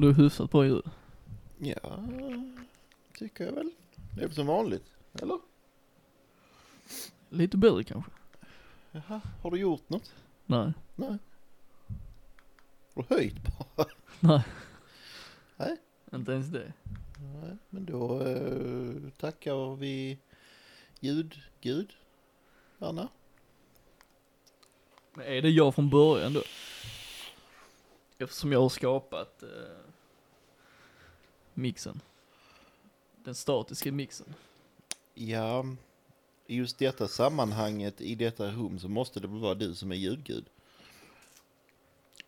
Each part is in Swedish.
ändå hyfsat bra ljud. Ja, tycker jag väl. Det är som vanligt, eller? Lite bättre kanske. Jaha, har du gjort något? Nej. Nej. Har du höjt bara? Nej. Nej. Inte ens det. Nej, men då eh, tackar vi ljudgud, Anna. Men är det jag från början då? Eftersom jag har skapat eh, mixen. Den statiska mixen. Ja, i just detta sammanhanget i detta rum så måste det väl vara du som är ljudgud.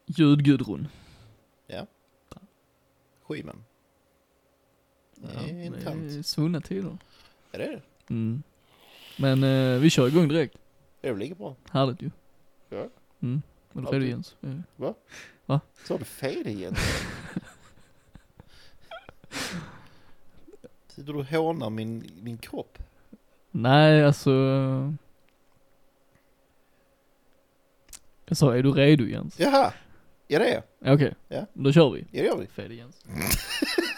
Ljudgudrun. Schyman. Det Ja, är en det är svunna tider. Är det det? Mm. Men eh, vi kör igång direkt. Det är väl lika bra. Härligt ju. Ja. Mm. Var det Alltid. redo Jens? Ja. Sa du fel igen? Sitter du och hånar min, min kropp? Nej, alltså. Jag sa, är du redo Jens? Jaha, ja det är jag. Ja, Okej, Ja. då kör vi. Ja det gör vi. Fel Jens.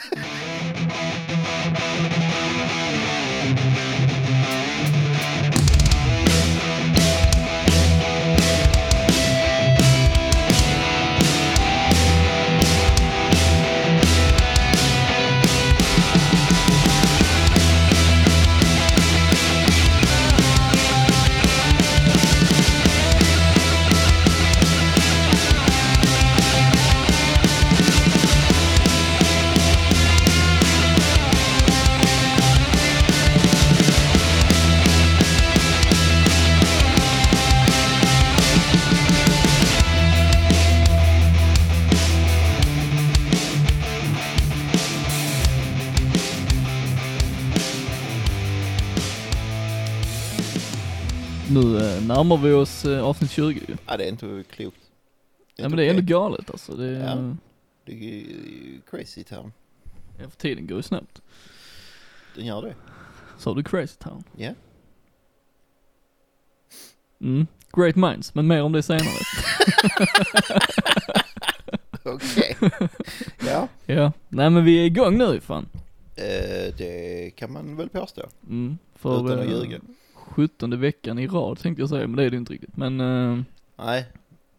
närmar vi oss eh, avsnitt 20 ju. Ja det är inte klokt. Ja men det är ändå galet alltså. Det är, Ja. Det är ju crazy town. ja, för tiden går ju snabbt. Den gör det. Sa du crazy town? Ja. Mm. Great minds, men mer om det senare. Okej. ja, ja, nej men vi är igång nu fan. eh, det kan man väl påstå. Mm. För Utan att eh, ljuga. 17 veckan i rad tänkte jag säga, men det är det inte riktigt. Men eh, Nej,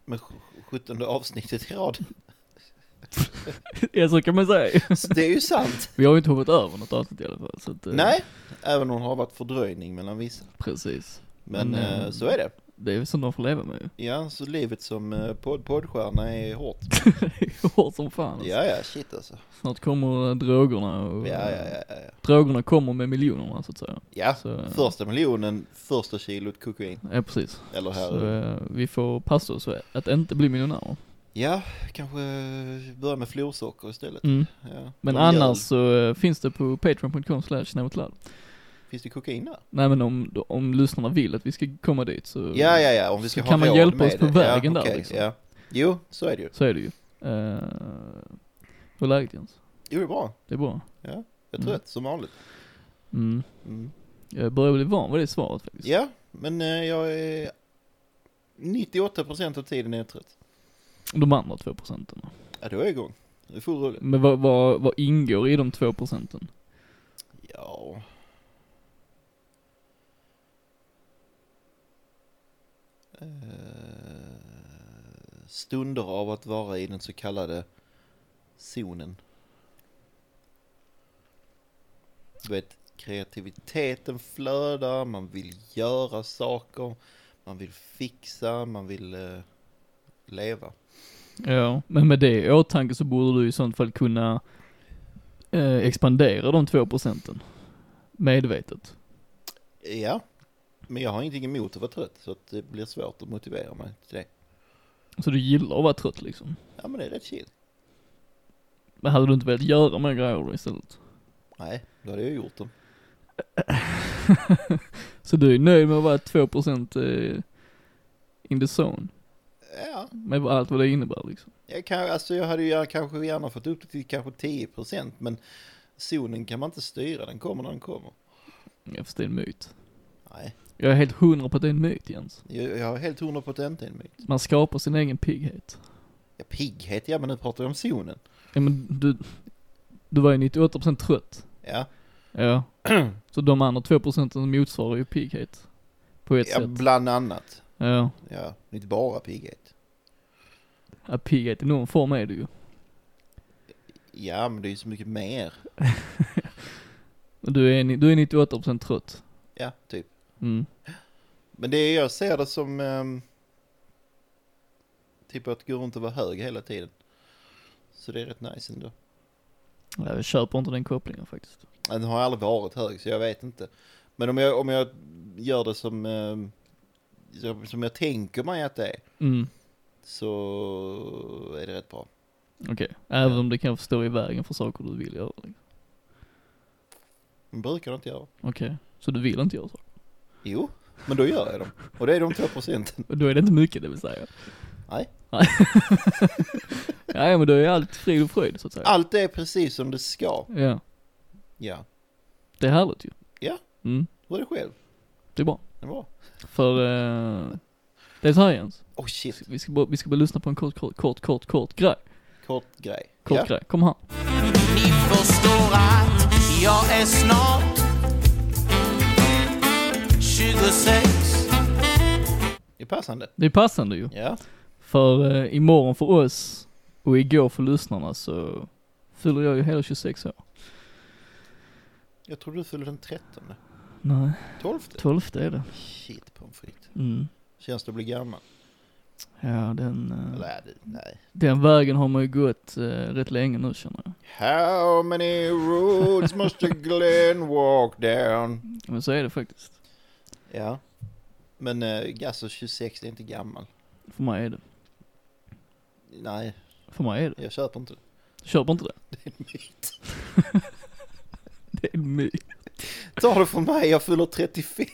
men sj- sjuttonde avsnittet i rad. ja så kan man säga. Så det är ju sant. Vi har ju inte hoppat över något avsnitt i alla fall. Så att, eh, Nej, även om det har varit fördröjning mellan vissa. Precis. Men Men, eh, så är det. Det är sånt de får leva med. Ja, så livet som eh, podd, poddstjärna är hårt. Hårt som fan alltså. Ja, ja, shit alltså. Snart kommer eh, drogerna och Ja, ja, ja, ja. drogerna kommer med miljonerna så att säga. Ja, Så, eh, första miljonen, första kilot kokain. Ja precis. Eller här. Så eh, vi får passa oss att inte bli miljonärer. Ja, kanske börja med florsocker istället. Mm. Ja. Men annars så eh, finns det på patreon.com slash. Finns det kokain där? Nej men om, om lyssnarna vill att vi ska komma dit så, Ja, ja, ja, om vi ska ha kan man hjälpa oss på det. vägen ja, där, okej, liksom. Ja. Jo, så är det ju. så är det ju. Uh, hur är läget Jens? Jo, det är bra. Det är bra. Jag är Mm. trött som vanligt. Mm. Mm. Jag börjar bli van vid det svaret faktiskt. Ja, men eh, jag är 98% av tiden är jag trött. De andra två procenten. Ja, då är jag igång. Det är full rulle. Men vad, vad, vad ingår i de två procenten? Ja. Stunder av att vara i den så kallade zonen. Du vet, kreativiteten flödar, man vill göra saker, man vill fixa, man vill eh, leva. Ja, men med det i åtanke så borde du i sånt fall kunna eh, expandera de två procenten. Medvetet. Ja, men jag har ingenting emot att vara trött så att det blir svårt att motivera mig till det. Så du gillar att vara trött liksom. Ja, men det är rätt chill. Men hade du inte velat göra mer grejer då istället? Nej, då hade jag gjort dem. så du är nöjd med att vara 2% eh, in the zone? Ja, Med allt vad det innebär liksom. jag, kan, alltså jag hade ju kanske gärna fått upp det till kanske 10% men zonen kan man inte styra, den kommer när den kommer. Jag förstår en myt. Nej, Jag är helt hundra på att det är en myt Jens. jag, jag har helt hundra på att det inte är en myt. Man skapar sin egen pigghet. Ja, pigghet, ja men nu pratar vi om zonen. Ja men du, du var ju 98% trött. Ja, Ja. Så de andra 2 procenten motsvarar ju pigghet. På ett ja sätt. bland annat. Ja. Ja, inte bara pigghet. ja. Pigghet i någon form är det ju. Ja, men det är ju så mycket mer. Och Du är, ni- du är 98% trött. Ja, typ. Mm. Men det är, jag ser det som ehm, typ att gå runt och vara hög hela tiden. Så det är rätt nice ändå. Ja, Jag köper inte den kopplingen faktiskt. Den har aldrig varit hög så jag vet inte. Men om jag, om jag gör det som, ehm, som jag tänker mig att det är Mm. så är det rätt bra. Okej. Även Ja. om det kan stå i vägen för saker du vill göra. liksom. Men brukar det inte göra. Okej. Så du vill inte göra så? Jo, men då gör jag dem. Och det är de två procenten. Och Då är det inte mycket det vill säga. Nej. Nej. ja, men då är allt frid och fröjd så att säga. Allt är precis som det ska. Ja. Ja, Det är härligt ju. Ja. Mm. hur är det själv? Det är bra. Det är bra. För eh, det är så här Jens. Oh shit, Vi ska bara, vi ska bara lyssna på en kort, kort, kort, kort, kort grej. kort grej. Kort ja. grej. Kom här. Ni förstår att jag är snart 26 Det är passande. Det är passande ju. Ja, För eh, imorgon för oss och igår för lyssnarna så fyller jag ju hela 26 år. jag tror du fyller den 13. Nej, 12. 12 är det. Shit pommes frites. Mm. Känns det att bli gammal? Ja, den, eh, är det, nej. den vägen har man ju gått eh, rätt länge nu känner jag. How many roads must a Glenn walk down? Men så är det faktiskt. Ja. Men äh, alltså 26 är inte gammal. För mig är det. Nej, För mig är det. jag köper inte det. Du köper inte det? Det är en myt. Det är en myt. Ta det från mig, jag fyller 35.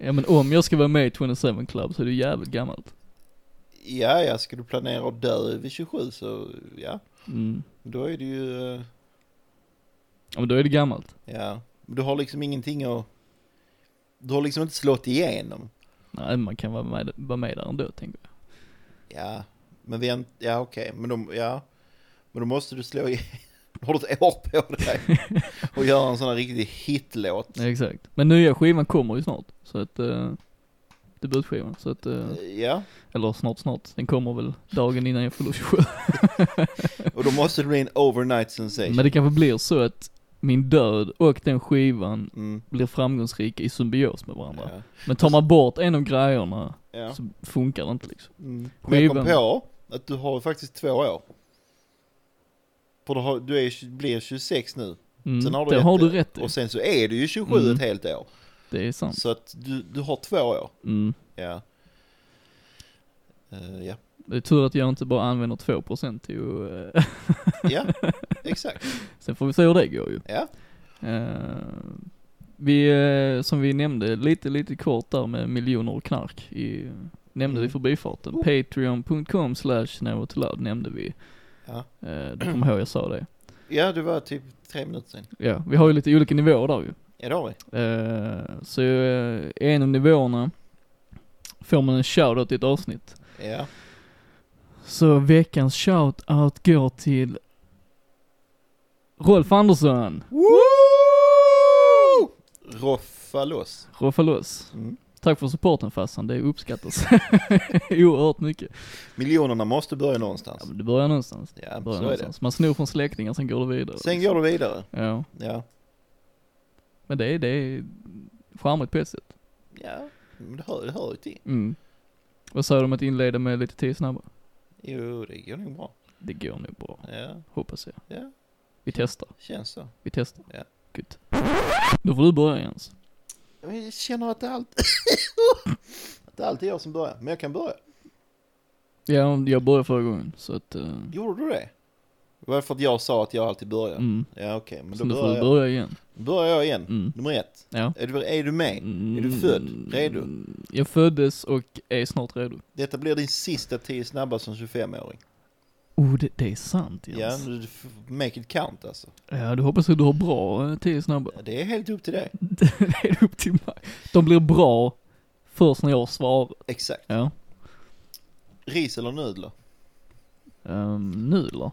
Ja men om jag ska vara med i 27 Club så är det jävligt gammalt. Ja, ja, ska du planera att dö vid 27 så ja, Mm. då är det ju, eh, Ja men då är det gammalt. ja, men du har liksom ingenting att, du har liksom inte slått igenom. Nej man kan vara med, vara med där ändå tänker jag. Ja, men vi, är- ja okej, men de, ja, men då måste du slå igenom. Har du ett år på dig och göra en sån här riktig hitlåt. Ja, exakt. Men nya skivan kommer ju snart. Så att, uh, debutskivan. Så att, eh, Ja, eller snart snart. Den kommer väl dagen innan jag fyller 27. och då måste det bli en overnight sensation. Men det kanske blir så att min död och den skivan Mm, blir framgångsrika i symbios med varandra. ja, Men tar man bort en av grejerna ja. så funkar det inte liksom. Mm. Men jag kom på att du har faktiskt två år. För du, har, du är, blir 26 nu. Mm, Sen har du det har du rätt i. Och sen så är du ju 27 Mm. ett helt år. Det är sant. Så att du, du har två år. Mm. Ja. Eh, ja. Det är tur att jag inte bara använder 2% till att, eh, ja, exakt. sen får vi se hur det går ju. Ja. Eh, vi, eh, som vi nämnde lite, lite kort där med miljoner och knark i, nämnde Mm. i förbifarten. Oh. Patreon.com slash nämnde vi. Ja. Eh, du kommer ihåg jag sa det. ja, det var typ tre minuter sen. Ja, vi har ju lite olika nivåer där ju. Ja, det har vi. Eh, så eh, en av nivåerna får man en shoutout i ett avsnitt. Ja. Så veckans shoutout går till Rolf Andersson. Woo! Roffa loss. Roffa loss. Mm. Tack för supporten farsan, det uppskattas oerhört mycket. Miljonerna måste börja någonstans. Ja, men det börjar någonstans. Ja, Börjar så är det. någonstans. Man snor från släktingar, sen går det vidare. Sen går det vidare. Ja, Ja. men det är, det är charmigt på ett sätt. Ja, men det hör, det hör ju till. Mm. Vad säger du om att inleda med lite tio snabba? Jo, det går nog bra. Det går nog bra, Ja, hoppas jag. ja, Vi testar, känns så. vi testar. Ja. Good. Då får du börja Jens. Jag känner att det är allt... att det är alltid jag som börjar, men jag kan börja. Ja, jag började förra gången, så att, uh, Gjorde du det? Var det för att jag sa att jag alltid börjar? mm. Ja, okej, men Så då får börjar jag. börja igen. börjar jag igen. Mm. Nummer ett. Ja. Är du, är du med? Mm. Är du född? Redo? Jag föddes och är snart redo. Detta blir din sista tio snabba som 25-åring. Oh, det, det är sant Ja, Jens. du f- make it count alltså. Ja, du hoppas att du har bra eh, tio snabba. Ja, Det är helt upp till dig. det är upp till mig. De blir bra först när jag svarar. Exakt. Ja. Ris eller nudlar? Um, nu eller?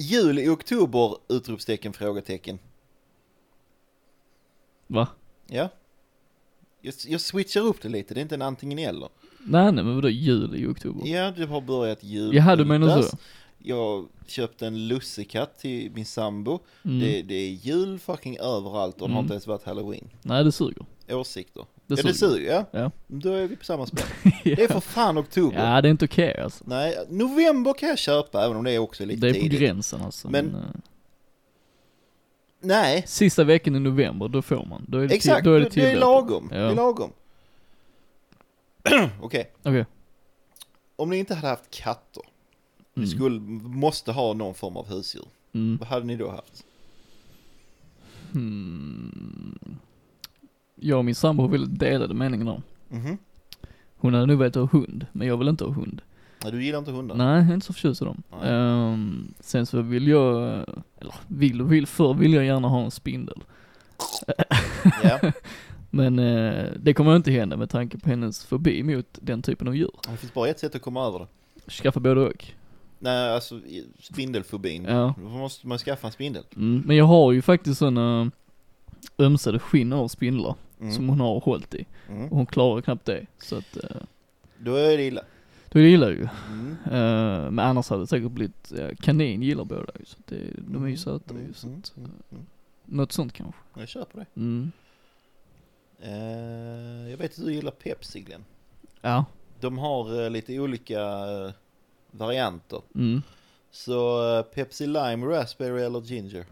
Jul i oktober! Utropstecken, frågetecken. Va? Ja. Jag, jag switchar upp det lite, det är inte en antingen eller. Nej nej men vadå jul i oktober? Ja, det har börjat jul. Jaha du menar så? Jag köpte en lussekatt till min sambo. Mm. Det, det är jul fucking överallt och det har Mm. inte ens varit halloween. Nej det suger. Åsikter. Det ja, det suger, ja. Ja. Då är vi på samma spår. Det är för fan oktober. Ja det är inte okej alltså. Nej, november kan jag köpa även om det är också lite Det är på tidigt. gränsen alltså. Men- Men, eh, Nej, sista veckan i november, då får man. Då är det, exakt. då är det, det, är tillåtet. lagom. Det Ja. är lagom. Okej, Okej. om ni inte hade haft katter, ni Mm. skulle, måste ha någon form av husdjur. Mm. Vad hade ni då haft? Hmm. Jag och min sambo väldigt delade meningar om. Mhm. Hon hade nog velat ha hund, men jag vill inte ha hund. Nej, du gillar inte hundar? Nej, jag är inte så förtjust i dem. Ehm, sen så vill jag, eller vill och vill, förr vill jag gärna ha en spindel. Ja, Men eh, det kommer inte hända med tanke på hennes fobi mot den typen av djur. det finns bara ett sätt att komma över det. Skaffa både och. Nej, alltså spindelfobin. Ja. Då måste man skaffa en spindel. Mm, men jag har ju faktiskt sådana ömsade skinn av spindlar Mm. som hon har hållit i. Mm. Och hon klarar knappt det. Så att, eh, Då är det illa. då är det illa ju. Mm. Eh, men annars hade det säkert blivit, ja, kanin gillar båda ju. Så att det, de är ju söta ju. Mm, Så mm, att, mm, mm. något sånt kanske. Jag köper det. Mm. Eh, jag vet att du gillar Pepsi Glenn. Ja. De har eh, lite olika eh, varianter. Mm. Så eh, Pepsi Lime, Raspberry eller Ginger?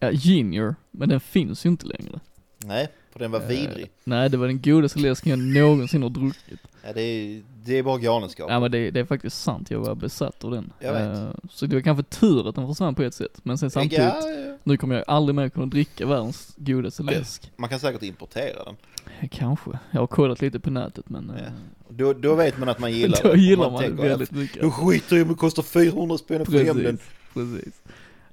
Ja, Ginger, men den finns ju inte längre. Nej, för den var Eh, vidrig. Nej, det var den godaste läsken jag någonsin har druckit. Ja, det, är, det är bara galenskap. Ja men det, det är faktiskt sant, jag var besatt av den. Jag vet. Eh, så det var kanske tur att den försvann på ett sätt, men sen samtidigt, Ja, ja. nu kommer jag aldrig mer kunna dricka världens godaste läsk. Man kan säkert importera den. Kanske. Jag har kollat lite på nätet men... eh, Ja. Då, då vet man att man gillar då den. Om gillar man det tänker, väldigt mycket. Nu skiter jag i om det kostar 400 spänn att få hem den. Precis.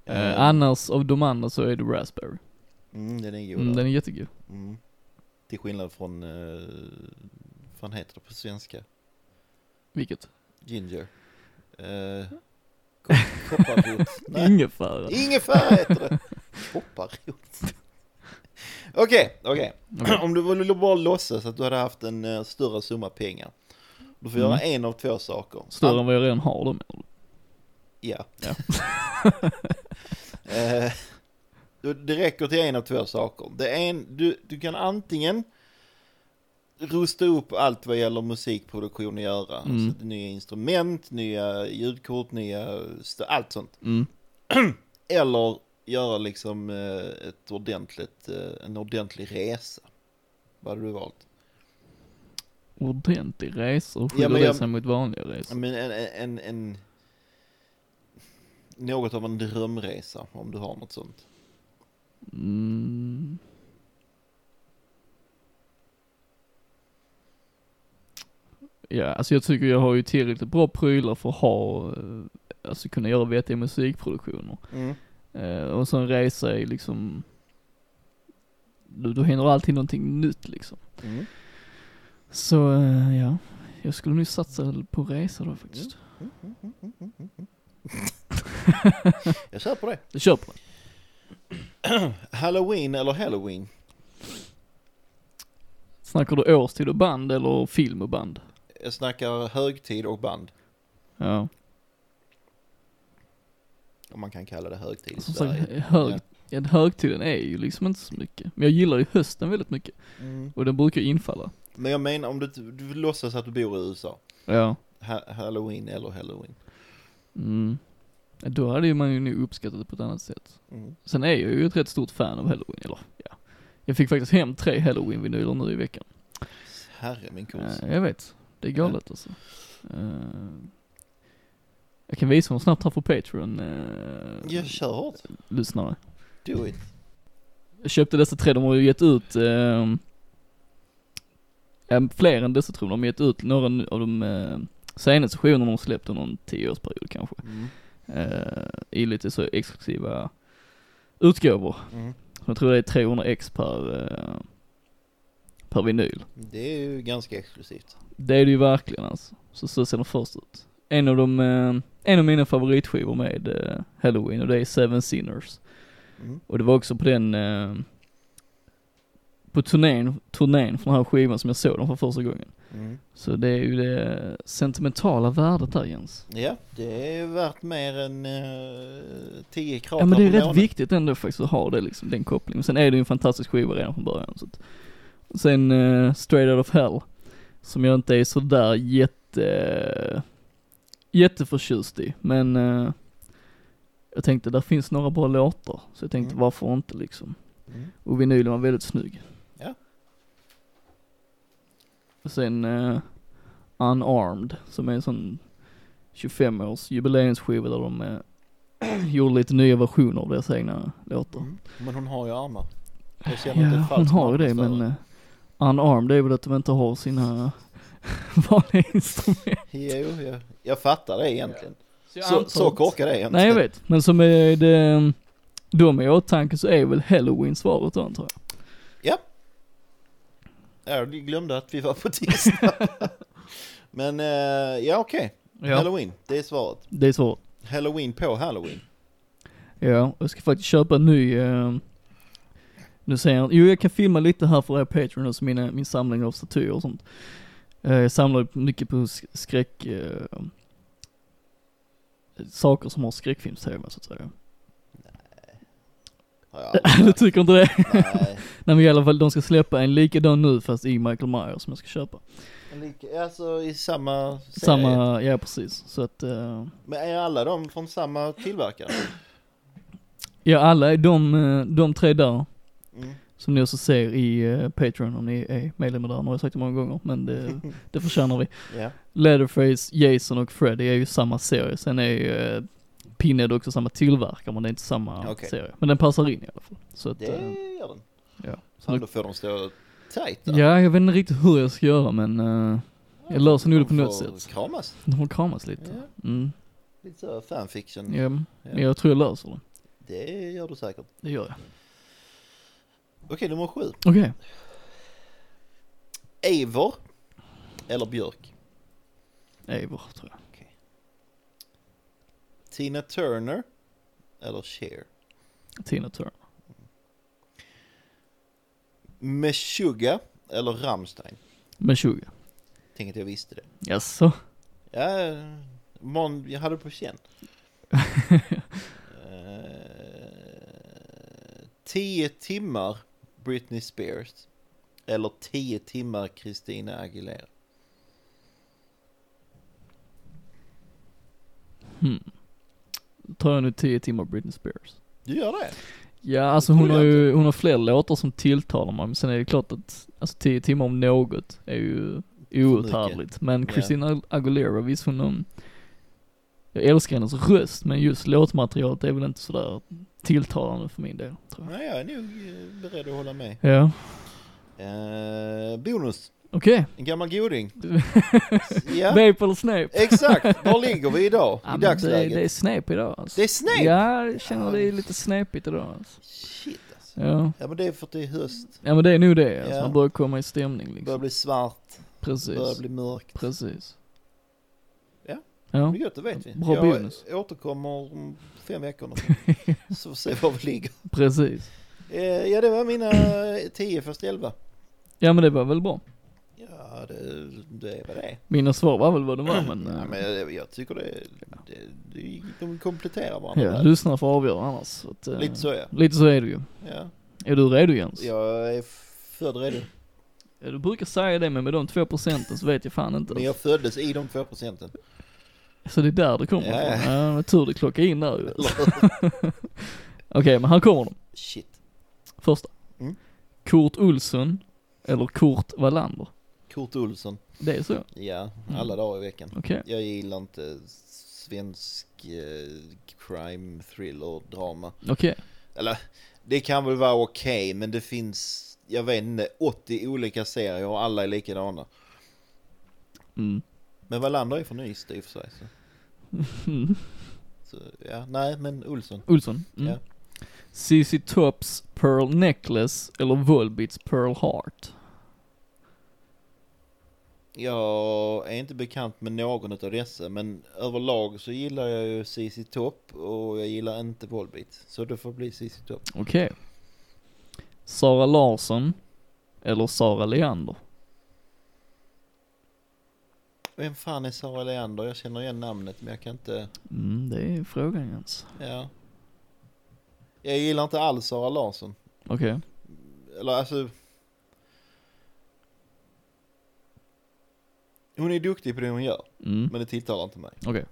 Eh, Eh, annars av de andra så är det raspberry. Mm, den är god. Mm, den är jättegod. Mm. Till skillnad från, uh, vad fan heter det på svenska? Vilket? Ginger. Uh, kopparrot. Ingefära. ingefära heter det. Kopparrot. Okej, okej. Om du ville bara låtsas att du hade haft en eh, större summa pengar. Du får Mm. göra en av två saker. Större än vad jag redan har då menar du? Ja. Ja. Eh, det räcker till en av två saker. Det är en, du, du kan antingen rusta upp allt vad gäller musikproduktion att göra. Mm. Alltså, nya instrument, nya ljudkort, nya, allt sånt. Mm. Eller göra liksom eh, ett ordentligt, eh, en ordentlig resa. Vad hade du valt? Ordentlig resa, och Ja, skiljer men det sig mot vanliga Ja, resor? Men en, en, en, något av en drömresa om du har något sånt. Mm. Ja, alltså jag tycker jag har ju tillräckligt bra prylar för att ha, eh, alltså kunna göra vettiga musikproduktioner. Mm. Eh, och så en resa är liksom, då, då händer alltid någonting nytt liksom. Mm. Så eh, ja, jag skulle nog satsa på resa då faktiskt. Jag kör på det. Jag kör på det. Halloween eller Halloween? Snackar du årstid och band eller film och band? Jag snackar högtid och band. Ja, Om man kan kalla det högtid som sagt, hög, ja, högtiden är ju liksom inte så mycket. Men jag gillar ju hösten väldigt mycket. Mm. Och den brukar infalla. Men jag menar om du, du låtsas att du bor i USA. Ja. Ha, Halloween eller Halloween. Mm. Ja, Då hade man ju nog uppskattat det på ett annat sätt. Mm. Sen är jag ju ett rätt stort fan av halloween, eller ja. Jag fick faktiskt hem tre halloween-vinyler nu i veckan. Herre min kurs. Ja, jag vet. Det är galet alltså. Eh, jag kan visa dem snabbt här på Patreon, uh, Jag kör hårt. lyssnare. Do it. Jag köpte dessa tre, de har ju gett ut, uh, fler än dessa tror jag, de har gett ut några av de uh, senaste skivorna de släppt under en tioårsperiod kanske. Mm. Eh, i lite så exklusiva utgåvor. Mm. Jag tror det är 300 ex per, eh, per vinyl. Det är ju ganska exklusivt. Det är det ju verkligen alltså. Så så ser den först ut. En av de, eh, en av mina favoritskivor med Halloween och det är Seven Sinners. Mm. Och det var också på den, på turnén, turnén från den här skivan som jag såg den för första gången. Mm. Så det är ju det sentimentala värdet där Jens. Ja, det är värt mer än uh, 10 kratar Ja men det är rätt månaden. viktigt ändå faktiskt att ha det liksom, den kopplingen. Sen är det ju en fantastisk skiva redan från början så att. Sen uh, Straight Out of Hell, som jag inte är sådär jätte, jätteförtjust i, men uh, jag tänkte där finns några bra låtar, så jag tänkte Mm. varför inte liksom. Mm. Och vinylen var väldigt snygg. Ja. Och sen uh, Unarmed, som är en sån 25-års jubileumsskiva där de uh, gjorde lite nya versioner av deras egna låtar. Mm. Men hon har ju armar. Jag känner Ja, falskt hon har ju det men uh, Unarmed är väl att de inte har sina vanliga instrument. Jo, jag, jag fattar det egentligen. Så, så korkad är inte. Nej jag vet, men som är det, de i åtanke så är väl Halloween svaret då antar jag. Jag glömde att vi var på tisdag. Men eh, ja okej, Ja, Halloween, det är svaret. det är svaret. Halloween på Halloween. Ja, jag ska faktiskt köpa en ny, uh, nu säger jag, jo jag kan filma lite här för er Patreon och mina, min samling av statyer och sånt. Eh, jag samlar mycket på sk- skräck, eh, saker som har skräckfilmstema så att säga. Har jag aldrig du tycker inte det? Nej. Nej men i alla fall, de ska släppa en likadan nu fast i Michael Myers som jag ska köpa. Men lika- Alltså i samma serie. Samma, ja precis. Så att, eh, Men är alla de från samma tillverkare? ja alla är de, eh, de tre där, Mm. som ni också ser i eh, Patreon om ni är medlemmar där, nu har jag sagt det många gånger, men det, det förtjänar vi. Ja. Leatherface, Jason och Freddy är ju samma serie, sen är ju Pinhead också samma tillverkare men det är inte samma Okej. serie. Men den passar in i alla fall. Så att, Det eh, gör den. ja. Så Fan, då får de stå där. ja, jag vet inte riktigt hur jag ska göra men eh, jag löser nog det på De något får sätt. kramas. De får kramas lite. Ja. Mm. Lite så fanfiction. Ja, men Ja. jag tror jag löser det. Det gör du säkert. Det gör jag. Okej, nummer sju. Okej. Eivor eller Björk? Eivor tror jag. Tina Turner eller Cher? Tina Turner. Meshuggah eller Rammstein? 20. Tänk att jag visste det. Jaså? Ja, mån, jag hade på känn. Eh, Tio timmar Britney Spears eller tio timmar Christina Aguilera? Hmm. Tar jag nu 10 timmar Britney Spears. Du gör det? Ja, alltså hon har ju, hon har fler låtar som tilltalar mig, men sen är det klart att, alltså 10 timmar om något är ju outhärdligt. Men. Christina Aguilera, visst hon, um, jag älskar hennes röst, men just låtmaterialet är väl inte sådär tilltalande för min del, tror jag. Nej, jag är nog eh, beredd att hålla med. Ja, Eh, bonus, okej. en gammal goding. Ja, eller Snape? exakt. Var ligger vi idag Ja, i men det, dagsläget? det är Snape idag alltså. Det är Snape? Ja, jag känner det är lite snapigt idag alltså. Shit alltså. Ja. Ja men det är för att det är höst. Ja men det är nog det alltså, Ja. man börjar komma i stämning Det börjar liksom. bli svart, det börjar Precis, bli mörkt. precis. Ja. Ja, Men gott, det vet vi. Bra jag bonus. återkommer om fem veckor. Så får vi se var vi ligger. precis. Eh, ja det var mina eh, tio första elva. Ja men det var väl bra. Ja det, det är vad det är. Mina svar var väl vad de var men, Ja, eh, men jag, jag tycker det, det, det, de kompletterar varandra. ja, där. lyssnarna får avgöra annars. Så att, eh, Lite så ja. Lite så är det ju. ja. Är du redo Jens? Jag är född redo. Ja, du brukar säga det men med de två procenten så vet jag fan inte. Men jag föddes i de två procenten. Så det är där det kommer Ja, ifrån? Ja, tur det klockar in där ju. Okej men här kommer de. Shit. Första. Mm. Kurt Olsson eller Kurt Wallander? Kurt Olsson. Det är så? Ja, Mm. alla dagar i veckan. Okej. Jag gillar inte svensk eh, crime, thriller, drama. Okej. Eller, det kan väl vara okej, men det finns, jag vet inte, 80 olika serier och alla är likadana. Mm. Men Wallander är från Ystad i och för sig. Så, Mm. så ja, nej men Olsson. Olsson. Mm. Ja. CC Tops Pearl Necklace eller Volbeats Pearl Heart? Jag är inte bekant med någon av dessa, men överlag så gillar jag ju CC Top och jag gillar inte Volbeat. Så det får bli CC Top. Okej. Sara Larsson eller Sara Leander? Vem fan är Sara Leander? Jag känner igen namnet men jag kan inte, Mm, det är frågan Jens. ja. Jag gillar inte alls Sara Larsson. Okej. Eller alltså. Hon är duktig på det hon gör, Mm, men det tilltalar inte mig. okej.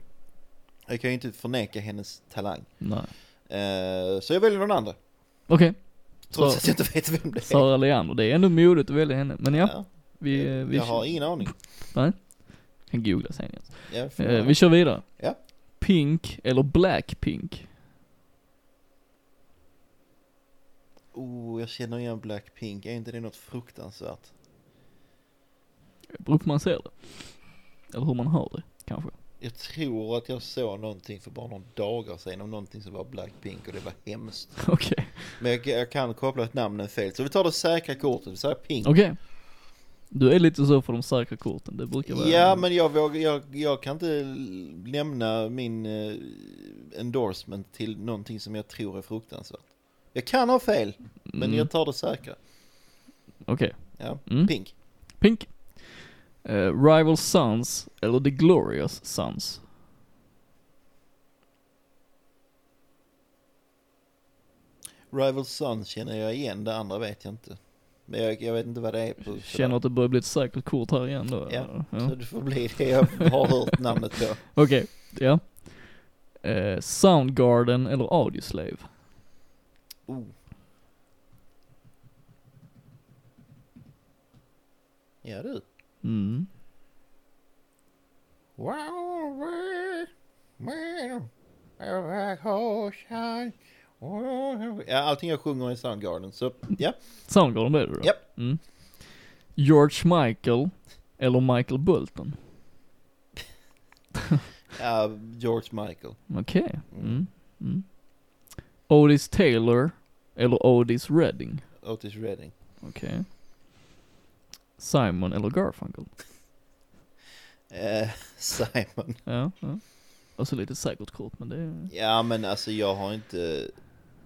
Jag kan ju inte förneka hennes talang. Nej. Eh, så jag väljer någon andra. Okej. Trots Så- att jag inte vet vem det är. Sara Leander, det är ändå modigt att välja henne. Men ja, Ja, vi, eh, vi jag har ingen aning. kan googla sen. Ja, Eh, jag- vi kör vidare. Ja. Pink eller Blackpink? Oh, jag känner igen Blackpink. Är inte det något fruktansvärt? Det beror på hur man ser det. Eller hur man hör det, kanske. Jag tror att jag såg någonting för bara några dagar sedan om någonting som var Blackpink och det var hemskt. Okej. Men jag, jag kan koppla ett namn fel. Så vi tar det säkra kortet, vi säger Pink. Okej. Du är lite så för de säkra korten, det brukar vara... Ja, men jag, vågar, jag, jag kan inte lämna min eh, endorsement till någonting som jag tror är fruktansvärt. Jag kan ha fel, men Mm, jag tar det säkra. Okej. Ja, Mm. Pink. Pink. Eh, Rival Sons eller The Glorious Sons? Rival Sun känner jag igen, det andra vet jag inte. Men jag, jag vet inte vad det är på. Känner att det börjar bli ett säkert kort här igen då? Ja, eller? Så det får bli det jag har hört namnet på. Okej, ja. Eh, Soundgarden eller Audioslave? Oh. Ja du. Mm. Ja, allting jag sjunger i Soundgarden, så ja. Soundgarden blev det då? Japp. Mm. George Michael eller Michael Bolton? ja George Michael. Okej. Mm. Mm. Mm. Otis Taylor eller Otis Redding? Otis Redding. Okej. Simon eller Garfunkel? Eh, Simon. Ja, ja. Alltså lite säkert kort men det är... Ja men alltså jag har inte,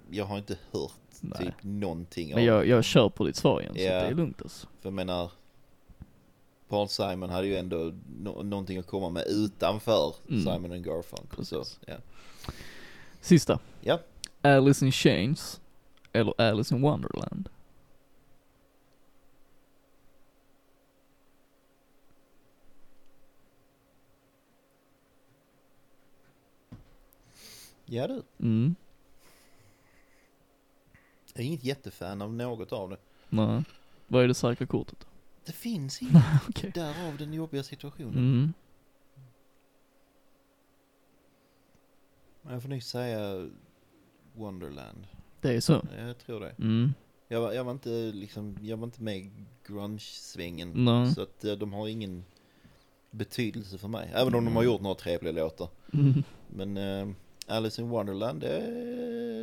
jag har inte hört Nej. typ någonting Men jag, jag kör på ditt svar igen så Ja. det är lugnt alltså. för jag menar, Paul Simon hade ju ändå no någonting att komma med utanför Mm. Simon and Garfunkel. Så, Precis. ja. Sista. Ja. Alice in Chains eller Alice in Wonderland? Ja du, Mm. jag är inget jättefan av något av det. Nej. Vad är det säkra kortet? Det finns inget, Okej. därav den jobbiga situationen. Mm. Jag får nog säga Wonderland. Det är så. Jag tror det. Mm. Jag var, jag var inte liksom, jag var inte med i grunge-svängen. Nej. Så att de har ingen betydelse för mig. Även om de har gjort några trevliga låtar. Mm. Men eh, Alice in Wonderland, det,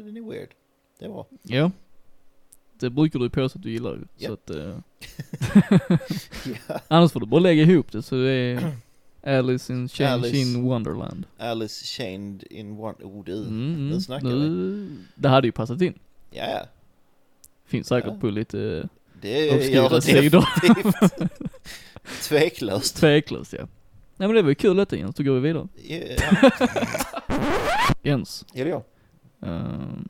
den är weird. Det var. Ja. Det brukar du påstå att du gillar ju. Ja. Så att, ja. annars får du bara lägga ihop det så det är Alice in Change in Wonderland. Alice Chained in Wonder... Oh du. Mm, nu snackar vi. Det hade ju passat in. Ja, ja. Finns säkert Ja. på lite Det obskyra gör det sidor. definitivt. Tveklöst. Tveklöst ja. Nej men det var ju kul detta Jens, då går vi vidare. Ja, Jens. är det jag? ehm,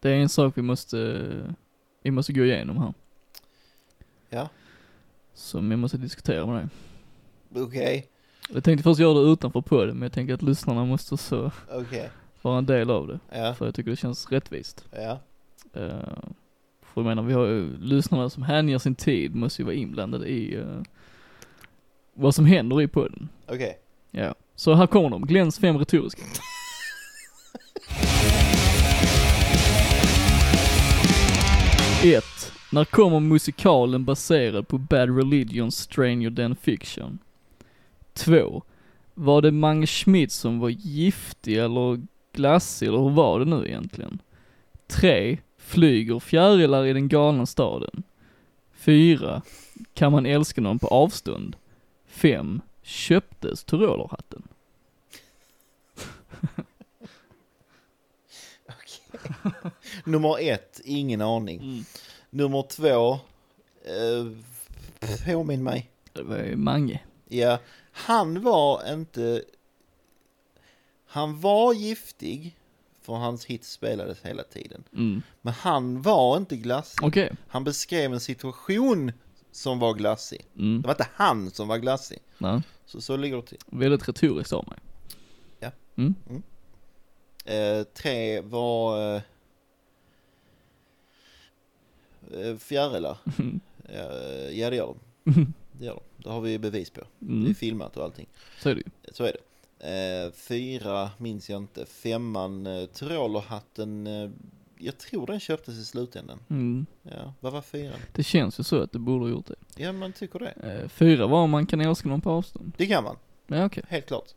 det är en sak vi måste, vi måste gå igenom här. Ja, Som jag måste diskutera med dig. okej. Jag tänkte först göra det utanför podden, men jag tänker att lyssnarna måste så Okej. vara en del av det. Ja, För jag tycker det känns rättvist. ja. Uh, för jag menar, vi har ju lyssnarna som hänger sin tid, måste ju vara inblandade i eh, vad som händer i podden. Okej. Ja. Så här kommer de, Glens fem retoriska. 1. När kommer musikalen baserad på Bad Religions Stranger Than Fiction? 2. Var det Mange Schmidt som var giftig eller glassig eller hur var det nu egentligen? 3. Flyger fjärilar i den galna staden? Fyra, kan man älska någon på avstånd? Fem, köptes tyrolerhatten? Nummer ett, ingen aning. Nummer två, eh, påminn mig. Det var ju Mange. Ja, han var inte... Han var giftig, för hans hits spelades hela tiden. Mm. Men han var inte glassig. Okej. Han beskrev en situation som var glassig. Mm. Det var inte han som var glassig. Nej. Så, så ligger det till. Väldigt retoriskt av mig. Ja. Mm. Eh, tre var... Eh, eh, fjärilar. Ja, eh, ja, det gör de. Det gör de. Det har vi bevis på. Det är Mm. filmat och allting. Så är det ju. Så är det. Eh, fyra minns jag inte. Femman, eh, Tyrolerhatten. Jag tror den köptes i slutändan. Mm. Ja, vad var fyran? Det känns ju så att det borde ha gjort det. Ja, man tycker det. Eh, fyra var om man kan älska någon på avstånd. Det kan man. Ja okej. Helt klart.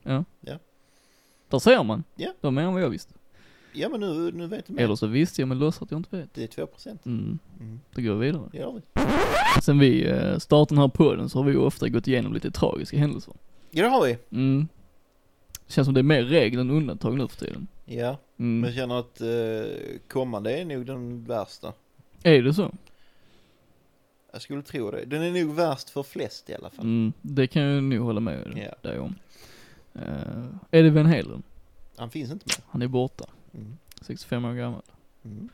Där ser man. Ja. Det var mer än vad jag visste. Ja, men nu, nu vet du mer. Eller så visste jag men låtsas att jag inte vet. Det är 2 procent. Mm. Mm. Då går vi vidare. Det gör vi. Sen vi eh, startade den här podden så har vi ju ofta gått igenom lite tragiska händelser. Ja, det har vi. Mm. Känns som det är mer regel än undantag nu för tiden. Ja, Mm. men jag känner att eh, kommande är nog den värsta. Är det så? Jag skulle tro det. Den är nog värst för flest i alla fall. Mm. Det kan jag nog hålla med Ja. dig om. Uh, Eddie Van Halen, Han finns inte med. han är borta. Mm. 65 år gammal. Mm.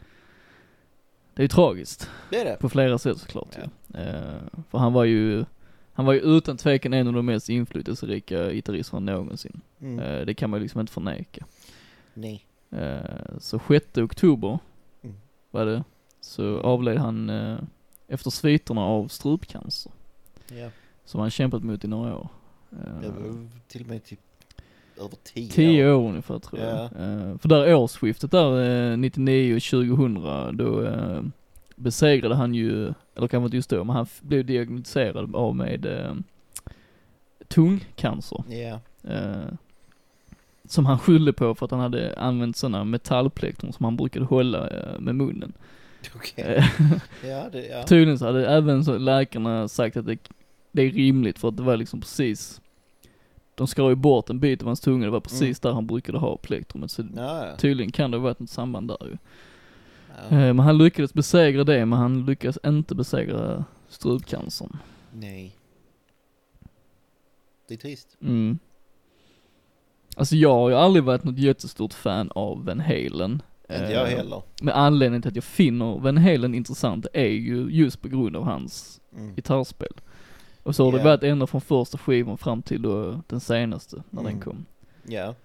Det är ju tragiskt. Det är det. På flera sätt såklart Ja. ju. Eh, för han var ju, han var ju utan tvekan en av de mest inflytelserika gitarristerna någonsin. Mm. Eh, det kan man ju liksom inte förneka. Nej. Eh, så 6 oktober Mm. var det, så avled han eh, efter sviterna av strupcancer. Ja. Som han kämpat mot i några år. Eh, till och med typ över tio, Tio år ungefär tror jag. Ja. För där årsskiftet där, eh, 99 och 2000, då besegrade han ju, eller kanske inte just då, men han blev diagnostiserad av med tungcancer. Ja. Som han skyllde på för att han hade använt sådana metallplektrum som han brukade hålla eh, med munnen. Okej. Eh, Ja, det, ja. Tydligen så hade även så läkarna sagt att det, det är rimligt för att det var liksom precis, de skar ju bort en bit av hans tunga, det var precis där han brukade ha plektrumet. Så Ja, ja. tydligen kan det ha varit något samband där ju. Eh, Men han lyckades besegra det, men han lyckades inte besegra strupcancern. Nej. Det är trist. Mm. Alltså jag har ju aldrig varit något jättestort fan av Van Halen. Inte jag Eh, heller. Men anledningen till att jag finner Van Halen intressant är ju just på grund av hans Mm. gitarrspel. Och så har Ja. det varit ända från första skivan fram till då den senaste, när Mm. den kom. Ja.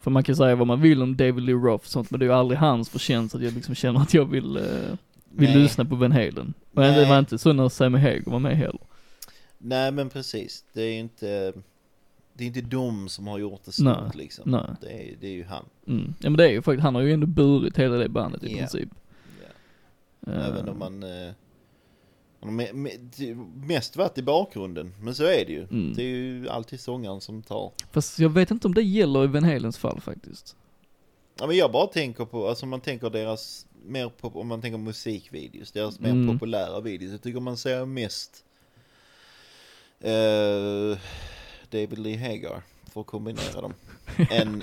För man kan säga vad man vill om David Lee Roth och sånt, men det är ju aldrig hans förtjänst att jag liksom känner att jag vill, eh, vill Nej. lyssna på Van Halen. Nej. det var inte så när Sammy Hagar var med heller. Nej, men precis. Det är inte... Det är inte de som har gjort det stort Nej. liksom. Nej. Det är, det är ju han. Mm. Ja men det är ju faktiskt, han har ju ändå burit hela det bandet i Ja. princip. Eh, Även om man... Eh, han har me- me- mest varit i bakgrunden, men så är det ju. Mm. Det är ju alltid sångaren som tar. Fast jag vet inte om det gäller i Van Halens fall faktiskt. Ja, men jag bara tänker på, alltså man tänker deras, mer på, om man tänker musikvideos, deras mer Mm. populära videos. Jag tycker man ser mest eh, David Lee Hagar, för att kombinera dem, än, än,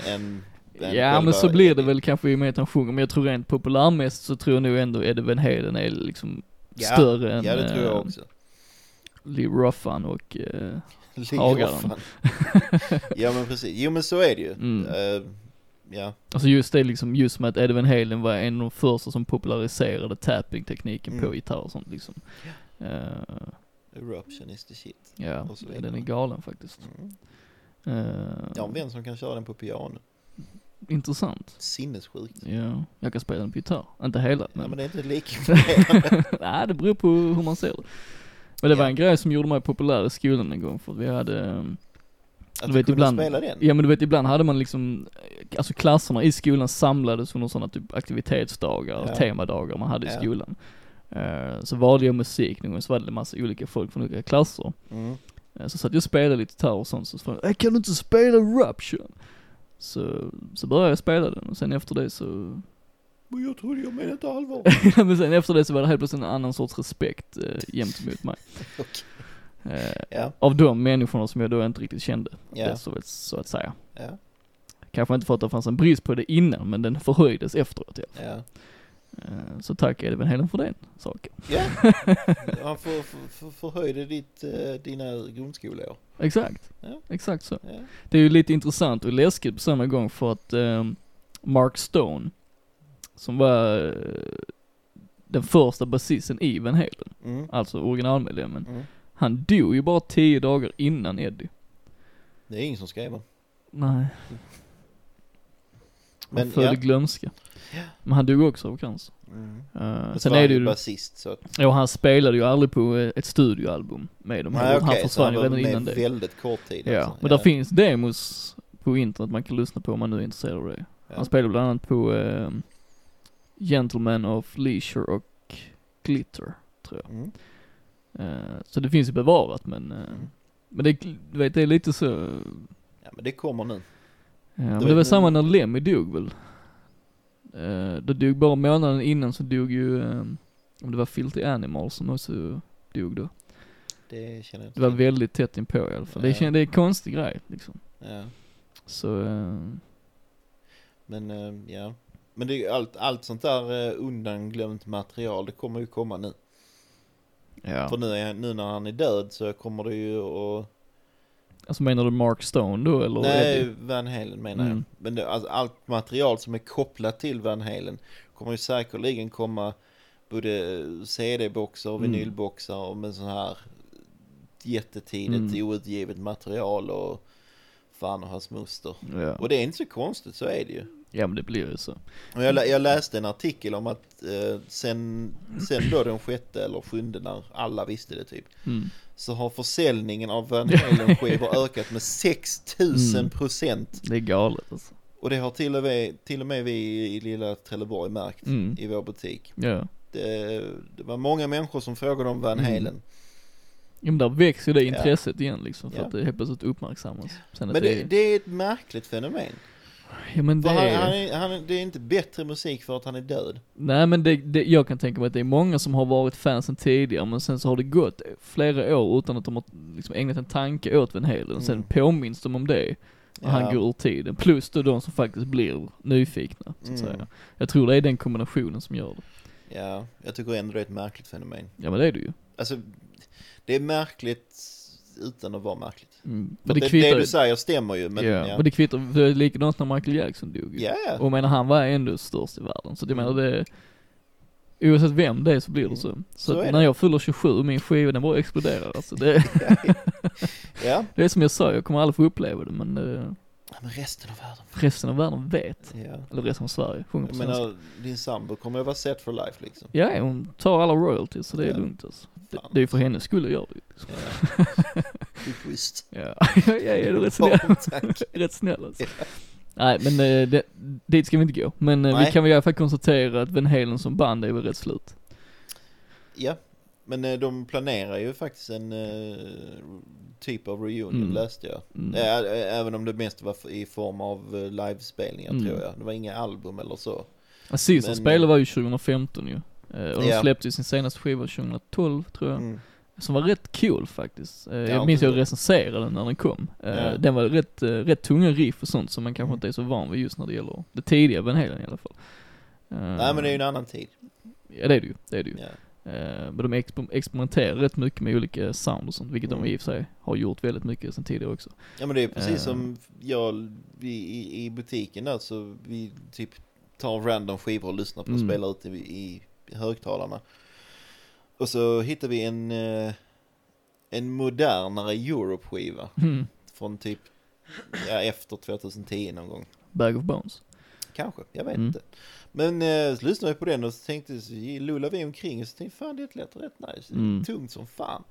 än Ja men så blir det väl kanske i och med att han sjunger, men jag tror rent populärmässigt så tror jag nog ändå Eddie Van Halen är liksom Ja, större än Ja, det tror jag eh, också. Lee Ruffan och eh, Lee Hagaren. Ja men precis, jo men så är det ju. Mm. Eh, ja, Alltså just det liksom, just med att Eddie Van Halen var en av de första som populariserade tapping-tekniken Mm. på gitarr och sånt liksom. Eh, Eruption is the shit. ja, Och så vidare. den är galen faktiskt. Mm. Eh, Jag har en vän som kan köra den på piano. Intressant. Sinnessjukt. Ja, jag kan spela den på gitarr. Inte hela, Ja, men. men det är inte lika. Nej, det beror på hur man ser det. Men det var Ja. en grej som gjorde mig populär i skolan en gång för vi hade, eh, Att Du vet, ibland- spela den? ja men du vet ibland hade man liksom, alltså klasserna i skolan samlades under sådana typ aktivitetsdagar, Ja. temadagar man hade i Ja. skolan. Eh, så valde jag musik någon gång, så var det en massa olika folk från olika klasser. Mm. Eh, Så satt jag och spelade lite gitarr och sånt, så frågade jag, "Äh, kan du inte spela Rupture? Så, så började jag spela den och sen efter det så Men jag trodde jag menade inte allvar. men sen efter det så var det helt plötsligt en annan sorts respekt eh, gentemot mig. Eh, Ja, av de människorna som jag då inte riktigt kände, ja, det så, så att säga. ja, Kanske inte för att det fanns en brist på det innan, men den förhöjdes efteråt ja. ja. Eh, Så tack Edvin Helen för den saken. Ja, han för, för, för, förhöjde ditt, eh, dina grundskoleår. Exakt, Ja. exakt så. Ja. Det är ju lite intressant och läskigt på samma gång för att eh, Mark Stone, som var eh, den första basisten i Van Halen, Mm. alltså originalmedlemmen, Mm. han dog ju bara tio dagar innan Eddie. Det är ingen som skrev den. Nej. Men, Han föll ja. glömska. Men han dog också av cancer. Mm. Uh, sen är det ju basist så att... ja han spelade ju aldrig på eh, ett studioalbum med dem. Nej okej, han försvann ju redan innan det. väldigt kort tid Ja, alltså. men där finns demos på internet man kan lyssna på om man nu är intresserad av det. Ja. Han spelade bland annat på eh, Gentleman of Leisure och Glitter, tror jag. Mm. Eh, så det finns ju bevarat men, eh, Mm. men det, du vet det är lite så, Ja men det kommer nu. ja, men det var ni- samma när Lemmy dog väl. Uh, det dog bara månaden innan så dog ju, eh, om det var Filthy Animal som också dog då. Det känner jag inte Det var väldigt tätt inpå i alla fall. Det, Ja. kän- det är en konstig grej liksom. Ja. Så, eh, Men eh, ja. Men det är ju allt, allt sånt där eh, undanglömt material, det kommer ju komma nu. ja. För nu, är, nu när han är död så kommer det ju att... Alltså menar du Mark Stone då eller Nej, Eddie? Van Halen menar jag. Mm. Men det, alltså, allt material som är kopplat till Van Halen kommer ju säkerligen komma både CD-boxar och Mm. vinylboxar och med sån här jättetidigt Mm. outgivet material och fan och hans moster. Ja. Och det är inte så konstigt, så är det ju. ja men det blir ju så. Och jag, jag läste en artikel om att eh, sen, sen då den sjätte eller sjunde när alla visste det typ Mm. så har försäljningen av Van Halen skivor ökat med 6000 procent. Det är galet alltså. Och det har till och med, till och med vi i lilla Trelleborg märkt Mm. i vår butik. Ja. Det, det var många människor som frågade om Van Mm. Halen. Ja men där växer det Ja. intresset igen liksom för Ja. att det helt plötsligt uppmärksammas. Sen Men det, det, är, det är ett märkligt fenomen. ja men det han, är, han är, han, det är inte bättre musik för att han är död. nej men det, det, jag kan tänka mig att det är många som har varit fansen tidigare men sen så har det gått flera år utan att de har liksom ägnat en tanke åt Van Halen. Sen Mm. påminns de om det och han Ja. går ur tiden. Plus då de som faktiskt blir nyfikna, så att Mm. säga. Jag tror det är den kombinationen som gör det. Ja, jag tycker ändå det är ett märkligt fenomen. Ja men det är det ju. Alltså, det är märkligt utan att vara märkligt. Mm. Men det, det det, kvittar du säger stämmer ju, men ja. ja. Men det kvittar, det är likadant när Michael Jackson dog ju. Ja, Och menar han var ändå störst i världen, så jag menar det Oavsett vem det är så blir det så. Så, Mm. Så att det. när jag fyller 27 och min skiva den bara exploderar alltså. Det, ja. det är som jag sa, jag kommer aldrig få uppleva det men eh, Ja, Men resten av världen. resten av världen vet. Ja. Eller resten av Sverige, sjunger Jag på svenska. menar, din sambo kommer att vara set for life liksom. Ja, hon tar alla royalties så det är Ja. lugnt alltså. Det, det är för hennes skull jag gör det. Ja. Det är schysst. Ja, jag är rätt snäll. Rätt snäll alltså. Nej men eh, det, dit ska vi inte gå. Men eh, vi Nej. kan väl i alla fall konstatera att Van Halen som band är väl rätt slut. Ja, men eh, de planerar ju faktiskt en typ av reunion Mm. läste jag. Mm. Även om det mest var i form av livespelningar Mm. tror jag. Det var inga album eller så. Ja, Sista spelet var ju 2015 ju. Eh, Och de Ja. släppte ju sin senaste skiva 2012 tror jag. Mm. Som var rätt cool faktiskt. Eh, Ja, jag minns jag recenserade den när den kom. Eh, Ja. Den var rätt, rätt tunga riff och sånt som man kanske Mm. inte är så van vid just när det gäller det tidiga Van Halen i alla fall. Nej men det är ju en annan tid. Ja det är det ju, det är det ju. Ja. Men de exper- experimenterar rätt mycket med olika sound och sånt, vilket Mm. de i och för sig har gjort väldigt mycket sen tidigare också. ja men det är precis Eh. som jag vi, i, i butiken där så vi typ tar random skivor och lyssnar på och Mm. spelar ut i, i högtalarna. Och så hittar vi en, eh, en modernare Europe-skiva Mm. från typ ja, efter 2010 någon gång. Bag of Bones. Kanske, jag vet Mm. inte. Men eh, så lyssnade jag på den och så tänkte, så lullade vi omkring och så tänkte fan det lät rätt nice. Mm. Tungt som fan.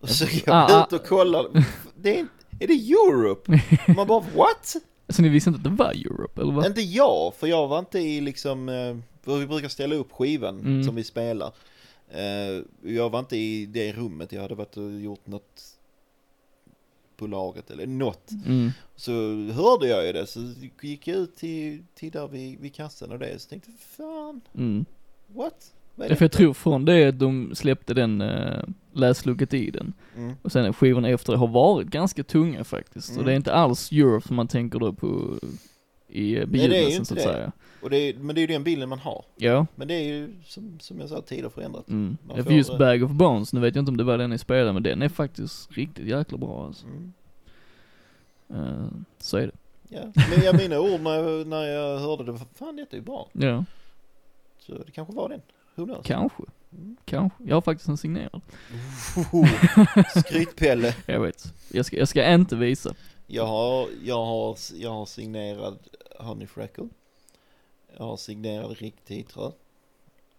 Och så gick Ah, jag ah. ut och kollade. Det är, är det Europe? Man bara what? Så ni visste inte att det var Europe, eller vad? Inte jag, för jag var inte i liksom, eh, för vi brukar ställa upp skivan Mm. som vi spelar. Eh, Jag var inte i det rummet, jag hade varit och gjort något på lagret eller något. Mm. Så hörde jag ju det, så gick jag ut till, till där vid, vid kassan och det, så tänkte fan, Mm. what? Vad är Ja, för jag tror från det de släppte den uh, läslucket i den Mm. och sen skivorna efter det har varit ganska tunga faktiskt. Mm. Och det är inte alls Europe som man tänker då på i det begynnelsen så att det. säga. Och det är, men det är ju den bilden man har. Ja. Men det är ju som, som jag sa, tider förändrat. Mm. Man får just det. Bag of Bones, nu vet jag inte om det var den ni spelade men den är faktiskt riktigt jäkla bra alltså. Mm. Eh, så är det. Ja, men jag mina ord när jag, när jag hörde det, fan detta är ju bra. Ja, Så det kanske var den. Who knows? kanske. Kanske. Jag har faktiskt en signerad. Skrytpelle. Jag vet. Jag ska, jag ska inte visa. Jag har, jag har, jag har signerad Honey Freckle. Jag har signerad Rick Titrö.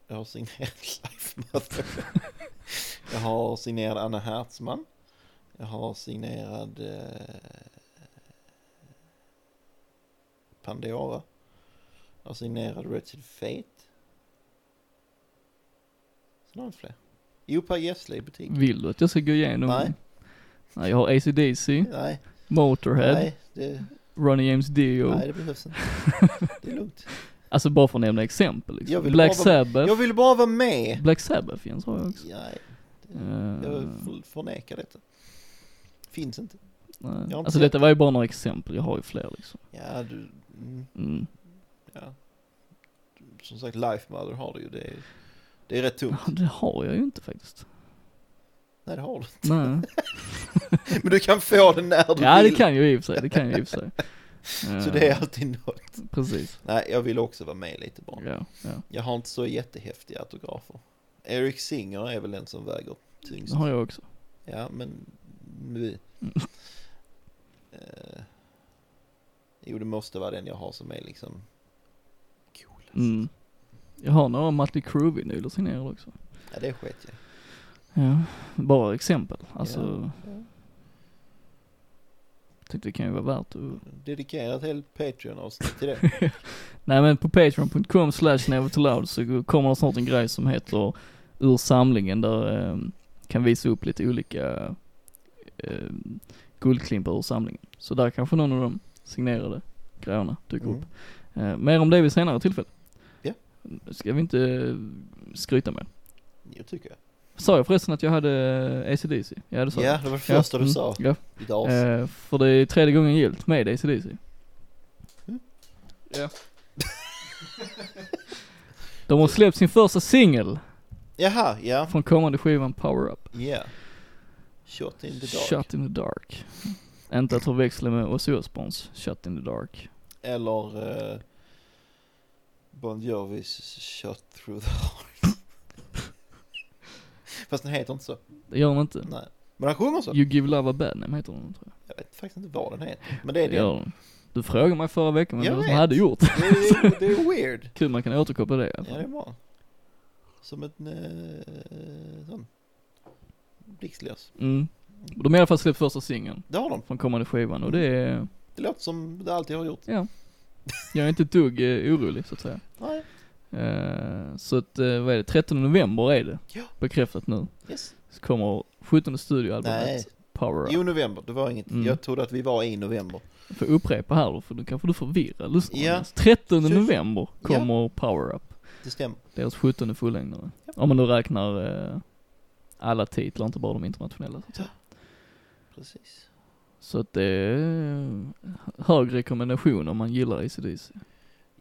Jag har signerat Life Mother. Jag har signerad Anna Hertzman. Jag har signerad eh, Pandora. Jag har signerad Wretched Fate. Sen har jag fler. Jo, Per Gessle i butik. Vill du att jag ska gå igenom? Nej. Nej, jag har AC/DC, Nej, Motorhead, nej, det, Ronny James Dio. nej, det behövs inte. Det är lugnt. Alltså bara för att nämna exempel liksom. Black bara Sabbath. Jag vill bara vara med. Black Sabbath Jens har jag också. Nej, Eh, jag f- förnekar detta. Finns inte. nej. inte Alltså detta det. var ju bara några exempel, jag har ju fler liksom. Ja, du, mm, Mm. ja. Som sagt, Life Mother har du ju. Det är, det är rätt tungt. Ja, det har jag ju inte faktiskt. Nej, det har du inte. Nej. Men du kan få den när du Ja vill. det kan jag i och för sig, det kan jag i och för sig. Så det är alltid något. Precis. Nej, jag vill också vara med lite bara. Ja, ja. Jag har inte så jättehäftiga autografer. Eric Singer är väl den som väger tyngst. Det har jag också. Ja, men nu. Mm. Eh, jo, det måste vara den jag har som är liksom coolast. Mm. Jag har några Mötley Crüe-vinyler signerade också. Ja, det sket jag Ja, bara exempel. Alltså, Ja, ja. tyckte det kan ju vara värt att Dedikera ett helt Patreon-avsnitt till det. Nej men på patreon.com slash nevertoloud så kommer det snart en grej som heter ur samlingen där eh, kan visa upp lite olika eh, guldklimpar ur samlingen. Så där kanske någon av de signerade grejerna dyker Mm. upp. Eh, mer om det vid senare tillfälle. Ja. Ska vi inte skryta med. Jag tycker jag. Sa jag förresten att jag hade eh, ACDC? Ja det sa Ja, jag. det var det första du mm, sa. Ja. Ditt as. Eh, för det är tredje gången gillt med ACDC. Mm. Ja. De har släppt sin första singel Jaha, ja. från kommande skivan Power Up. Ja. Shot in the dark. Shut in the dark. Inte att förväxla med Ozzy Osbournes Shut in the dark. Eller eh, Bon Jovis Shot through the heart. Fast den heter inte så. Det gör den inte. Nej. Men han sjunger så. You give love a bad name heter den tror jag. Jag vet faktiskt inte vad den heter. Men det är Det den. Du frågade mig förra veckan Jag som vet. hade gjort Det är, det är weird. Kul man kan återkoppla det Ja, det är bra. Som ett eh, sån blixtlös. Mm. De har i alla fall släppt första singeln Det har de. från kommande skivan och det är, Det låter som det alltid har gjort. ja. Jag är inte ett dugg eh, orolig så att säga. Nej. Eh, så att, eh, vad är det, 13 november är det. Ja. Bekräftat nu. Yes. Så kommer 17 Nej. studioalbumet Power Up. Jo, november. Det var inget. Mm. Jag trodde att vi var i november. Jag får upprepa här då, för då kanske du förvirrar lyssnarna. Ja. 13 Tjugo- november kommer Power Up. Det stämmer. Deras 17 fullängdare. Om man då räknar alla titlar, inte bara de internationella. Så att, säga. Precis. Så att det är hög rekommendation om man gillar ACDC.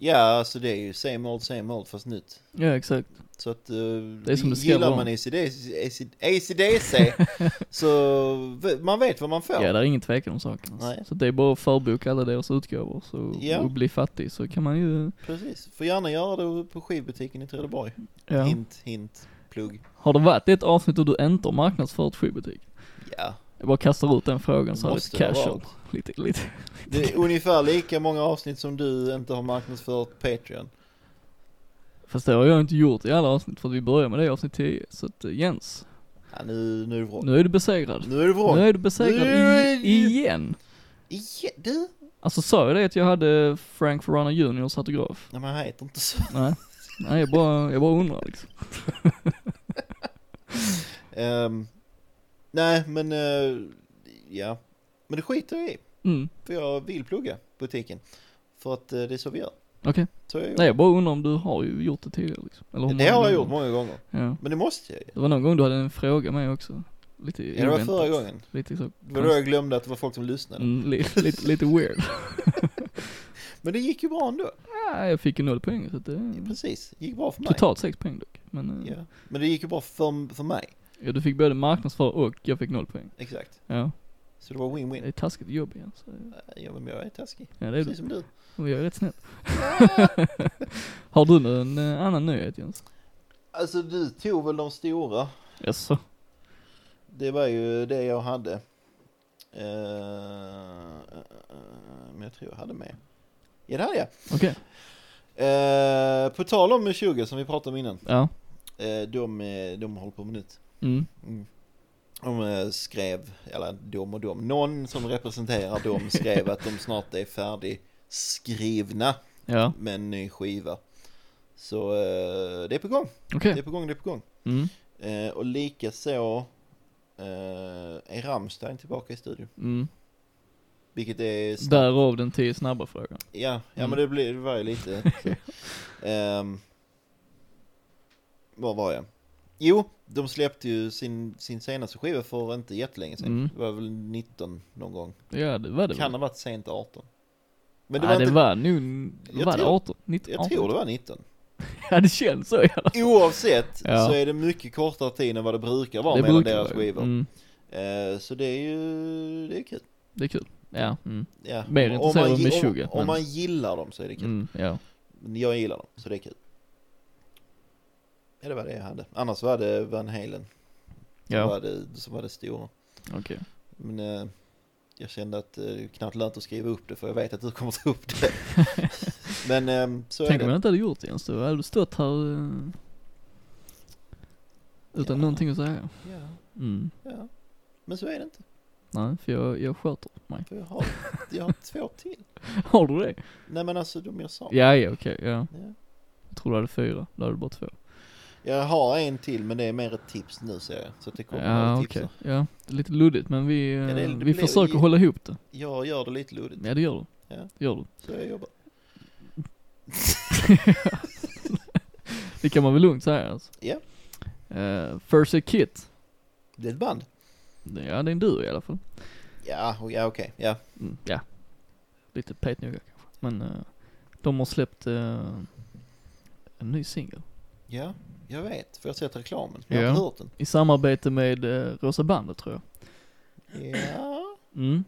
Ja, alltså det är ju same old, same old fast nytt. Ja, exakt. Så att uh, Det är som det ska gillar vara. man ACDC, AC ACDC så man vet vad man får. Ja, det är ingen tvekan om saken. Alltså. Nej. Så det är bara att förboka alla deras utgåvor så, Ja. och bli fattig så kan man ju, Precis. Får gärna göra det på skivbutiken i Trelleborg. ja. Hint, hint, plugg. Har det varit ett avsnitt då du inte har marknadsfört skivbutik? Ja, Jag bara kastar ut den frågan så här lite casual. Lite, lite. det är ungefär lika många avsnitt som du inte har marknadsfört Patreon. Fast det har jag inte gjort i alla avsnitt för att vi börjar med det i avsnitt 10. Så att eh, Jens, Ja, nu, nu är det vrång. nu är du besegrad. Nu är det vrång. Nu är du besegrad Nu är i, det- igen. Igen, du? Alltså sa jag det att jag hade Frank Ferrana Juniors autograf? Nej men han heter inte så. Nej. Nej, jag bara, jag bara undrar liksom. Ehm, nej men, eh, ja. Men det skiter jag i. Mm, För jag vill plugga butiken. För att eh, det är så vi gör. okej. Så jag Nej jag bara undrar om du har ju gjort det tidigare liksom. Eller Det har jag gjort många gånger. Ja. Men det måste jag ju. Det var någon gång du hade en fråga med också. Lite Ja, det var förra gången. Lite så. Det var då jag glömde att det var folk som lyssnade. Mm, lite, lite, lite weird. Men det gick ju bra ändå. Ja, jag fick ju noll poäng så det, Ja, precis, gick bra för mig. totalt sex poäng dock. Men ja. Ja. Men det gick ju bra för, för mig. Ja, du fick både marknadsför och jag fick noll poäng. Exakt. Ja, Så det var det win-win. är taskigt jobb igen. Så, Ja men jag är taskig. ja, det är Precis du. som du. Och jag är rätt snäll. Har du någon eh, annan nyhet Jens? Alltså du tog väl de stora. Jaså? Det var ju det jag hade. Eh, eh, eh, men jag tror jag hade med. Ja det hade jag. Okej. Eh, på tal om 20 som vi pratade om innan. Ja. De, de håller på med nytt. Mm. Mm. De eh, skrev, eller de och de, någon som representerar dem skrev att de snart är färdigskrivna Ja. med en ny skiva. Så eh, det är på gång, Okej. det är på gång, det är på gång. Mm. Eh, och lika så eh, är Rammstein tillbaka i studion. Mm. Vilket är snabbt. Därav den tio snabba frågan. Ja, ja Mm. men det, blir, det var ju lite så. Ehm, Var var jag? Jo, de släppte ju sin, sin senaste skiva för inte jättelänge sedan. Mm. Det var väl 19 någon gång. Ja det var det kan ha varit sent 18. Men det Nej var det inte, var nog, Jag var det tror- 18? 19? jag tror det var 19. Ja det känns så i alla fall. Oavsett Ja. så är det mycket kortare tid än vad det brukar vara Det mellan brukar deras skivor. Mm. Eh, så det är ju, det är kul. Det är kul. Ja. Mm. Ja. Mer Om intresserad av Meshuggah, Om, om men- man gillar dem så är det kul. Mm. Ja. Jag gillar dem, så det är kul. Ja, det var det jag hade. Annars var det Van Halen. Som, Ja. var, det, som var det stora. Okej. Men eh, jag kände att eh, det är knappt lönt att skriva upp det för jag vet att du kommer ta upp det. Men eh, så Tänk är om det. jag inte hade gjort det ens då. Hade du stått här eh, utan Ja. någonting att säga. Ja, Mm. ja. Men så är det inte. Nej, för jag, jag sköter mig. För jag har, jag har två till. Har du det? Nej men alltså de jag sa. Ja, ja okej, ja. Ja. Jag tror du hade fyra, då hade du bara två. Jag har en till men det är mer ett tips nu ser jag. Så att det kommer Ja, okej. tips. Ja, det är lite luddigt men vi, eh, Ja, det det vi försöker hålla ihop det. Jag gör det lite luddigt. Ja, det gör du. Ja. Gör du. Så jag jobbar. Det kan man väl lugnt säga alltså. Ja. Uh, First Aid Kit. Det är ett band. Ja, det är en duo i alla fall. Ja, ja okej. Ja. Mm, ja. Lite petnoga kanske. Men eh, de har släppt eh, en ny singel. Ja, jag vet. För jag har sett reklamen. Jag har Ja. inte hört den. I samarbete med eh, Rosa Bandet tror jag. Ja. Mm.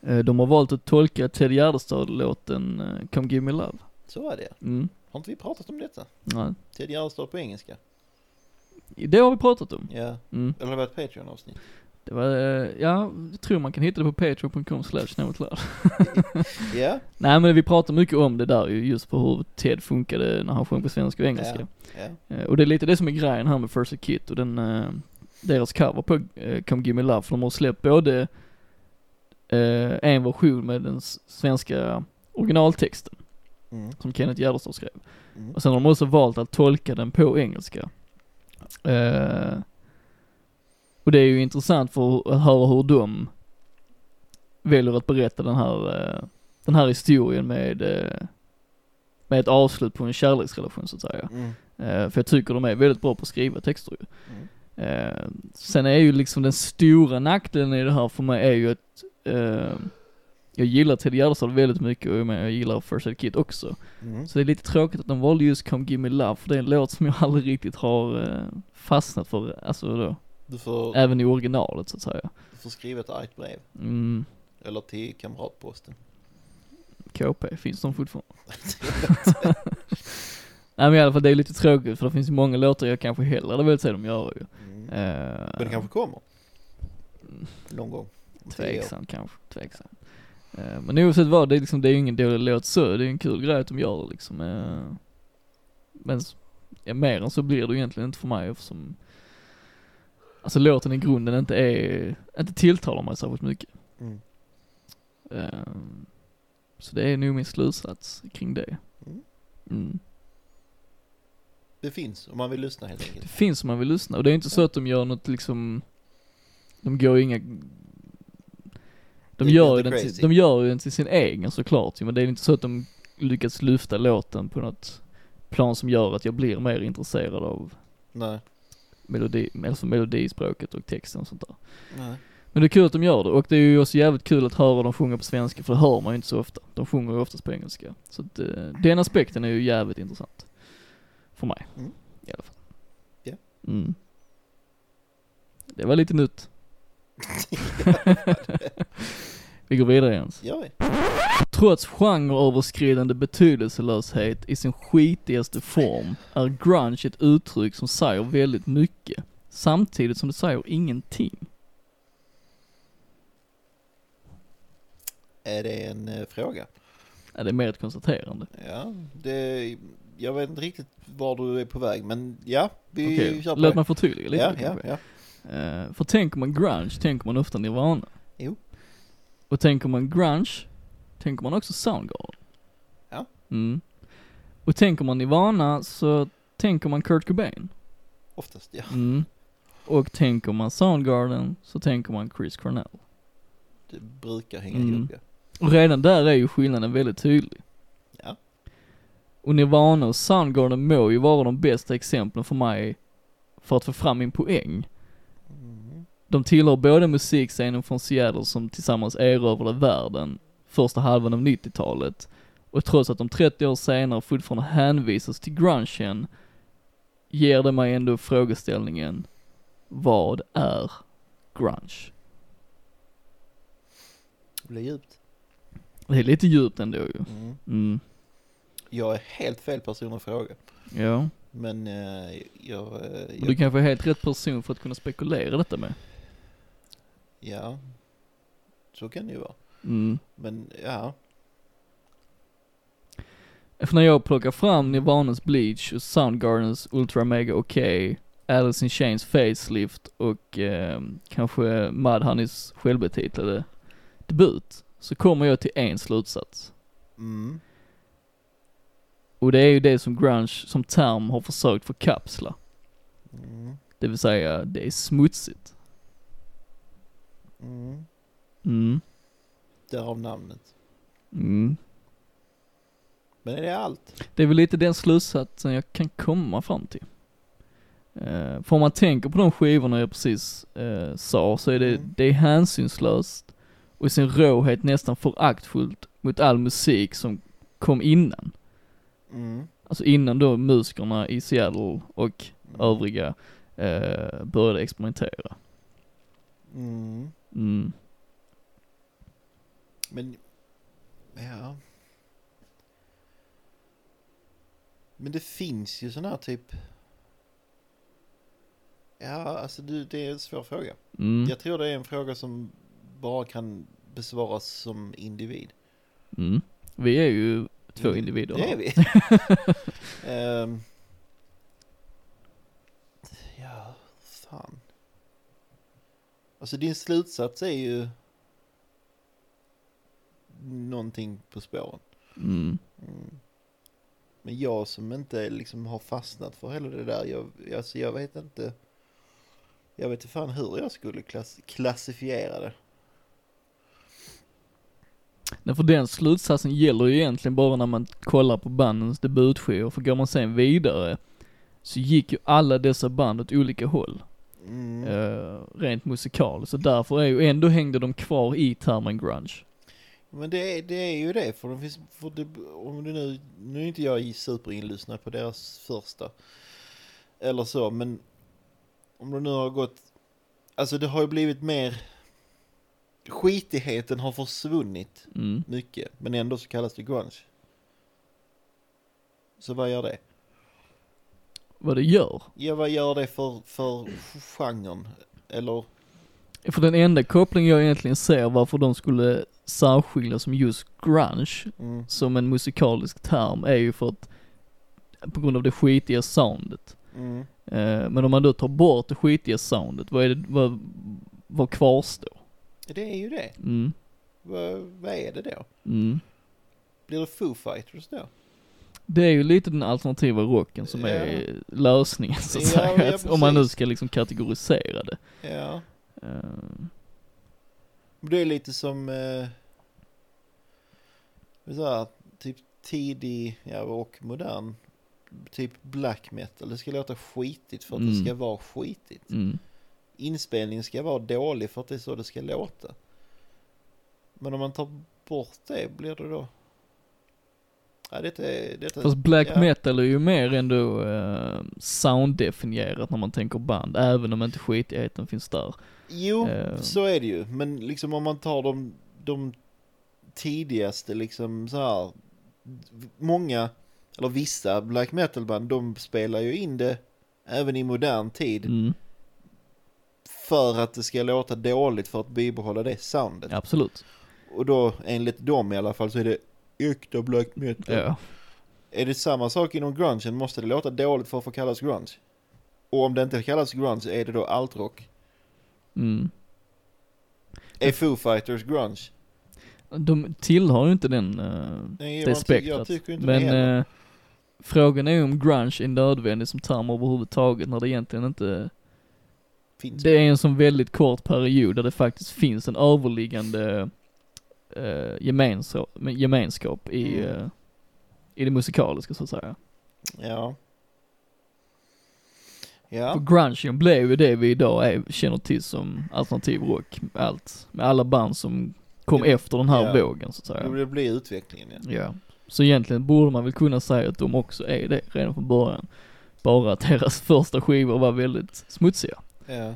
Eh, de har valt att tolka Ted Gärdestad-låten eh, Come Give Me Love. Så var det. Mm. Har inte vi pratat om detta? Nej. Ted Gärdestad på engelska. Det har vi pratat om. Ja. Mm. Eller det var ett Patreon-avsnitt. Det var, eh, ja, jag tror man kan hitta det på patreon.com slash. Ja. Nej men vi pratar mycket om det där ju, just på hur Ted funkade när han sjöng på svenska och engelska. Ja. Eh, Och det är lite det som är grejen här med First Aid Kit och den, eh, deras cover på eh, Come Give Me Love, för de har släppt både en version med den svenska originaltexten, Mm. som Kenneth Gärdestad skrev. Mm. Och sen har de också valt att tolka den på engelska. Eh, och det är ju intressant för att höra hur de väljer att berätta den här, eh, den här historien med, eh, med ett avslut på en kärleksrelation så att säga. Mm. Eh, för jag tycker de är väldigt bra på att skriva texter ju. Mm. Sen är ju liksom den stora nackdelen i det här för mig är ju att jag gillar Ted Gärdestad väldigt mycket och jag, gillar First Aid Kit också. Mm. Så det är lite tråkigt att de valde just Come Give Me Love för det är en låt som jag aldrig riktigt har fastnat för, alltså då, Du, får, även i originalet så att säga. du får skriva ett argt brev. Mm, Eller till kamratposten. KP, finns de fortfarande? Nej men i alla fall det är lite tråkigt för det finns ju många låtar jag kanske hellre hade velat se dem göra ju. Mm. Eh, Men det kanske kommer. Någon gång. Tveksamt kanske, tveksamt. Eh, men oavsett vad, det är liksom, det är ju ingen dålig låt så, det är en kul grej att de gör det liksom. Eh, men, ja, mer än så blir det egentligen inte för mig eftersom, alltså låten i grunden inte är, inte tilltalar mig särskilt mycket. Mm. Eh, så det är nog min slutsats kring det. Mm. Mm. Det finns om man vill lyssna helt Det enkelt. finns om man vill lyssna och det är inte så att de gör något liksom, de går inga De Det gör, den till, de gör ju den till sin egen såklart men det är inte så att de lyckas lyfta låten på något plan som gör att jag blir mer intresserad av Nej. Melodi, alltså melodispråket och texten och sånt där. Nej. Men det är kul att de gör det och det är ju också jävligt kul att höra dem sjunga på svenska för det hör man ju inte så ofta. De sjunger ju oftast på engelska. Så att, eh, den aspekten är ju jävligt intressant. För mig. Mm. I alla fall. Ja. Mm. Det var lite nytt. Vi går vidare Jens. Gör vi? Trots genreöverskridande betydelselöshet i sin skitigaste form är grunge ett uttryck som säger väldigt mycket, samtidigt som det säger ingenting. Är det en eh, fråga? Ja, det är mer ett konstaterande. Ja, det, jag vet inte riktigt var du är på väg, men ja, vi Okej, kör på låt det. mig förtydliga lite Ja, ja, kanske. ja. Eh, för tänker man grunge, tänker man ofta Nirvana. Och tänker man grunge, tänker man också Soundgarden. Ja. Mm. Och tänker man Nirvana så tänker man Kurt Cobain. Oftast ja. Mm. Och tänker man Soundgarden så tänker man Chris Cornell. Det brukar hänga Mm. ihop ja. Och redan där är ju skillnaden väldigt tydlig. Ja. Och Nirvana och Soundgarden må ju vara de bästa exemplen för mig för att få fram min poäng. De tillhör båda musikscenen från Seattle som tillsammans erövrade världen första halvan av 90-talet. Och trots att de 30 år senare fortfarande hänvisas till grungen ger det mig ändå frågeställningen, vad är grunge? Det blir djupt. Det är lite djupt ändå ju. Mm. Mm. Jag är helt fel person att fråga. Ja. Men eh, jag, eh, jag, du kanske är helt rätt person för att kunna spekulera detta med. Ja, så kan det ju vara. Mm. Men ja, För när jag plockar fram Nirvanas Bleach och Soundgardens Ultra Mega OK, Alice in Chains Facelift och eh, kanske Mudhoneys självbetitlade debut, så kommer jag till en slutsats. mm, Och det är ju det som grunge som term har försökt förkapsla. mm, Det vill säga, det är smutsigt. Mm. Mm. Därav namnet. Mm. Men är det allt? Det är väl lite den slutsatsen jag kan komma fram till. Eh, för om man tänker på de skivorna jag precis eh, sa, så är det, Mm. det är hänsynslöst och i sin råhet nästan föraktfullt mot all musik som kom innan. Mm. Alltså innan då musikerna i Seattle och Mm. övriga eh, började experimentera. Mm. Mm. Men, ja. Men det finns ju sån här typ. Ja, alltså du, det är en svår fråga. Mm. Jag tror det är en fråga som bara kan besvaras som individ. Mm. Vi är ju två Mm, individer Det är vi. Ehm. ja, fan. Alltså din slutsats är ju någonting på spåren. Mm. Mm. Men jag som inte liksom har fastnat för hela det där, jag, alltså jag vet inte. Jag vet inte fan hur jag skulle klass, klassifiera det. Nej, för den slutsatsen gäller ju egentligen bara när man kollar på bandens debutskivor, för går man sen vidare så gick ju alla dessa band åt olika håll, Mm. eh, rent musikaliskt. Så därför är ju, ändå hängde de kvar i termen grunge. Men det är, det är ju det, för, de finns, för det, om du nu, nu är inte jag superinlyssnad på deras första, eller så, men om du nu har gått, alltså det har ju blivit mer, skitigheten har försvunnit Mm. mycket, men ändå så kallas det grunge. Så vad gör det? Vad det gör. Ja, vad gör det för, för genren? Eller, För den enda koppling jag egentligen ser varför de skulle särskilja som just grunge, mm, som en musikalisk term, är ju för att, på grund av det skitiga soundet. mm. Eh, men om man då tar bort det skitiga soundet, vad är det, vad, vad kvarstår? det är ju det. Mm. Vad, vad är det då? Mm. Blir det Foo Fighters då? Det är ju lite den alternativa rocken som Ja. är lösningen så att Ja, säga, ja, om man nu ska liksom kategorisera det. Ja. Eh, Det är lite som, eh, så här, typ tidig, ja och modern, typ black metal. Det ska låta skitigt för att Mm. det ska vara skitigt. Mm. Inspelningen ska vara dålig för att det är så det ska låta. Men om man tar bort det, blir det då? Ja, detta detta, Fast black ja. metal är ju mer ändå uh, sounddefinierat när man tänker band, även om inte skitigheten finns där. Jo, Eh. så är det ju. Men liksom om man tar de, de tidigaste liksom så här. Många, eller vissa black metal band, de spelar ju in det även i modern tid. Mm. För att det ska låta dåligt för att bibehålla det soundet. Absolut. Och då enligt dem i alla fall så är det äkta black metal. Ja. Är det samma sak inom grungen måste det låta dåligt för att få kallas grunge. Och om det inte kallas grunge är det då altrock. Mm. Är Foo Fighters grunge? De tillhör ju inte den, uh, Nej, det spektrat. Men det eh, frågan är ju om grunge är nödvändig som term överhuvudtaget när det egentligen inte, Finns det är en sån väldigt kort period där det faktiskt finns en överliggande uh, gemenskap, gemenskap i, Mm. eh, i det musikaliska så att säga. Ja. För Ja. grungen blev ju det vi idag är, känner till som alternativ rock, med allt, med alla band som kom Ja. efter den här Ja. vågen så att säga. Det blir utvecklingen ja. Ja. Så egentligen borde man väl kunna säga att de också är det redan från början. Bara att deras första skivor var väldigt smutsiga. Ja.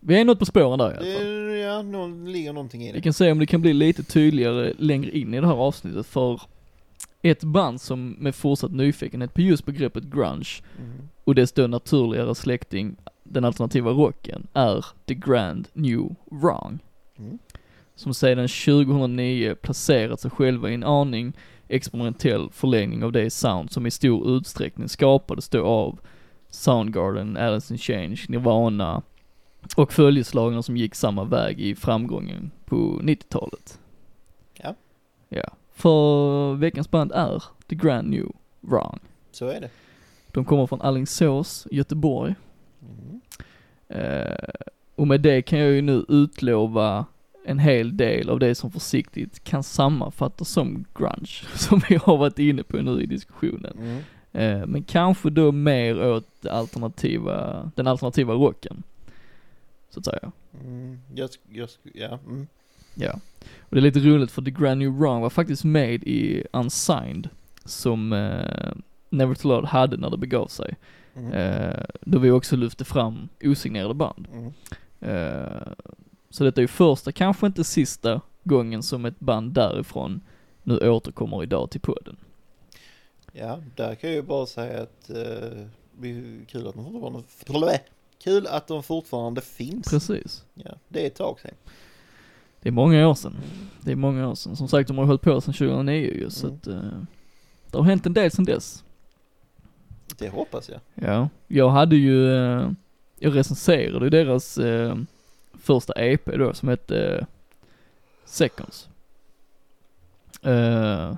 Vi är något på spåren där i alla Det, fall. ja, nå, ligger någonting i Vi det. kan se om det kan bli lite tydligare längre in i det här avsnittet för ett band som med fortsatt nyfikenhet på just begreppet grunge Mm. och dess då naturligare släkting, den alternativa rocken, är The Grand New Wrong. Mm. Som sedan 2009 placerat sig själva i en aning experimentell förlängning av det sound som i stor utsträckning skapades då av Soundgarden, Alice in Change, Nirvana och följeslagna som gick samma väg i framgången på 90-talet. Ja. Ja. För veckans band är The Grand New Wrong. Så är det. De kommer från Alingsås, Göteborg. Mm. Eh, och med det kan jag ju nu utlova en hel del av det som försiktigt kan sammanfattas som grunge, som vi har varit inne på nu i diskussionen. Mm. Eh, men kanske då mer åt alternativa, den alternativa rocken. Så att säga. Mm. Jag, jag, ja. Mm. Ja. Och det är lite roligt för The Grand New Wrong var faktiskt med i Unsigned, som eh, Never to Loud hade när det begav sig. Mm. Eh, då vi också lyfte fram osignerade band. Mm. Eh, så detta är ju första, kanske inte sista gången som ett band därifrån nu återkommer idag till podden. Ja, där kan jag ju bara säga att eh, det är kul att de fortfarande, kul att de fortfarande finns. Precis. Ja, det är ett tag sedan. Det är många år sedan. Det är många år sedan. Som sagt, de har hållit på sedan 2009 ju, så Mm. att eh, det har hänt en del sedan dess. Det hoppas jag. Ja, jag hade ju, eh, jag recenserade ju deras eh, första EP då som hette Seconds. Ja.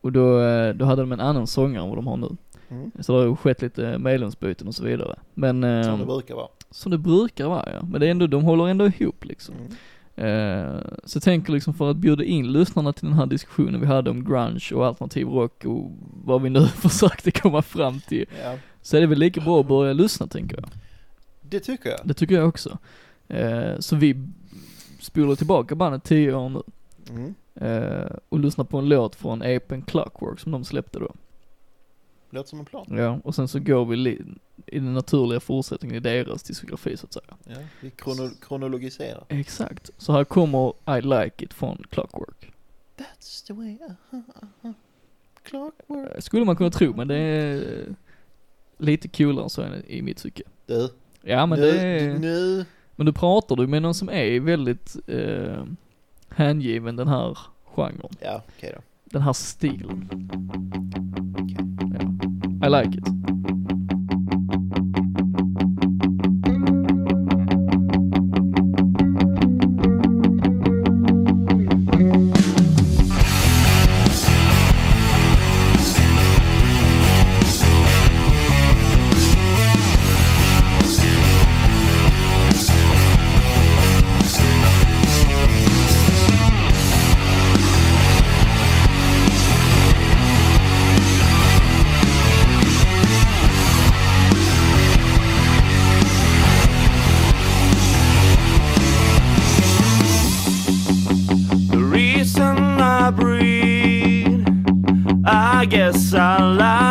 Och då, då hade de en annan sångare än vad de har nu. Mm. Så det har ju skett lite medlemsbyten och så vidare. Men, eh, Som det brukar vara. som det brukar vara ja. Men det är ändå, de håller ändå ihop liksom. Mm. Eh, så jag tänker liksom för att bjuda in lyssnarna till den här diskussionen vi hade om grunge och alternativ rock och vad vi nu försökte komma fram till. Ja, Så är det väl lika bra att börja lyssna tänker jag. det tycker jag. Det tycker jag också. Eh, så vi spolar tillbaka bandet 10 år nu. Mm. Eh, och lyssnar på en låt från EPen Clockwork som de släppte då. Låter som en plan. Ja, och sen så går vi i den naturliga fortsättningen i deras diskografi så att säga. Ja, vi krono kronologiserar. Exakt. Så här kommer I Like It från Clockwork. That's the way, uh-huh, uh-huh. Clockwork. Eh, Skulle man kunna tro, men det är lite coolare så i mitt tycke. Du, Ja men nu, det är, nu. men du pratar du med någon som är väldigt eh, hängiven den här genren, Ja, okej då. den här stilen. Ja. I like it. I guess I like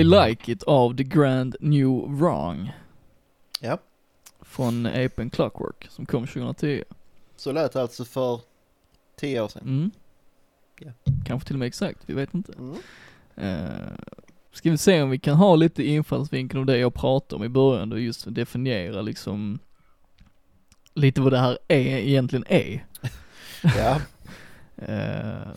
I Like It av The Grand New Wrong. Ja, Från Apen Clockwork som kom 2010. så lät det alltså för tio år sedan. Mm. Ja. Kanske till och med exakt, vi vet inte. Mm. Uh, ska vi se om vi kan ha lite infallsvinkel om det jag pratade om i början då, just definiera liksom lite vad det här är, egentligen är. Ja, Eh,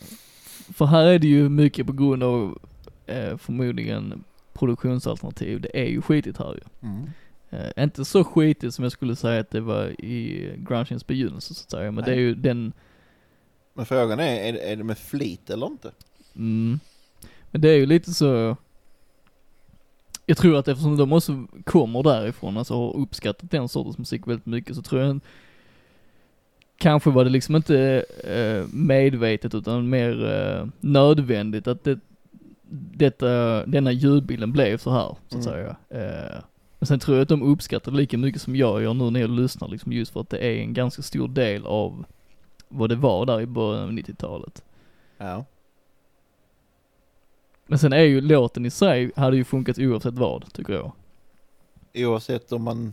för här är det ju mycket på grund av eh, förmodligen produktionsalternativ. Det är ju skitigt här ju. mm. Eh, inte så skitigt som jag skulle säga att det var i grungens begynnelse så att säga, men Nej. det är ju den, men frågan är, är, det- är det med flit eller inte? mm, men det är ju lite så, jag tror att eftersom de också kommer därifrån, alltså har uppskattat den sortens musik väldigt mycket, så tror jag Kanske var det liksom inte eh, medvetet utan mer eh, nödvändigt att det, detta, denna ljudbilden blev så här, så att Mm. säga. Eh, Men sen tror jag att de uppskattar det lika mycket som jag gör nu när jag lyssnar liksom just för att det är en ganska stor del av vad det var där i början av 90-talet. Ja. Men sen är ju låten i sig, hade ju funkat oavsett vad, tycker jag. Oavsett om man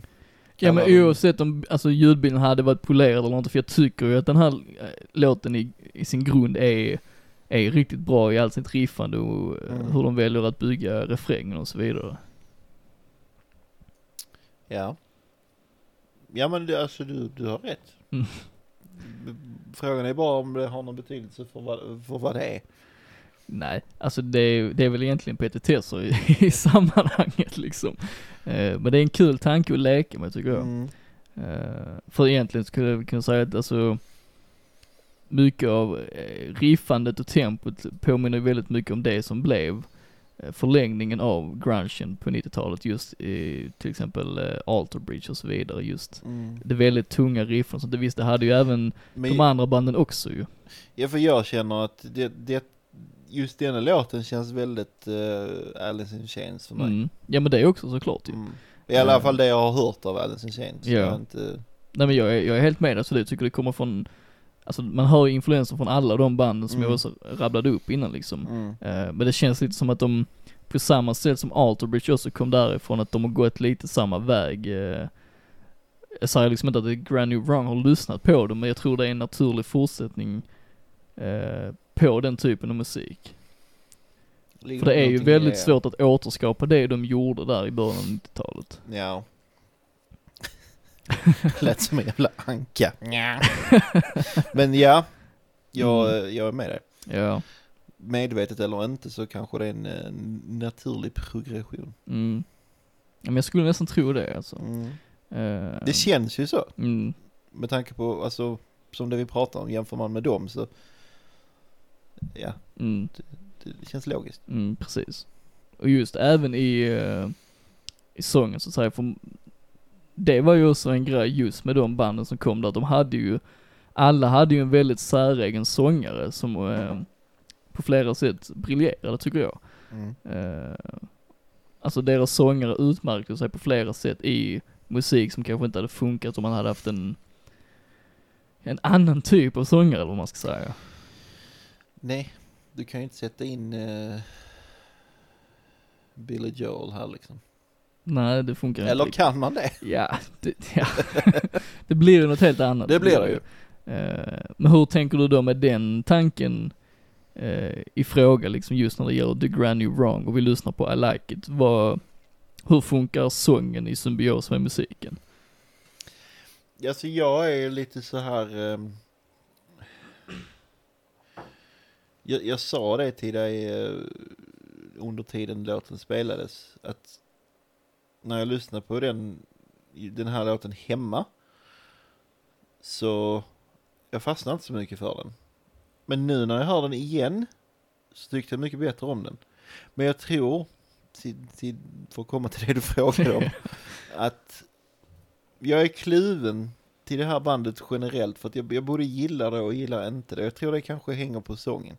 Ja men oavsett om, alltså ljudbilden hade varit polerad eller inte, för jag tycker ju att den här eh, låten i, i sin grund är, är riktigt bra i allt sitt riffande och eh, Mm. hur de väljer att bygga refrängen och så vidare. Ja. Ja men det, alltså du, du har rätt. Mm. Frågan är bara om det har någon betydelse för vad, för vad det är. Nej, alltså det är, det är väl egentligen petitesser i, i sammanhanget liksom. Eh, men det är en kul tanke att leka med tycker jag. Mm. Eh, för egentligen skulle jag kunna säga att alltså mycket av eh, riffandet och tempot påminner väldigt mycket om det som blev eh, förlängningen av grungen på 90-talet just i till exempel eh, Alter Bridge och så vidare just Mm. det väldigt tunga riffen så det visst det hade ju även Men, de andra banden också ju. ja, för jag känner att det, det, just denna låten känns väldigt uh, Alice in Chains för mig. Mm. Ja men det är också såklart ju. Mm. I alla Mm. fall det jag har hört av Alice in Chains. Ja. Inte, Nej men jag är, jag är helt med det tycker det kommer från, alltså man hör ju influenser från alla de banden som Mm. jag också rabblade upp innan liksom. mm. Eh, men det känns lite som att de, på samma sätt som Alter Bridge också kom därifrån, att de har gått lite samma väg. Eh, jag säger liksom inte att Grand New Wrong har lyssnat på dem, men jag tror det är en naturlig fortsättning eh, på den typen av musik. Ligger För det är ju väldigt det? svårt att återskapa det de gjorde där i början av 90-talet. Ja. Lät som en jävla anka. Men ja, jag, Mm. jag är med dig. Ja. Medvetet eller inte så kanske det är en, naturlig progression. Mm. Men jag skulle nästan tro det alltså. Mm. Eh, Det känns ju så. mm. Med tanke på, alltså, som det vi pratar om, jämför man med dem så, ja, Mm. det, det känns logiskt. Mm, precis. Och just även i, eh, i sången så säga, för det var ju också en grej just med de banden som kom där, de hade ju, alla hade ju en väldigt säregen sångare som eh, på flera sätt briljerade tycker jag. Mm. Eh, alltså deras sångare utmärkte sig på flera sätt i musik som kanske inte hade funkat om man hade haft en, en annan typ av sångare eller vad man ska säga. Nej, du kan ju inte sätta in uh, Billy Joel här liksom. Nej, det funkar Eller inte. kan man det? Ja, det, ja. det blir ju något helt annat. Det blir det ju. Eh, men hur tänker du då med den tanken eh, i fråga liksom just när det gäller The Grand New Wrong och vi lyssnar på I Like It. Vad, hur funkar sången i symbios med musiken? Alltså jag är lite så här. ehm, jag, jag sa det till dig eh, under tiden låten spelades. Att när jag lyssnar på den, den här låten hemma. Så jag fastnar inte så mycket för den. Men nu när jag hör den igen. Så tyckte jag mycket bättre om den. Men jag tror, till, till, för att komma till det du frågade om. att jag är kluven till det här bandet generellt för att jag, jag både gillar det och gillar inte det. Jag tror det kanske hänger på sången.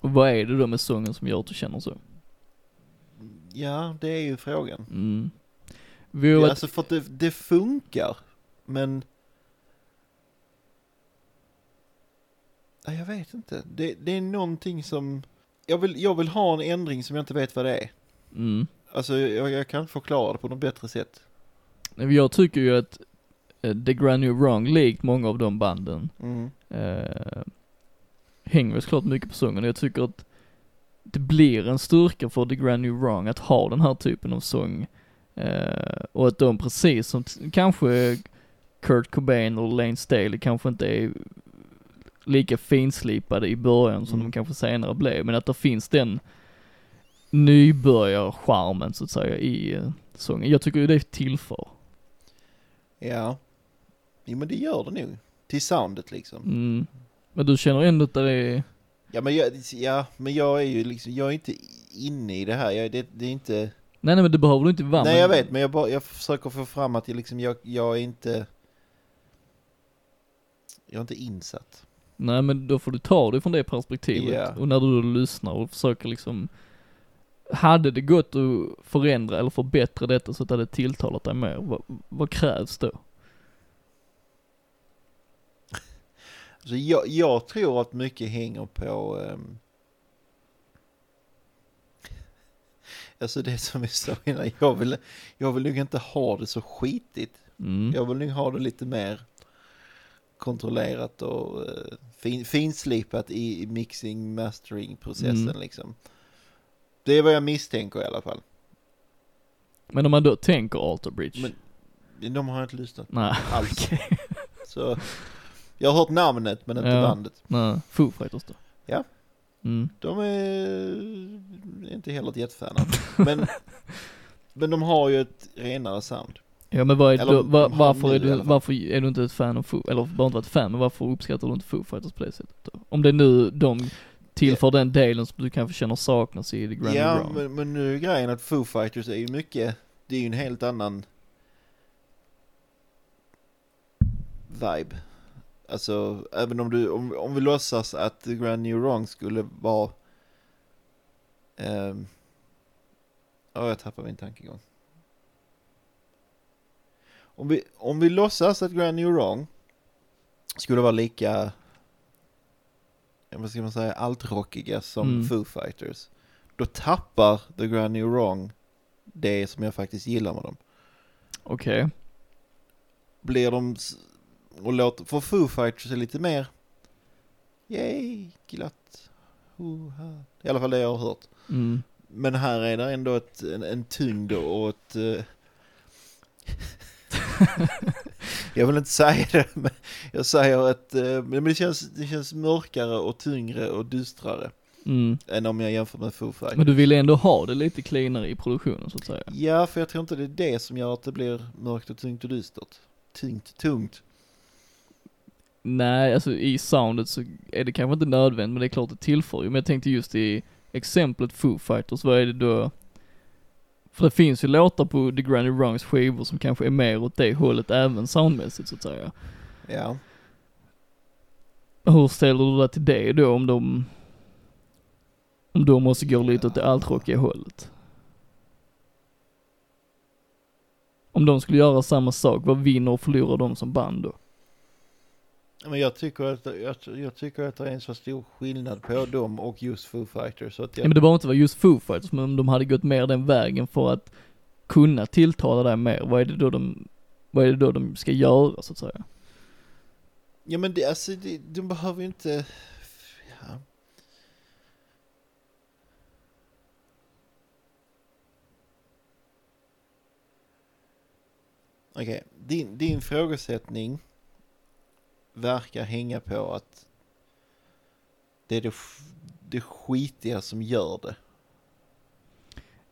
Och vad är det då med sången som gör att du känner så? Ja, det är ju frågan. Mm. Ja, varit, alltså för att det, det funkar, men... Ja, jag vet inte. Det, det är någonting som... Jag vill, jag vill ha en ändring som jag inte vet vad det är. mm. Alltså jag, jag kan förklara det på något bättre sätt. Jag tycker ju att eh, The Grand New Wrong, likt många av de banden, Mm. eh, hänger såklart mycket på sången jag tycker att det blir en styrka för The Grand New Wrong att ha den här typen av sång. Eh, och att de precis som kanske Kurt Cobain och Lane Staley kanske inte är lika finslipade i början som Mm. de kanske senare blev, men att det finns den nybörjarcharmen så att säga i eh, sången. Jag tycker ju det tillför. Ja. Jo men det gör det nog. Till soundet liksom. Mm. Men du känner ändå att det är, Ja men jag, ja, men jag är ju liksom, jag är inte inne i det här. Jag, det, det är inte... nej nej men det behöver du inte vara. Nej jag vet, men jag, bara, jag försöker få fram att jag liksom, jag, jag är inte... Jag är inte insatt. Nej men då får du ta det från det perspektivet. Ja. Och när du då lyssnar och försöker liksom hade det gått att förändra eller förbättra detta så att det hade tilltalat dig mer? Vad, vad krävs då? Alltså jag, jag tror att mycket hänger på... Um, alltså det som vi sa innan, jag vill, jag vill nog inte ha det så skitigt. Mm. Jag vill nog ha det lite mer kontrollerat och uh, fin, finslipat i mixing mastering processen Mm. liksom. Det är vad jag misstänker i alla fall. Men om man då tänker Alter Bridge? Men de har jag inte lyssnat nej, alls. Så jag har hört namnet men inte Ja. bandet. nej. Foo Fighters då? Ja. Mm. De är inte heller ett jättefan. Men, men de har ju ett renare sound. Ja men vad är, Eller då, de va, har varför, är du, varför är du inte ett fan av Foo, eller bara inte varit fan, men varför uppskattar du inte Foo Fighters på det sättet då? Om det är nu de tillför den delen som du kanske känner saknas i The Grand ja, Wrong. men, men nu är grejen att Foo Fighters är ju mycket, det är ju en helt annan vibe. Alltså, även om du, om, om vi låtsas att The Grand New Wrong skulle vara, ehm, ja jag tappar min tankegång. Om vi, om vi låtsas att Grand New Wrong skulle vara lika, vad ska man säga, altrockiga som Mm. Foo Fighters. Då tappar The Grand New Wrong det som jag faktiskt gillar med dem. Okej. Blir de, och låter, för Foo Fighters är lite mer, yay, glatt, hoha. I alla fall det jag har hört. Mm. Men här är det ändå ett, en, en tyngd och ett... eh, jag vill inte säga det, men jag säger att men det känns, det känns mörkare och tyngre och dystrare Mm. än om jag jämför med Foo Fighters. Men du vill ändå ha det lite cleanare i produktionen så att säga? Ja, för jag tror inte det är det som gör att det blir mörkt och tungt och dystert. Tungt, tungt. Nej, alltså i soundet så är det kanske inte nödvändigt, men det är klart det tillför ju. Men jag tänkte just i exemplet Foo Fighters, vad är det då? För det finns ju låtar på The Granny Wrongs skivor som kanske är mer åt det hållet även soundmässigt så att säga. Ja. Hur ställer du dig till det då om de, om de måste gå lite åt det altrockiga hållet? Om de skulle göra samma sak, vad vinner och förlorar de som band då? Men jag tycker att, jag, jag tycker att det är en så stor skillnad på dem och just Foo Fighters. Så att Ja, jag, men det behöver inte vara just Foo Fighters, men om de hade gått mer den vägen för att kunna tilltala dig mer, vad är det då de, vad är det då de ska göra så att säga? ja men det, alltså, det, de behöver ju inte... Ja. Okej, din, din frågesättning verkar hänga på att det är det, det skitiga som gör det.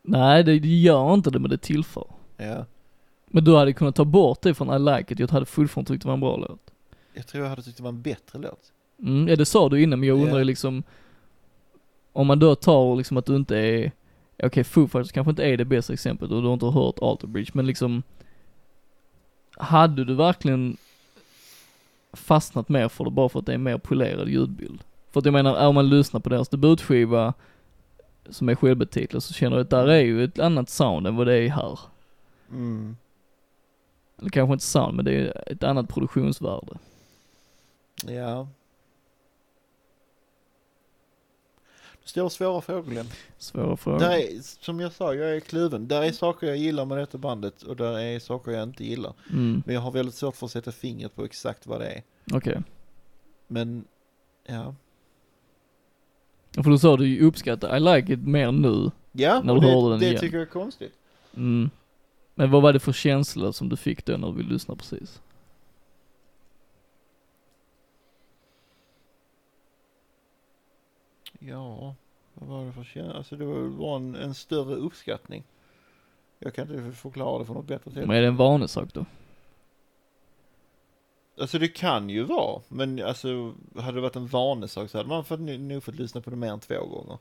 Nej, det, gör inte det, men det tillför. Ja, Men du hade kunnat ta bort det från I Like It, jag hade fortfarande tyckt det var en bra låt. jag tror jag hade tyckt det var en bättre låt. Mm, ja det sa du innan, men jag undrar ju liksom, om man då tar liksom att du inte är, okej Foo Fighters kanske inte är det bästa exemplet och du har inte hört Alter Bridge, men liksom, hade du verkligen fastnat mer för det bara för att det är mer polerad ljudbild? För att jag menar, om man lyssnar på deras debutskiva, som är självbetitlad, så känner jag att där är ju ett annat sound än vad det är här. Mm. Eller kanske inte sound, men det är ett annat produktionsvärde. Ja. Du ställer svåra frågor Glenn. Svåra frågor. Där är, som jag sa, jag är kluven. Där är saker jag gillar med detta bandet och där är saker jag inte gillar. Mm, Men jag har väldigt svårt för att sätta fingret på exakt vad det är. okej. Men, ja. För du sa du uppskattar I like it mer nu. Ja, När du det, hörde den det igen. tycker jag är konstigt. Mm. Men vad var det för känsla som du fick då när vi lyssnade precis? Ja, vad var det för känsla? Alltså det var en, en större uppskattning. Jag kan inte förklara det på något bättre sätt. Men är det en vanesak då? Alltså det kan ju vara, men alltså hade det varit en vanesak så hade man fått, nog fått lyssna på det mer än två gånger.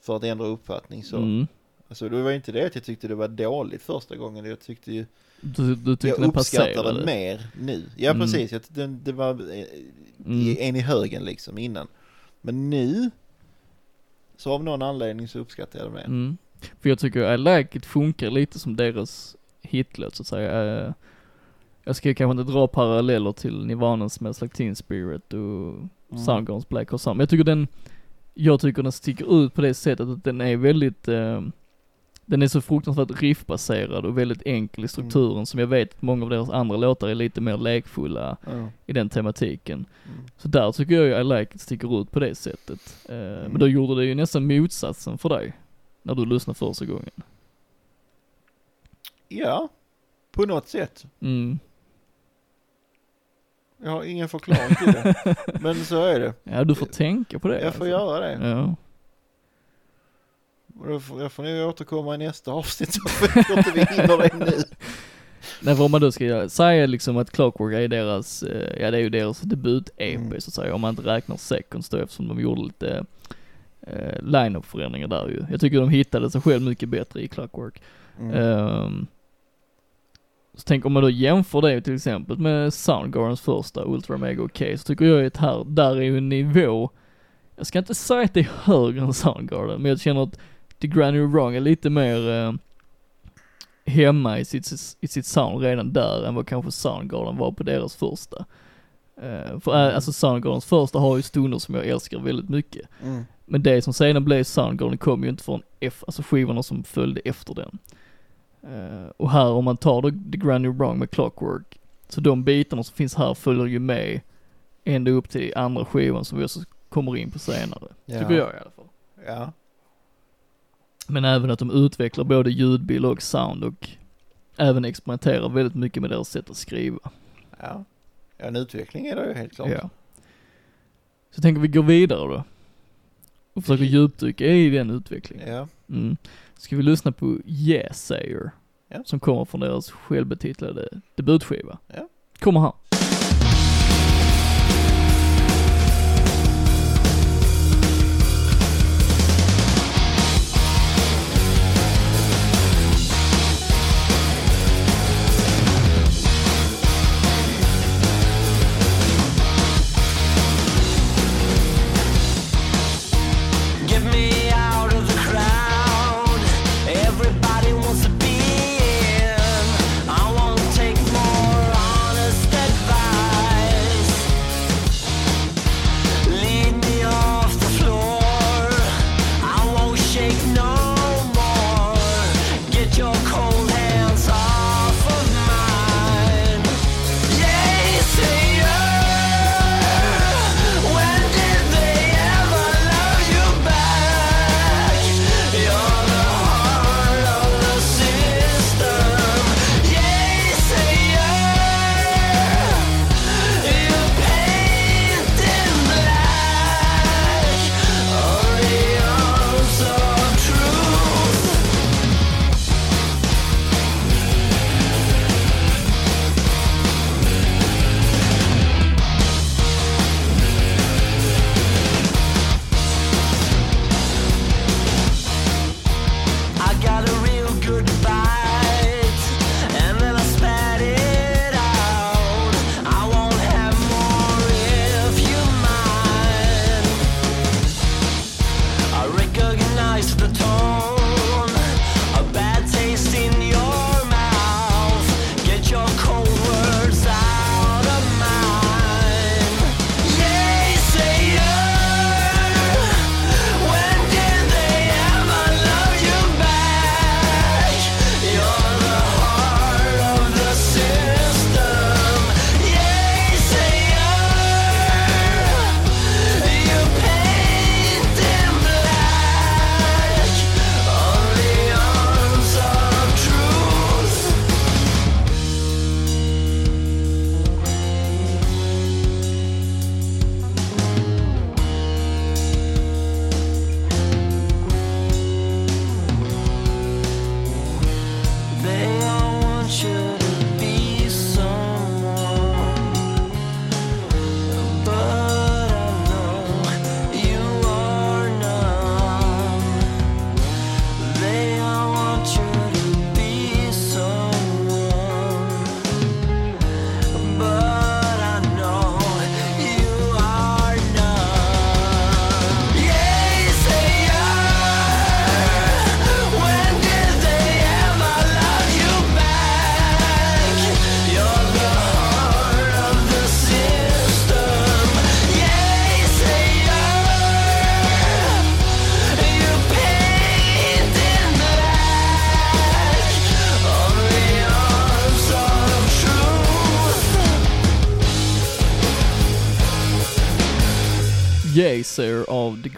För att ändra uppfattning så. Mm. Alltså det var inte det att jag tyckte det var dåligt första gången, jag tyckte ju, Du, du tyckte jag den uppskattar den mer nu. Ja Mm. precis, jag, den, det var eh, Mm. en i högen liksom innan. Men nu, så av någon anledning så uppskattar jag det mer. Mm. För jag tycker I Like It funkar lite som deras hitlåt så att säga. Eh, Jag ska kanske inte dra paralleller till Nirvanas Smells Like Teen Spirit och Mm. Soundgarns Black Horse Sun. Men jag tycker den, jag tycker den sticker ut på det sättet att den är väldigt, eh, den är så fruktansvärt riffbaserad och väldigt enkel i strukturen som jag vet att många av deras andra låtar är lite mer lekfulla Ja. i den tematiken. Mm. Så där tycker jag ju I Like It sticker ut på det sättet. Eh, Men då gjorde det ju nästan motsatsen för dig, när du lyssnade första gången. ja, på något sätt. Mm. Jag har ingen förklaring till det. Men så är det. Ja, du får tänka på det. Jag får alltså. göra det. Ja. Då får, jag får nog återkomma i nästa avsnitt så jag inte vi hinner det nu. Nej, för om man då ska göra- säga liksom att Clockwork är deras, eh, ja det är ju deras debut-EP Mm. så att säga, om man inte räknar Seconds då eftersom de gjorde lite eh, line-up förändringar där ju. Jag tycker de hittade sig själv mycket bättre i Clockwork. Mm. Ehm, så tänk om man då jämför det till exempel med Soundgardens första Ultra Mega OK så tycker jag att här, där är ju en nivå, jag ska inte säga att det är högre än Soundgarden, men jag känner att The Granny Wrong är lite mer eh, hemma i sitt, i sitt sound redan där än vad kanske Soundgarden var på deras första. Eh, för äh, alltså Soundgardens första har ju stunder som jag älskar väldigt mycket. Mm. Men det som sedan blev Soundgarden kom ju inte från F, alltså skivorna som följde efter den. Eh, och här om man tar då The Granny Wrong med Clockwork, så de bitarna som finns här följer ju med ända upp till andra skivan som vi också kommer in på senare. Ja. Tycker jag i alla fall. Ja. Men även att de utvecklar både ljudbild och sound och även experimenterar väldigt mycket med deras sätt att skriva. Ja. ja, en utveckling är det ju helt klart. Ja. Så jag tänker vi går vidare då. Och försöker djupdyka i den utvecklingen. Ja. Mm. Ska vi lyssna på Yeah Sayer? Ja. Som kommer från deras självbetitlade debutskiva. Ja. Kommer här.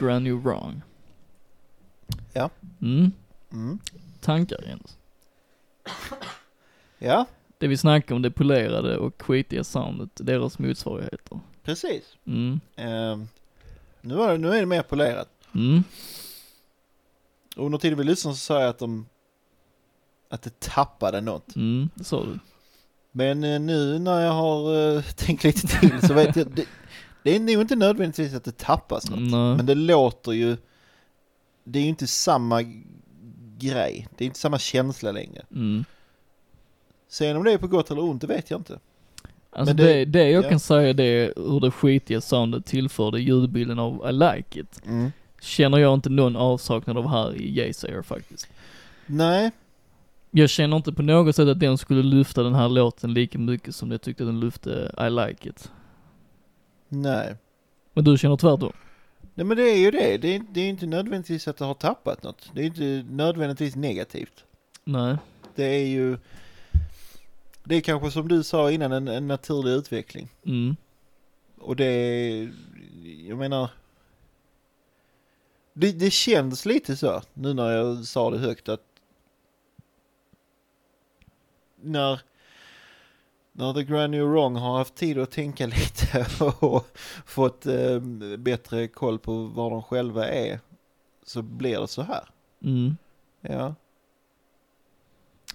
Grand New Wrong. Ja. Mm, Mm. tankar Jens? Ja, Det vi snackar om, det polerade och skitiga soundet, deras motsvarigheter. precis. Mm, Ehm, nu, var det, nu är det mer polerat. mm, Och under tiden vi lyssnade så sa jag att de att det tappade något. mm, det sa du. Men eh, nu när jag har eh, tänkt lite till så vet jag, det, det är nog inte nödvändigtvis att det tappas något. Nej. Men det låter ju, det är ju inte samma grej, det är inte samma känsla längre. Mm. Sen om det är på gott eller ont, det vet jag inte. Alltså Men det, det- det, jag ja. kan säga det är hur det skitiga soundet tillförde ljudbilden av I like it. Känner jag inte någon avsaknad av här i Yeazer faktiskt. Nej, Jag känner inte på något sätt att den skulle lyfta den här låten lika mycket som jag tyckte den lyfte I like it. Nej. Men du känner tvärtom? Nej men det är ju det, det är, det är inte nödvändigtvis att det har tappat något. Det är inte nödvändigtvis negativt. Nej. Det är ju, det är kanske som du sa innan en, en naturlig utveckling. Mm. Och det är, jag menar, det, det känns lite så nu när jag sa det högt att när, när The Grand New Wrong har haft tid att tänka lite och fått eh, bättre koll på var de själva är så blir det så här. Mm. Ja,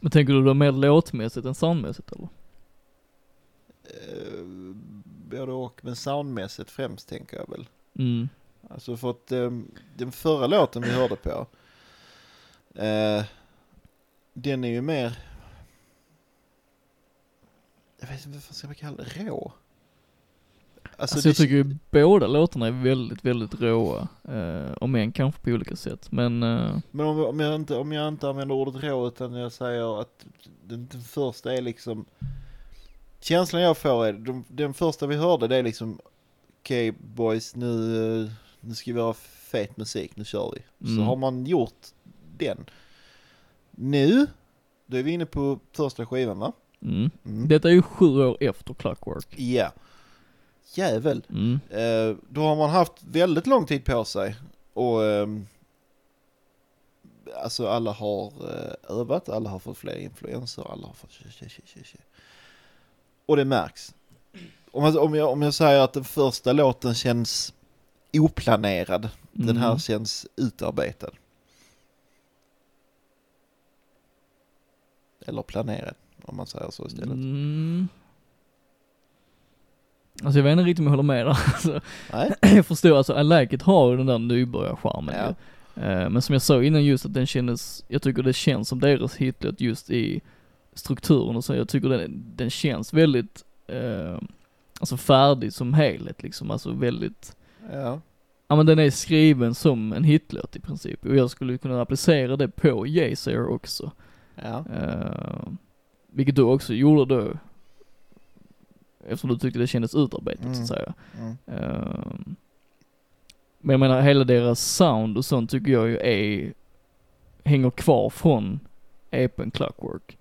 Men tänker du då mer låtmässigt än soundmässigt eller? eh, både och, men soundmässigt främst tänker jag väl. Mm. Alltså för att eh, den förra låten vi hörde på, eh, den är ju mer, jag vet inte vad ska man kalla det, rå? Alltså, Alltså jag det, tycker ju båda låtarna är väldigt, väldigt råa. Eh, om än kanske på olika sätt. Men, eh, men om, om, jag inte, om jag inte använder ordet rå utan jag säger att den, den första är liksom, känslan jag får är, de, den första vi hörde det är liksom, okej boys nu, eh, nu ska vi ha fet musik, nu kör vi. Så Mm. har man gjort den. Nu, då är vi inne på första skivan va? Mm. Mm. Detta är ju sju år efter Clockwork. Ja. Jävel. Mm. Eh, då har man haft väldigt lång tid på sig och ehm, alltså alla har eh, övat, alla har fått fler influenser, alla har fått och det märks. Om jag, om, jag, om jag säger att den första låten känns oplanerad, den här Mm. känns utarbetad. Eller planerad, om man säger så istället. Mm. Alltså jag vet inte riktigt om jag håller med där. Alltså, Nej? jag förstår, alltså it har ju den där nybörjarcharmen Ja. Eh, Men som jag sa innan just att den kändes, jag tycker det känns som deras hitlåt just i strukturen och så, jag tycker den, den känns väldigt, eh, alltså färdig som helhet liksom, alltså väldigt, Ja. ja men den är skriven som en hitlåt i princip och jag skulle kunna applicera det på Yeazer också. Ja. Uh, vilket du också gjorde då, eftersom du tyckte det kändes utarbetat så Mm. att säga. Mm. Ehm, men jag menar hela deras sound och sånt tycker jag ju är, hänger kvar från EPen Clockwork.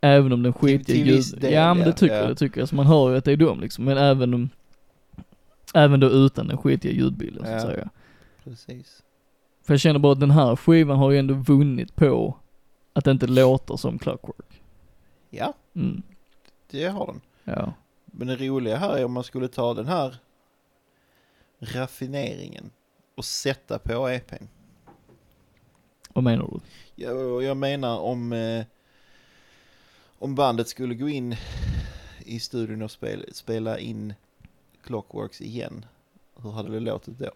Även om den skitiga ljud... Ja men det tycker ja. jag, det tycker jag. Så man hör ju att det är dem liksom, men även om, även då utan den skitiga ljudbilden så att säga. Precis. För jag känner bara att den här skivan har ju ändå vunnit på att det inte låter som Clockwork. Ja, Mm, det har den. ja. Men det roliga här är om man skulle ta den här raffineringen och sätta på EPn. Vad menar du? Jag, jag menar om, eh, om bandet skulle gå in i studion och spela, spela in Clockworks igen. Hur hade det låtit då?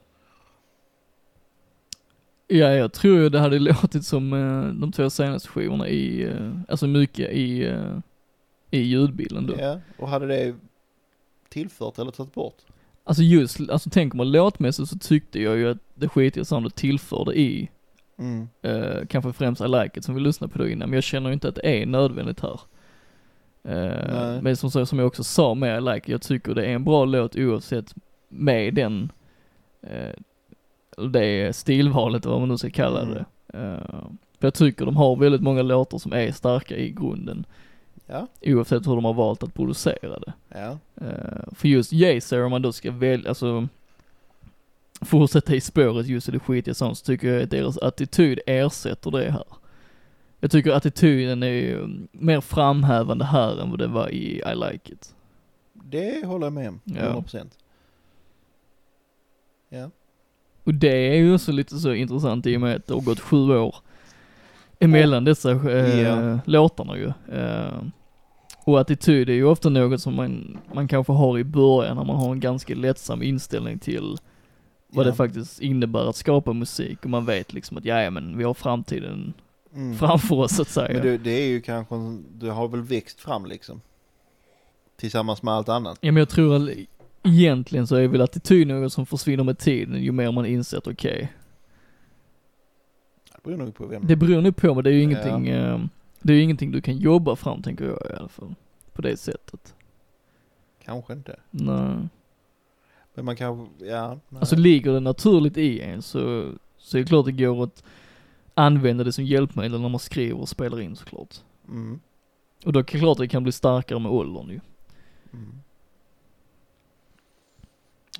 Ja, jag tror ju det hade låtit som eh, de två senaste skivorna i, eh, alltså mycket i, eh, i ljudbilden då. Ja, och hade det tillfört eller tagit bort? Alltså just, alltså tänker man låtmässigt så tyckte jag ju att det skitiga soundet tillförde i, Mm. eh, kanske främst I like it som vi lyssnade på då innan, men jag känner ju inte att det är nödvändigt här. Eh, men som, som jag också sa med I like it, jag tycker det är en bra låt oavsett med den, eh, det stilvalet vad man nu ska kalla Mm. det. Eh, för jag tycker de har väldigt många låtar som är starka i grunden. Ja, Oavsett hur de har valt att producera det. ja. Eh, för just Jazer, om man då ska välja, alltså fortsätta i spåret just i det skitiga sånt, så tycker jag att deras attityd ersätter det här. Jag tycker attityden är mer framhävande här än vad det var i I Like It. Det håller jag med om, Ja. 100%. Ja. Och det är ju också lite så intressant i och med att det har gått sju år emellan dessa eh, Ja. låtarna ju. Eh, och attityd är ju ofta något som man, man kanske har i början när man har en ganska lättsam inställning till vad Ja. det faktiskt innebär att skapa musik och man vet liksom att ja, men vi har framtiden Mm. framför oss så att säga. Men det, det är ju kanske, det har väl växt fram liksom. Tillsammans med allt annat. Ja men jag tror att egentligen så är väl attityd något som försvinner med tiden ju mer man inser att okej, Det beror nog på vem. det beror nog på men det är ju Ja. ingenting, eh, det är ju ingenting du kan jobba fram tänker jag i alla fall. På det sättet. Kanske inte. Nej. Men man kanske, ja. Nej. Alltså ligger det naturligt i en så, så är det klart det går att använda det som hjälpmedel när man skriver och spelar in såklart. mm. Och då är det klart det kan bli starkare med åldern ju. Mm.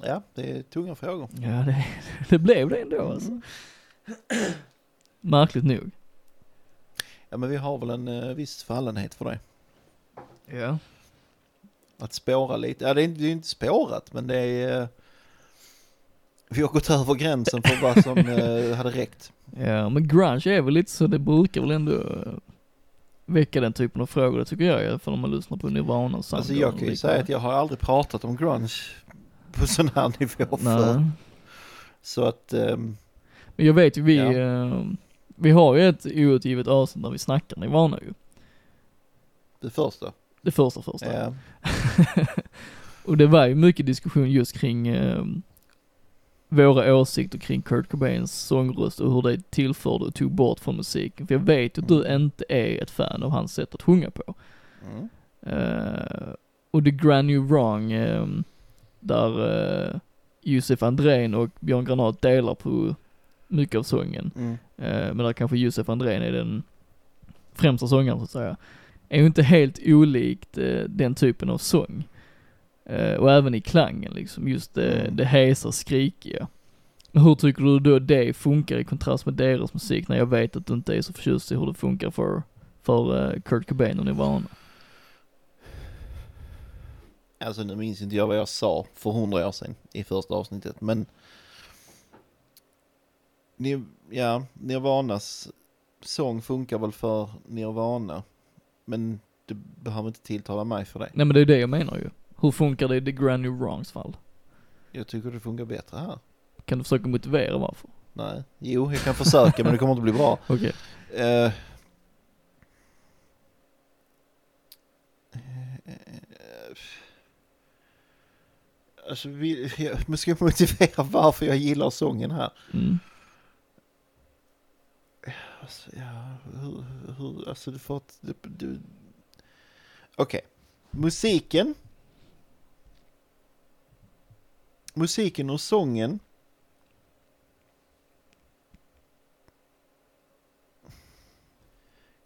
Ja, det är tunga frågor. Ja det, det blev det ändå alltså. Mm. Märkligt nog. Ja, men vi har väl en uh, viss fallenhet för det. Ja. Att spåra lite. Ja, det är inte, det är inte spårat, men det är... eh, vi har gått över gränsen för vad som eh, hade räckt. Ja men grunge är väl lite så, det brukar väl ändå väcka den typen av frågor, det tycker jag i alla fall om man lyssnar på Nirvana och Alltså Soundgarden jag och kan ju säga att jag har aldrig pratat om grunge på sån här nivå. Nej. Så att, ehm, Men jag vet ju vi, Ja. eh, vi har ju ett outgivet avsnitt där vi snackar Nirvana ju. det första. Det första första. Ja. och det var ju mycket diskussion just kring eh, våra åsikter kring Kurt Cobains sångröst och hur det tillförde och tog bort från musiken. För jag vet att du Mm. inte är ett fan av hans sätt att sjunga på. Mm. Eh, och The Grand New Wrong, eh, där uh, Josef Andrén och Björn Granat delar på mycket av sången. Mm. Eh, men där kanske Josef Andrén är den främsta sångaren så att säga. Är ju inte helt olikt eh, den typen av sång. Eh, och även i klangen liksom, just det, Mm. det hesa, skrikiga. Men hur tycker du då det funkar i kontrast med deras musik när jag vet att du inte är så förtjust i hur det funkar för, för eh, Kurt Cobain och Nirvana? Alltså nu minns inte jag vad jag sa för hundra år sedan i första avsnittet, men Ni, ja, Nirvanas sång funkar väl för Nirvana, men det behöver inte tilltala mig för det. Nej men det är det jag menar ju. Hur funkar det i The Grand New Wrongs fall? Jag tycker det funkar bättre här. Kan du försöka motivera varför? Nej, jo, jag kan försöka men det kommer inte bli bra. Okej. Eh, Alltså, vi, jag, men ska jag motivera varför jag gillar sången här? Mm. Alltså, ja, hur, hur, alltså du får du, du. Okej, musiken. Musiken och sången.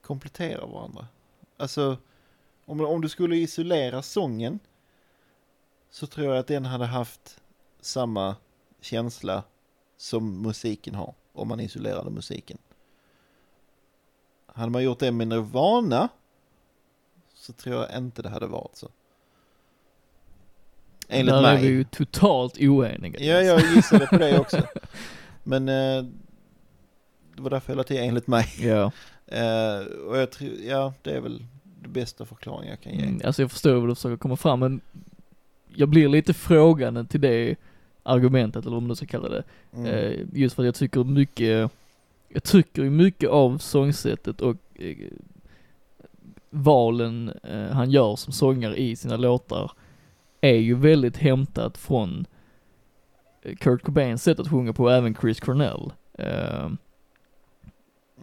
Kompletterar varandra. Alltså, om, om du skulle isolera sången. Så tror jag att den hade haft samma känsla som musiken har. Om man isolerade musiken. Hade man gjort det med Nirvana så tror jag inte det hade varit så. Enligt Där mig. är vi ju totalt oeniga. Ja, jag gissade på det också. Men eh, det var därför jag till enligt mig. Ja. Eh, och jag tror, ja, det är väl det bästa förklaringen jag kan ge. Mm, alltså jag förstår vad du försöker komma fram men jag blir lite frågande till det argumentet eller vad man ska kalla det. Mm. Eh, just för att jag tycker mycket, jag tycker mycket av sångsättet och eh, valen eh, han gör som sångare i sina låtar är ju väldigt hämtat från Kurt Cobains sätt att sjunga på, även Chris Cornell.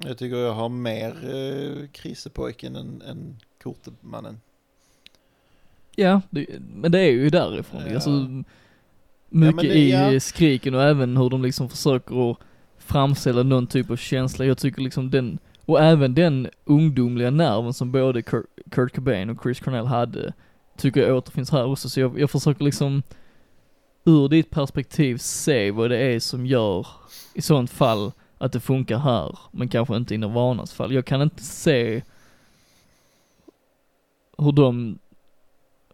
Jag tycker jag har mer eh, krisepojken än, än Kortemannen. Ja, det, men det är ju därifrån. Ja. Alltså, mycket men det- i ja. skriken och även hur de liksom försöker att framställa någon typ av känsla. Jag tycker liksom den Och även den ungdomliga nerven som både Kurt, Kurt Cobain och Chris Cornell hade, tycker jag återfinns här också. Så jag, jag försöker liksom, ur ditt perspektiv se vad det är som gör, i sånt fall, att det funkar här, men kanske inte i Nirvanas fall. Jag kan inte se hur de,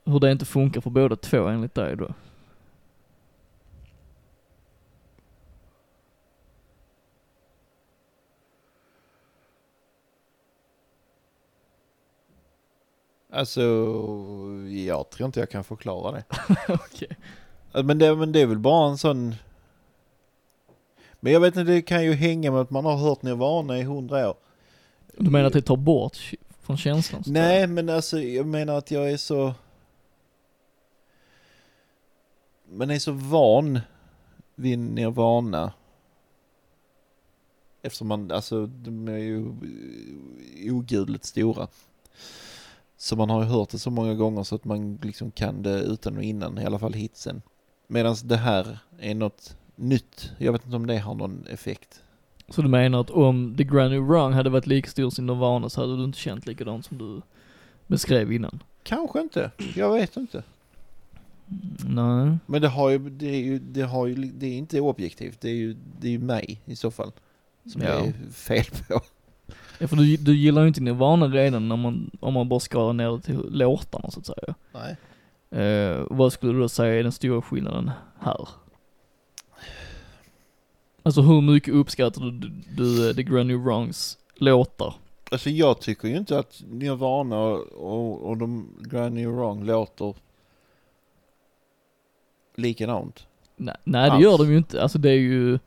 hur det inte funkar för båda två enligt dig då. Alltså, jag tror inte jag kan förklara det. Okej. Alltså, Men det, men det är väl bara en sån... Men jag vet inte, det kan ju hänga med att man har hört Nirvana i hundra år. Du menar att det tar bort från känslan? Nej, men alltså jag menar att jag är så... Man är så van vid Nirvana. Eftersom man, alltså de är ju ogudligt stora. Så man har ju hört det så många gånger så att man liksom kan det utan och innan, i alla fall hitsen. Medan det här är något nytt. Jag vet inte om det har någon effekt. Så du menar att om The Granny Wrong hade varit lika stor som Nirvana så hade du inte känt likadant som du beskrev innan? Kanske inte, jag vet inte. Nej. Men det har ju, det är ju, det har ju, det är inte objektivt. Det är ju, det är ju mig i så fall. Som Ja. det är fel på. Ja för du, du gillar ju inte Nirvana redan när man, om man bara skalar ner det till låtarna så att säga. Nej. Eh, vad skulle du då säga är den stora skillnaden här? Alltså hur mycket uppskattar du, du, du eh, The Granny Wrongs låtar? Alltså jag tycker ju inte att Nirvana och, och, och de Granny Wrong låter likadant. Nej, nej det gör de ju inte. Alltså det är ju,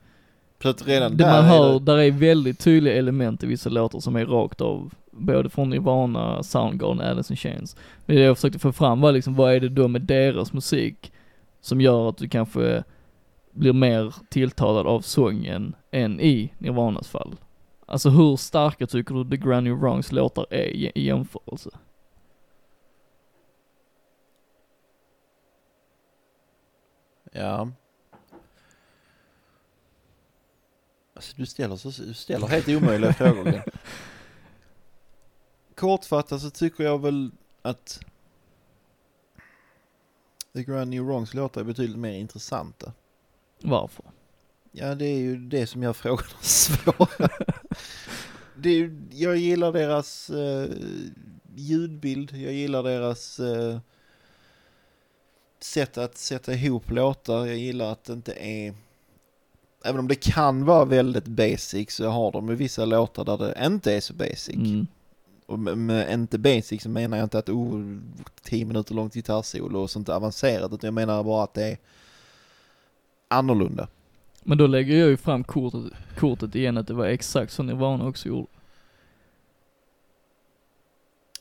Så att redan det där man är hör, det, där är väldigt tydliga element i vissa låtar som är rakt av, både från Nirvana, Soundgarden, Alice in Chains. Men det jag försökte få fram var liksom, vad är det då med deras musik som gör att du kanske blir mer tilltalad av sången än i Nirvanas fall? Alltså hur starka tycker du The Granny Wrongs låtar är i jämförelse? Ja. Alltså du ställer, så, du ställer helt omöjliga frågor. Kortfattat så tycker jag väl att The Granny Wrongs låtar är betydligt mer intressanta. Varför? Ja, det är ju det som gör frågorna svåra. det är, jag gillar deras eh, ljudbild, jag gillar deras eh, sätt att sätta ihop låtar, jag gillar att det inte är... Även om det kan vara väldigt basic så har de ju vissa låtar där det inte är så basic. Mm. Och med, med inte basic så menar jag inte att oh, 10 minuter långt gitarrsolo och sånt avancerat utan jag menar bara att det är annorlunda. Men då lägger jag ju fram kortet, kortet igen att det var exakt så Nirvana också gjorde.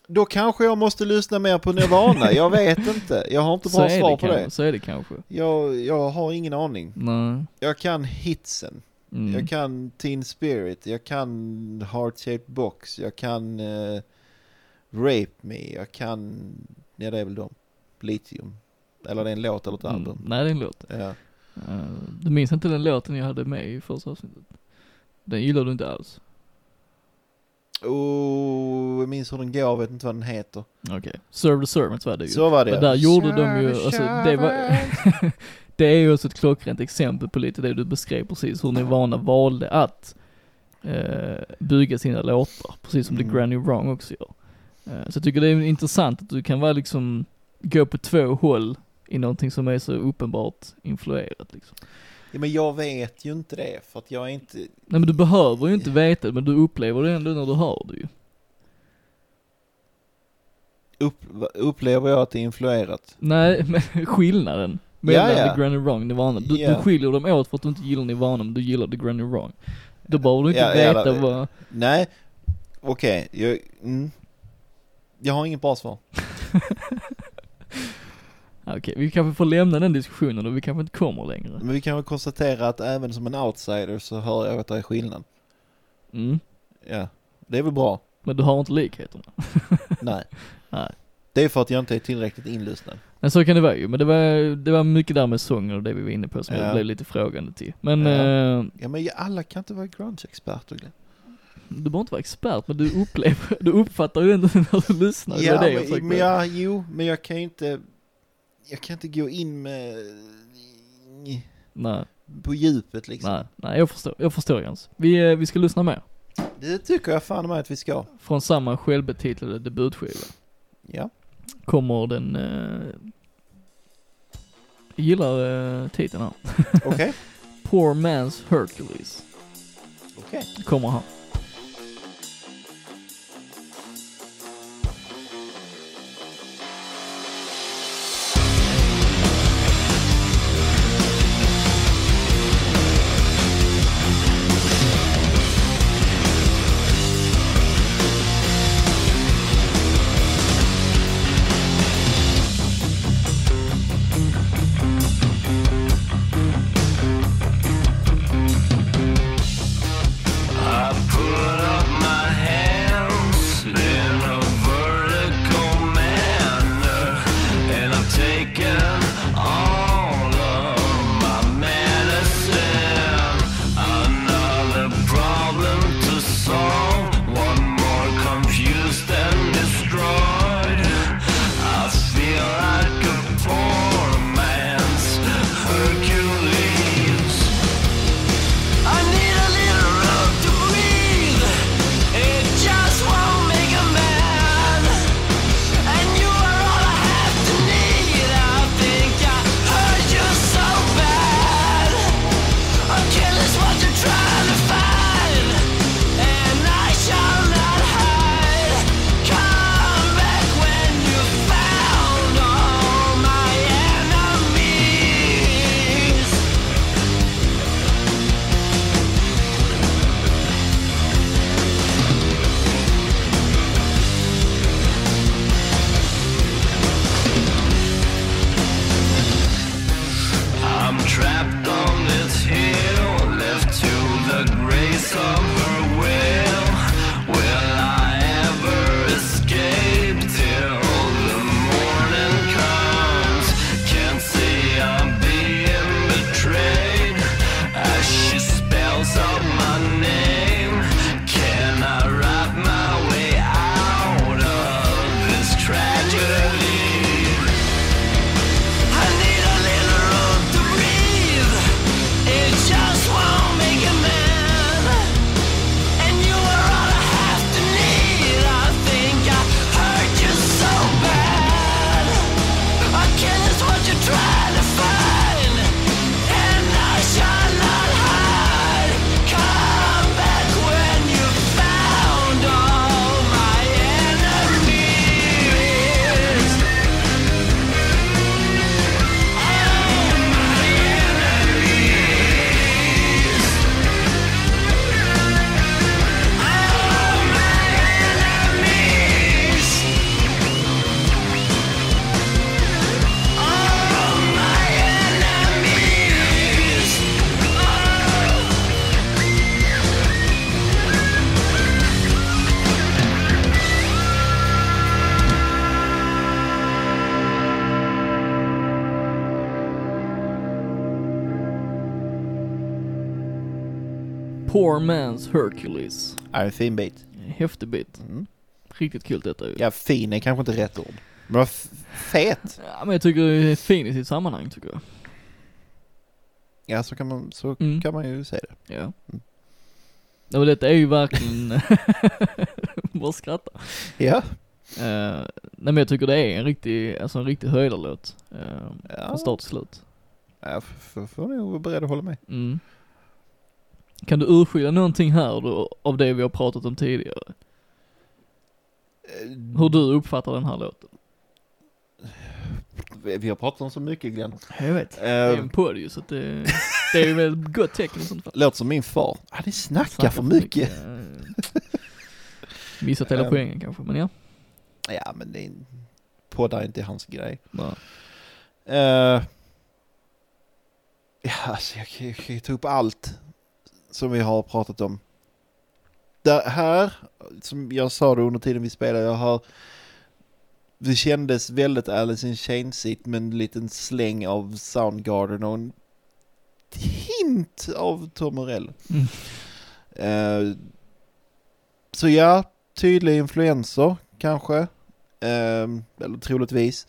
Då kanske jag måste lyssna mer på Nirvana, jag vet inte. Jag har inte bra svar det på det. så är det kanske. Jag, jag har ingen aning. Nej. Jag kan hitsen, Mm. jag kan Teen Spirit, jag kan Heart Shaped Box, jag kan eh, Rape Me, jag kan, ja det är väl de, Lithium. Eller det är en låt eller ett Mm. album. Nej det är en låt. Ja. Uh, du minns inte den låten jag hade med i första avsnittet? Den gillar du inte alls? Oh, jag minns hur den går, jag vet inte vad den heter. Okej. Serve the Servants var det ju. Så var det. Men där gjorde de ju, alltså det var, det är ju också ett klockrent exempel på lite det du beskrev precis, hur Nirvana valde att eh, bygga sina låtar, precis som Mm. The Granny Wrong också gör. Eh, så jag tycker det är intressant att du kan vara liksom, gå på två håll i någonting som är så uppenbart influerat liksom. Ja, men jag vet ju inte det, för att jag är inte, Nej men du behöver ju inte veta men du upplever det ändå när du hör det ju. upp, upplever jag att det är influerat. Nej, men skillnaden mellan Ja, ja. The Granny Wrong och Nirvana. Du, Ja. du skiljer dem åt för att du inte gillar Nirvana, men du gillar The Granny Wrong. Då behöver du inte Ja, veta ja. vad... Nej, okej, jag, mm. jag har inget bra svar. Okej, vi kanske får lämna den diskussionen och vi kanske inte kommer längre. Men vi kan väl konstatera att även som en outsider så hör jag att det är skillnad. Mm. Ja, det är väl bra. Men du har inte likheterna. Nej. Nej. Det är för att jag inte är tillräckligt inlyssnad. Men så kan det vara ju, men det var, det var mycket där med sången och det vi var inne på som Ja. jag blev lite frågande till. Men, Ja. eh, Ja men alla kan inte vara grunge-experter Glenn. du behöver inte vara expert, men du upplever, du uppfattar ju ändå när du lyssnar. det är Ja, det jag men, försöker- men jag, jo, men jag kan ju inte, jag kan inte gå in med Nej, på djupet liksom. nej, nej, jag förstår, jag förstår Jens. Vi, eh, vi ska lyssna mer. Det tycker jag fan med att vi ska. Från samma självbetitlade debutskiva. Ja. Kommer den, eh, jag gillar eh, titeln här. Okej, Poor Man's Hercules. okej. Kommer här. Poor Man's Hercules. Ja, en fin bit. Häftig bit. Mm. Riktigt kul detta ju. Ja, fin är kanske inte rätt ord. Men vad fet. Ja, men jag tycker det är fin i sitt sammanhang tycker jag. Ja, så kan man, så Mm. kan man ju säga det. Ja. Mm. Ja, men detta är ju verkligen, bara skratta. Ja. Uh, nej men jag tycker det är en riktig, alltså en riktig höjdarlåt. Uh, Ja. Från start till slut. Ja, f- får nog vara beredd att hålla med. Mm. Kan du urskilja någonting här då, av det vi har pratat om tidigare? Hur du uppfattar den här låten? Vi har pratat om så mycket Glenn. Jag vet. Det är Uh, en podd ju så att det, det är väl ett gott tecken i sånt fall. låter som min far. Ah, snackar, Snackar för mycket. Ja. Missat hela Ehm. poängen kanske, men ja. Ja, men det är, poddar är inte hans grej. Nej. Uh, ja, alltså jag kan ju ta upp allt som vi har pratat om. Det här, som jag sa det under tiden vi spelade, jag har det kändes väldigt Alice in Chains-igt med en liten släng av Soundgarden och en hint av Tom Morell. Mm. Eh, så ja, tydliga influenser kanske. Ehm, eller troligtvis.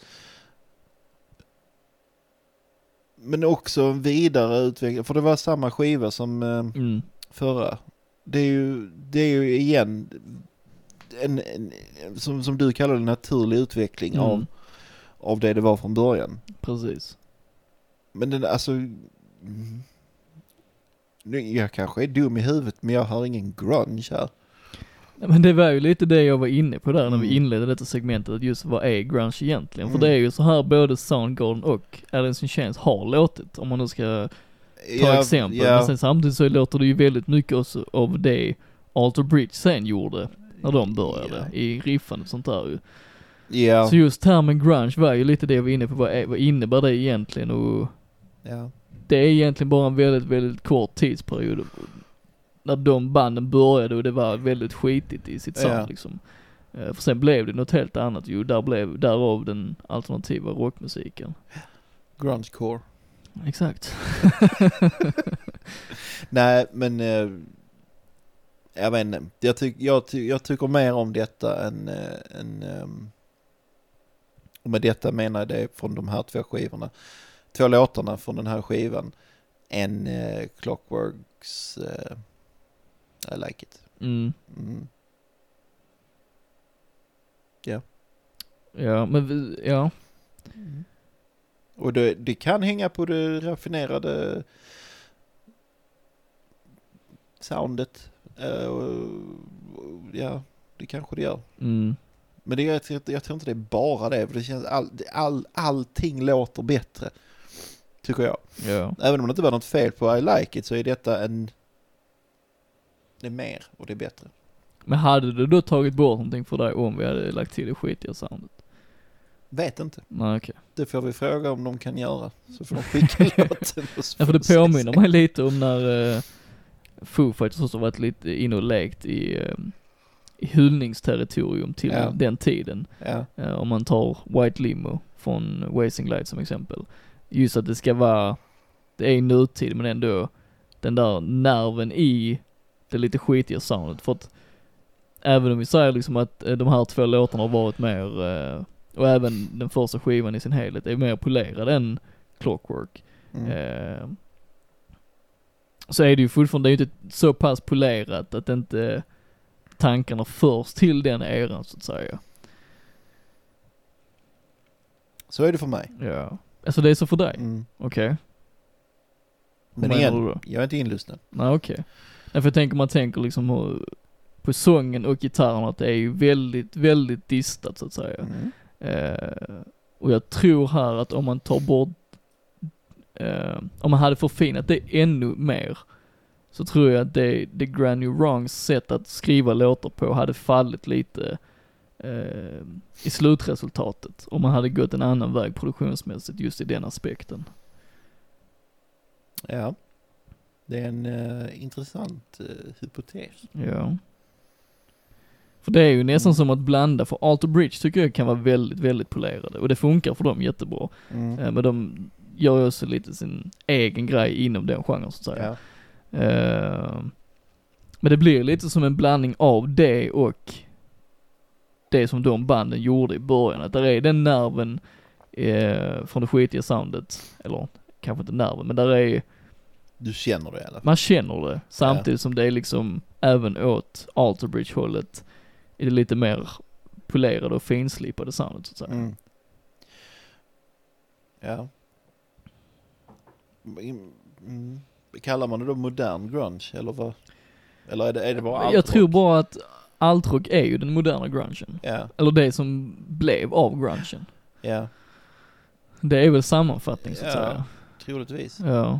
Men också en vidare utveckling, för det var samma skiva som ehm, Mm. förra. Det är ju, det är ju igen en, en som, som du kallar det, naturlig utveckling Mm. av, av det det var från början. Precis. Men den, alltså... mm, Jag kanske är dum i huvudet men jag har ingen grunge här. Men det var ju lite det jag var inne på där när vi Mm. inledde detta segmentet, att just vad är grunge egentligen? För Mm. det är ju så här både Soundgarden och Alice in Chains har låtit, om man nu ska ta exempel. Men sen samtidigt så låter det ju väldigt mycket också av det Alter Bridge sen gjorde, när de började, Ja. i riffandet och sånt där ju. Ja, Så just termen grunge var ju lite det jag var inne på, vad, är, vad innebär det egentligen? Och ja. det är egentligen bara en väldigt, väldigt kort tidsperiod. När de banden började och det var väldigt skitigt i sitt sound Ja. liksom. Eh, För sen blev det något helt annat ju, där blev, därav den alternativa rockmusiken. Grungecore. Exakt. Nej, men... eh, jag vet inte. Jag, tyck, jag, ty, jag tycker mer om detta än... eh, än ehm, och med detta menar jag det från de här två skivorna. Två låtarna från den här skivan. Än uh, Clockworks... eh, I like it. Mm. Mm. Ja, men vi, ja. Och det, det kan hänga på det raffinerade soundet. Och, ja, det kanske det gör. Mm. Men det, jag, jag tror inte det är bara det, för det känns all, all, allting låter bättre. Tycker jag. Ja. Även om det inte var något fel på I like it så är detta en... Det är mer och det är bättre. Men hade du då tagit bort någonting för dig om vi hade lagt till det skitiga soundet? Vet inte. Nej okej. Det får vi fråga om de kan göra. Så får de skicka låten. Ja för det påminner mig lite om när uh, Foo Fighters också varit lite inne och lekt i, eh, i hyllningsterritorium till Ja. den tiden. Ja, Eh, om man tar White Limo från Wasting Light som exempel. Just att det ska vara, det är nutid men ändå den där nerven i det lite skitiga soundet. För att även om vi säger liksom att eh, de här två låtarna har varit mer, eh, och även den första skivan i sin helhet är mer polerad än Clockwork. mm. Eh, så är det ju fortfarande, det är ju inte så pass polerat att inte tankarna förs till den eran så att säga. Så är det för mig. Ja. Alltså det är så för dig? Mm. Okej. Men menar igen, jag är inte inlyssnad. Nej okej. Nej för jag tänker man tänker liksom hur, på sången och gitarren att det är ju väldigt, väldigt distat så att säga. Mm. Eh, och jag tror här att om man tar bort, eh, om man hade förfinat det ännu mer, så tror jag att det, det Grand New Wrongs sätt att skriva låtar på hade fallit lite eh, i slutresultatet. Om man hade gått en annan väg produktionsmässigt just i den aspekten. Ja. Det är en eh, intressant uh, hypotes. Ja. För det är ju nästan Mm. som att blanda, för Alter Bridge tycker jag kan vara väldigt, väldigt polerade och det funkar för dem jättebra. Mm. Eh, Men de gör ju också lite sin egen grej inom den genren så att säga. Ja. Men det blir lite som en blandning av det och det som de banden gjorde i början. Att där är den nerven från det skitiga soundet, eller kanske inte nerven, men där är, Du känner det i alla fall. man känner det samtidigt som det är liksom även åt Alterbridge hållet är det lite mer polerade och finslipade soundet så att säga. Mm. Ja. Mm. Kallar man det då modern grunge eller vad? Eller är det, är det bara jag allt tror bara att altrock är ju den moderna grungen. Ja, Eller det som blev av grungen. ja, Det är väl sammanfattning så att Ja. säga. troligtvis. Ja.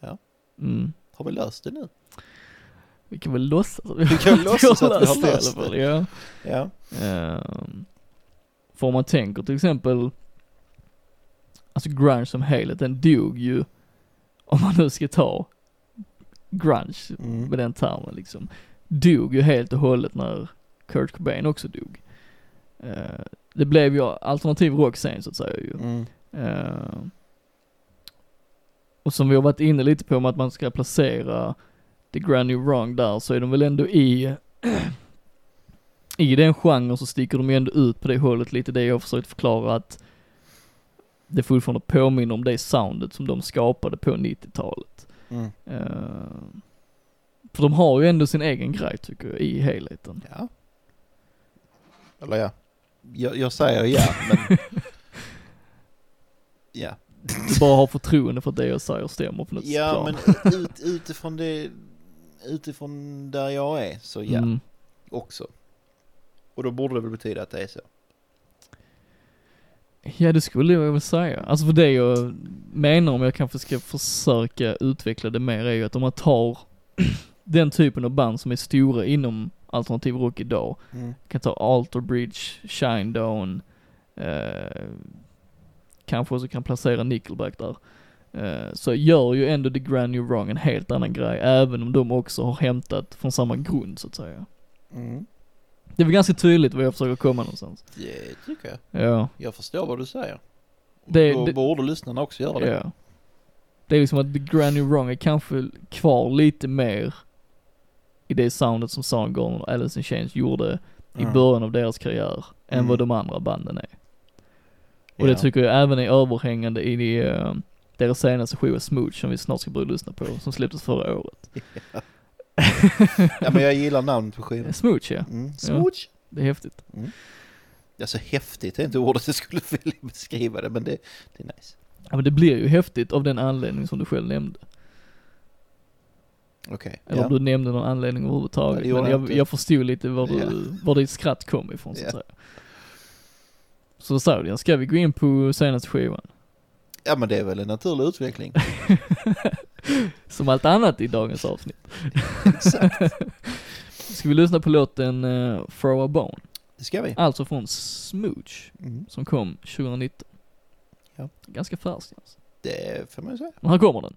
Ja. Mm. Har vi löst det nu? Vi kan väl låtsas att vi, Vi kan låtsas att vi har det i löst alla fall. Ja. Ja. Ehm, för om man tänker till exempel, alltså grunge som helhet, den dog ju, om man nu ska ta grunge Mm. med den termen liksom, dog ju helt och hållet när Kurt Cobain också dog. Eh, det blev ju alternativ rock sen så att säga ju. Mm. Eh, och som vi har varit inne lite på med att man ska placera The Grand New Wrong där så är de väl ändå i, i den genren så sticker de ju ändå ut på det hållet lite det jag försökt förklara att det fortfarande påminner om det soundet som de skapade på 90-talet. Mm. Eh, för de har ju ändå sin egen grej tycker jag i helheten. Ja. Eller ja. Jag, jag säger ja, men... ja. Bara har förtroende för att det jag säger stämmer på något Ja, plan. men ut, utifrån det... Utifrån där jag är, så ja, Mm. också. Och då borde det väl betyda att det är så. Ja det skulle jag väl säga. Alltså för det jag menar om jag kanske ska försöka utveckla det mer är ju att om man tar den typen av band som är stora inom alternativ rock idag, Mm. kan ta Alter Bridge, Shinedown, eh, kanske också kan placera Nickelback där. Eh, så gör ju ändå The Grand New Wrong en helt annan grej, även om de också har hämtat från samma grund så att säga. Mm. Det är väl ganska tydligt vad jag försöker komma någonstans. Det tycker jag. Ja. Jag förstår vad du säger. Det- då det- borde lyssnarna också göra det. Ja. Det är liksom att The Grand New Wrong är kanske kvar lite mer i det soundet som Soundgarden och Alice in Chains gjorde i Mm. början av deras karriär, än Mm. vad de andra banden är. Och Ja. det tycker jag även är överhängande i eh, deras senaste skiva Smooch som vi snart ska börja lyssna på, som släpptes förra året. Ja men jag gillar namnet på skivan. Smooch ja, Mm. Smooch. det är häftigt. Alltså häftigt är inte ordet jag skulle vilja beskriva det men det, det är nice. Ja men det blir ju häftigt av den anledning som du själv nämnde. Okej. Eller Ja. om du nämnde någon anledning Ja, överhuvudtaget. gjorde men jag jag, förstod lite var, du, Ja. var ditt skratt kom ifrån så att Ja. säga. Så sa du, ska vi gå in på senaste skivan? ja men det är väl en naturlig utveckling. Som allt annat i dagens avsnitt. Exakt. Ska vi lyssna på låten uh, Throw a Bone? Det ska vi. Alltså från Smooch, Mm. som kom 2019. Ja. Ganska färsk alltså. Det får man ju säga. Men här kommer den.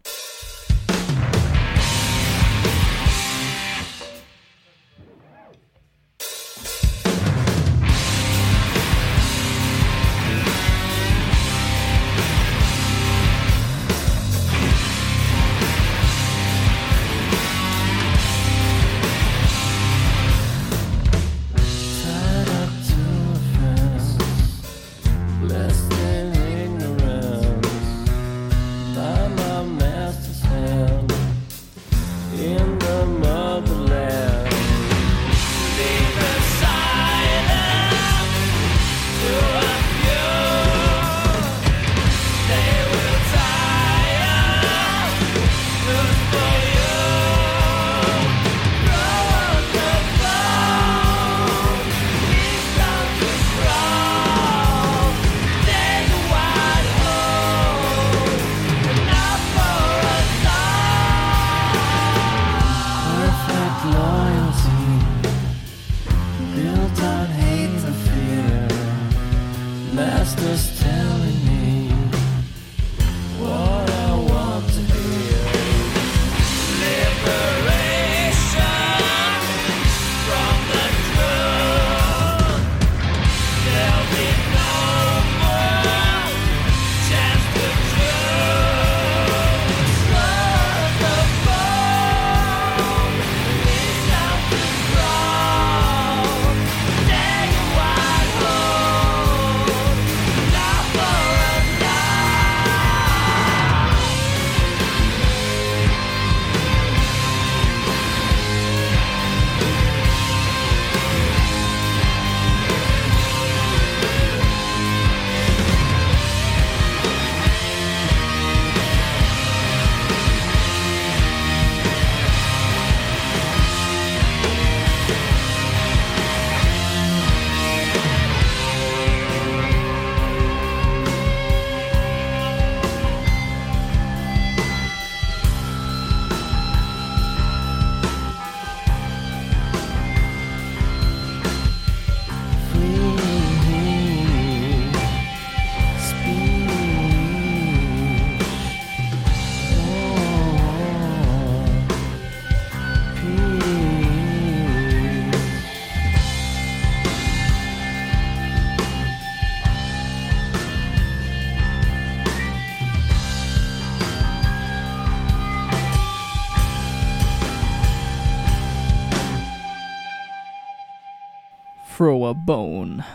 Bone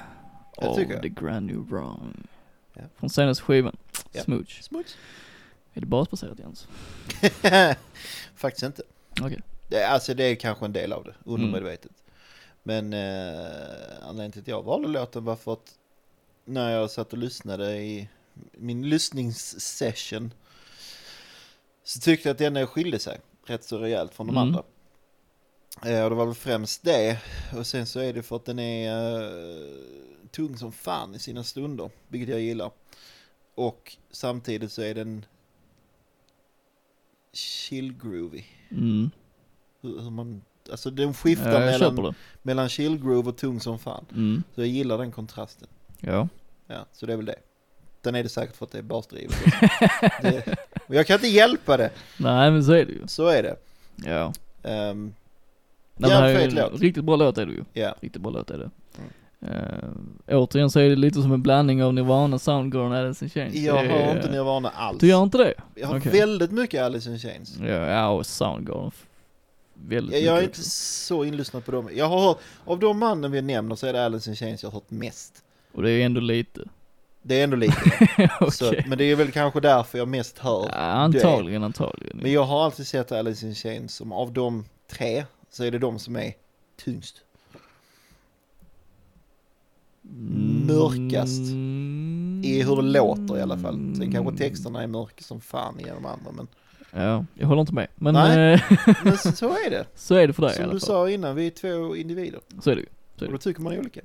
Jag jag. The Grand New Wrong. Ja. Från senaste skivan, Ja. Smooch. Smuts. Är det basbaserat Jens? Faktiskt inte. Okej. Det, alltså det är kanske en del av det, Mm. undermedvetet. Men eh, anledningen till att jag valde låten var för att när jag satt och lyssnade i min lyssningssession så tyckte jag att den skilde sig rätt så rejält från de Mm. andra. Eh, och det var väl främst det. Och sen så är det för att den är eh, tung som fan i sina stunder, vilket jag gillar. Och samtidigt så är den chill groovy. Mm. Hur, hur man, alltså den skiftar Ja, mellan, mellan chill groove och tung som fan. Mm. Så jag gillar den kontrasten. Ja. Ja, så det är väl det. Den är det säkert för att det är basdrivet. det, men jag kan inte hjälpa det. Nej men så är det ju. Så är det. Ja. Um, Det här Jävligt är fet låt. riktigt bra låt är det ju. ja, Riktigt bra låt är det. Uh, återigen så är det lite som en blandning av Nirvana, Soundgarden och Alice in Chains. jag Det har inte Nirvana alls. Du gör inte det? Jag har Okej. väldigt mycket Alice in Chains. Ja, ja och Soundgarden. Väldigt Jag, jag är inte också. så inlyssnad på dem. Jag har hört, av de mannen vi nämner så är det Alice in Chains jag har hört mest. Och det är ändå lite. Det är ändå lite. Okej. så, men det är väl kanske därför jag mest hör Ja, antagligen, antagligen. Men jag har alltid sett Alice in Chains som av de tre så är det de som är tyngst. mörkast Mm. I hur det låter i alla fall. Sen kanske texterna är mörka som fan i de andra men, Ja, jag håller inte med. Men Nej. eh, men så, är det. så är det för dig i Som alla du fall. sa innan, vi är två individer. Så är det ju. Och då tycker man olika.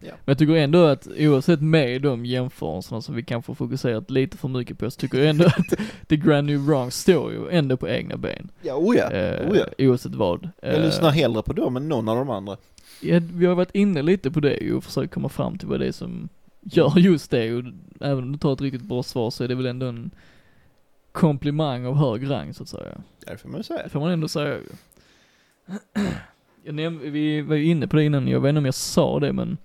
Men jag tycker ändå att oavsett med de jämförelserna som vi kanske fokuserat lite för mycket på så tycker jag ändå att The Grand New Wrong står ju ändå på egna ben. Ja, oh ja. Eh, oh ja. Oavsett vad. Jag Eh, lyssnar hellre på dem än någon av de andra. Ja, vi har varit inne lite på det ju och försökt komma fram till vad det är som gör just det och även om du tar ett riktigt bra svar så är det väl ändå en komplimang av hög rang så att säga. Ja, det får man ju säga. Det får man ändå säga ju. Jag näm- vi var ju inne på det innan, jag vet inte om jag sa det men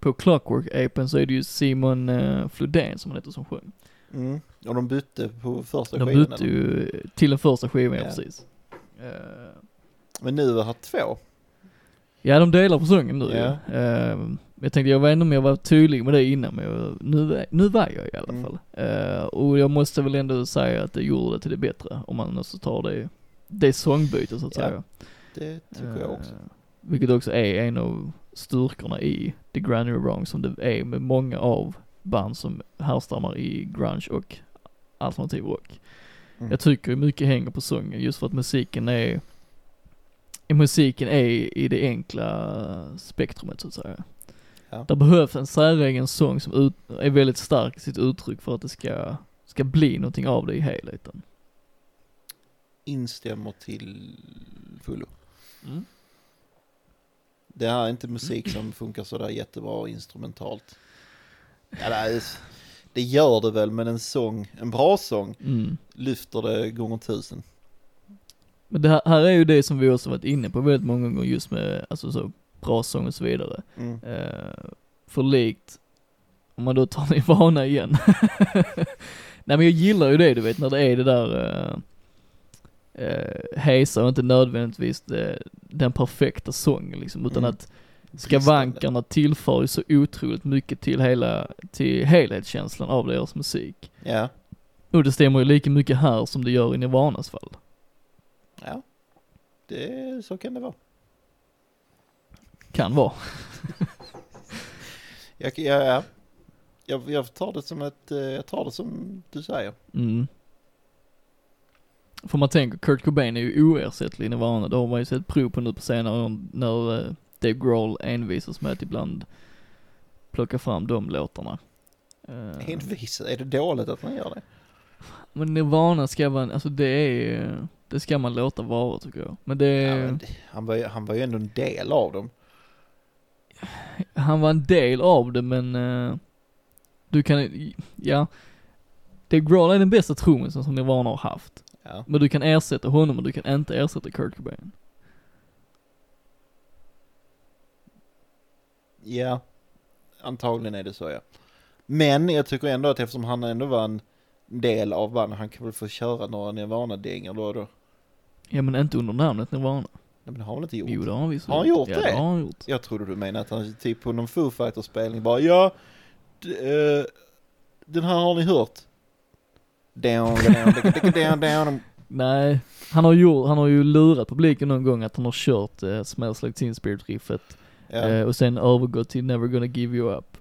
på Clockwork-apen så är det ju Simon uh, Flodén som han heter som sjöng. Mm. Och de bytte på första De skivan. bytte ju till den första skivan, ja Ja. precis. Eh, Men nu har två. Ja, de delar på sången nu Ja. ju. Ehm, jag tänkte, jag vet inte om jag var tydlig med det innan, men jag, nu, nu var jag i alla Mm. fall. Eh, och jag måste väl ändå säga att det gjorde det till det bättre, om man också tar det, det sångbytet så att Ja, säga. Det tycker jag också. Vilket också är en av styrkorna i The Granny Wrong, som det är med många av band som härstammar i grunge och alternativ rock. Mm. Jag tycker mycket hänger på sången just för att musiken är, musiken är i det enkla spektrumet så att säga. Ja. Det behövs en säregen sång som ut, är väldigt stark i sitt uttryck för att det ska, ska bli någonting av det i helheten. Instämmer till fullo. Mm. Det här är inte musik som funkar sådär jättebra instrumentalt. Ja, det, är, det gör det väl, men en sång, en bra sång, Mm. lyfter det gånger tusen. Men det här, här är ju det som vi också varit inne på väldigt många gånger just med, alltså så, bra sång och så vidare. Mm. Eh, för likt, om man då tar Nirvana igen. Nej men jag gillar ju det du vet, när det är det där uh, hesa och inte nödvändigtvis det, den perfekta sången liksom, utan Mm. att skavankarna tillför ju så otroligt mycket till hela, till helhetskänslan av deras musik. Ja, Och det stämmer ju lika mycket här som det gör i Nirvanas fall. ja. Det, så kan det vara. Kan vara. Jag, ja, ja. Jag, jag tar det som ett, eh, jag tar det som du säger. Mm. För man tänker, Kurt Cobain är ju oersättlig i Nirvana, det har man ju sett prov på nu på senare år när eh, Dave Grohl envisas med att ibland plocka fram de låtarna. Eh, Envis, är det dåligt att man gör det? men Nirvana ska vara, alltså det är, det ska man låta vara tycker jag. Men det, Ja, men han, var, ju- han var ju ändå en del av dem. han var en del av det men, eh, du kan, ja. Dave Grohl är den bästa trummisen som Nirvana har haft. Ja. Men du kan ersätta honom och du kan inte ersätta Kurt Cobain. Ja, antagligen är det så ja. Men jag tycker ändå att eftersom han ändå var en del av bandet, han kan väl få köra några Nirvana-dängor då och då. Ja men inte under namnet Nirvana. men det har han inte gjort. Jo det har han visst Har han gjort ja, det? det? har han gjort. Jag trodde du menade att han typ på någon Foo Fighters spelning bara ja, d- eh, den här har ni hört. Down, down, down, down, down. Nej, han har, gjort, han har ju lurat publiken någon gång att han har kört eh, Smells Like Teen Spirit riffet Ja. eh, och sen övergått till Never Gonna Give You Up.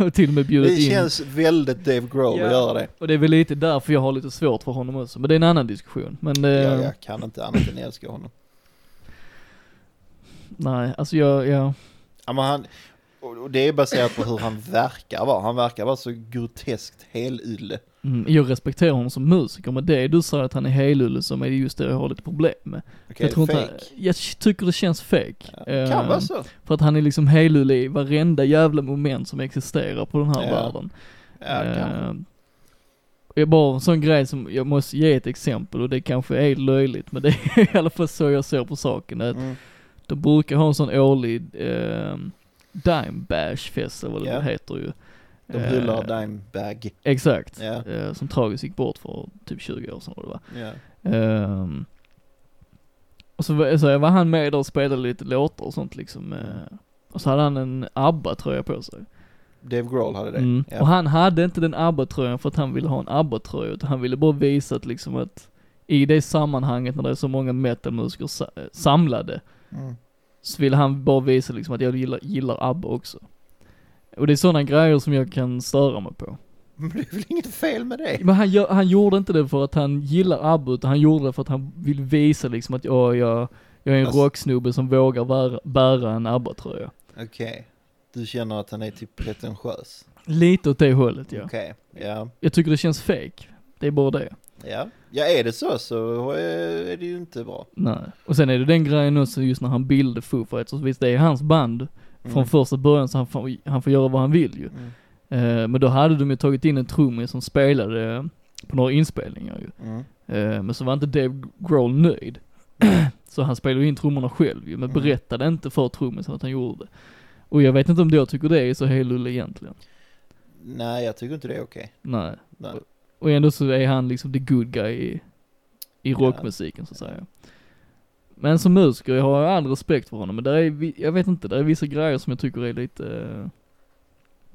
och till och med bjudit Det in. känns väldigt Dave Grohl Ja. att göra det. Och det är väl lite därför jag har lite svårt för honom också, men det är en annan diskussion. Men eh, Jag, jag kan inte annat än älska honom. nej, alltså jag, jag, Ja, men han, och och det är baserat på hur han verkar vara. Han verkar vara så groteskt helylle. Mm, jag respekterar honom som musiker, men det du säger att han är helylle som är just det jag har lite problem med. Okej, jag tror fake. inte, jag tycker det känns fake. Ja, kan Eh, vara så. För att han är liksom helylle i varenda jävla moment som existerar på den här Ja. världen. Ja, kanske. Eh, jag bara en sån grej som, jag måste ge ett exempel och det kanske är löjligt men det är i alla fall så jag ser på saken. Att Mm. de brukar ha en sån årlig eh, Dime Bash fest eller vad Ja. det heter ju. De Eh, hyllar Dimebag. Exakt. Ja. Eh, som tragiskt gick bort för typ 20 år sedan var det va. Ja. Ehm, och så, så var han med där och spelade lite låtar och sånt liksom. eh, och så hade han en ABBA-tröja på sig. Dave Grohl hade det. Mm. Ja. Och han hade inte den ABBA-tröjan för att han ville ha en ABBA-tröja, utan han ville bara visa att liksom att i det sammanhanget när det är så många metalmusiker eh, samlade, Mm. så ville han bara visa liksom att jag gillar, gillar ABBA också. Och det är sådana grejer som jag kan störa mig på. Men det är väl inget fel med det? Men han, gör, han gjorde inte det för att han gillar ABBA, utan han gjorde det för att han vill visa liksom att ja, jag, jag är en Alltså- rocksnubbe som vågar bära, bära en ABBA-tröja. Okej. Du känner att han är typ pretentiös? Lite åt det hållet ja. Okej. Ja. Jag tycker det känns fake. Det är bara det. Ja. Ja, är det så så är det ju inte bra. Nej. Och sen är det den grejen också just när han bildade Foo Fighters, visst det är hans band från Mm. första början så han får, han får göra vad han vill ju. Mm. Eh, men då hade de ju tagit in en trummis som spelade på några inspelningar ju. Mm. Eh, men så var inte Dave Grohl nöjd. så han spelade in trummorna själv ju, men Mm. berättade inte för trummisen att han gjorde det. Och jag vet inte om jag tycker det är så helylle egentligen. Nej, jag tycker inte det är okej. Nej. Nej. Och ändå så är han liksom the good guy i, i Ja. rockmusiken så att säga. Men som musiker, jag har all respekt för honom, men där är, jag vet inte, det är vissa grejer som jag tycker är lite, eh,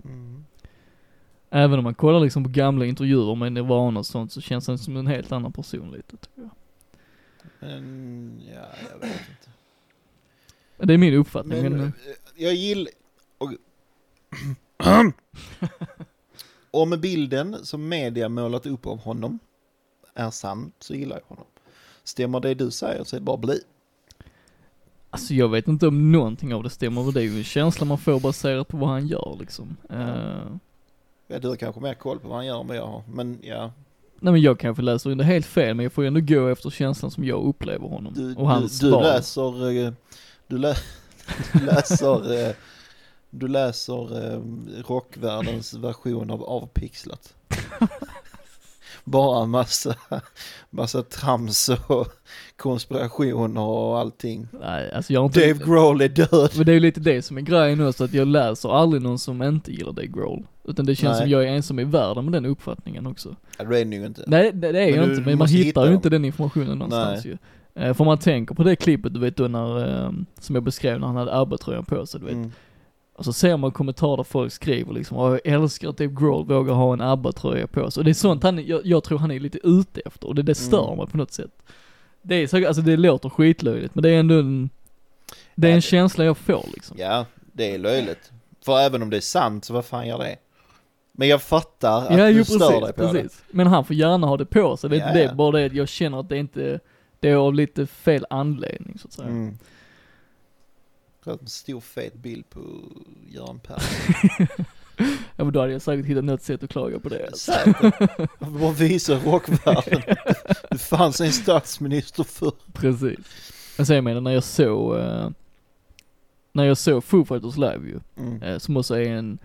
Mm. även om man kollar liksom på gamla intervjuer med Nirvana och sånt så känns han som en helt annan person lite tycker jag. Men, ja, jag vet inte. Det är min uppfattning, Men men, eh, jag gillar... Och... Om bilden som media målat upp av honom är sann så gillar jag honom. Stämmer det du säger så är det bara bli. Alltså jag vet inte om någonting av det stämmer, men det är ju en känsla man får baserat på vad han gör liksom. Eh, Ja, du har kanske mer koll på vad han gör än vad jag har. Men ja, nej men jag kanske läser in det helt fel, men jag får ju ändå gå efter känslan som jag upplever honom. du, och hans du, du läser... eh, Du, lä, du läser... eh, Du läser rockvärldens version av avpixlat. Bara massa, massa trams och konspirationer och allting. Nej, alltså jag har inte... Dave Grohl är död. Men det är ju lite det som är grejen också, att jag läser aldrig någon som inte gillar Dave Grohl. Utan det känns Nej. som jag är ensam i världen med den uppfattningen också. Ja, det är det ju inte. Nej, det, det är Men jag du- inte, men man hittar hitta ju inte den informationen någonstans Nej. ju. Eh, För man tänker på det klippet, du vet då när, eh, som jag beskrev när han hade ABBA-tröjan på sig, du vet. Mm. Och så ser man kommentarer där folk skriver liksom, "Åh, jag älskar att Dave Grohl vågar ha en ABBA-tröja på sig. Och det är sånt han, jag, jag tror han är lite ute efter, och det, det stör Mm. mig på något sätt. Det är så, alltså det låter skitlöjligt, men det är ändå en, det är Ja, en det- känsla jag får liksom. Ja, det är löjligt. För även om det är sant så vad fan gör det? Men jag fattar att Ja, du jo stör precis, dig på precis. Men han får gärna ha det på sig, det är Ja, inte det, ja. bara det jag känner att det inte, det är av lite fel anledning så att det. säga. Mm. En stor fet bild på Göran Persson. Ja men då hade jag säkert hittat något sätt att klaga på det. Alltså. Säkert. Jag bara visa rockvärlden. Det fanns en statsminister för. Precis. Sen jag menar när jag såg, eh, när jag såg Foo Fighters live ju, Mm. eh, som också är en,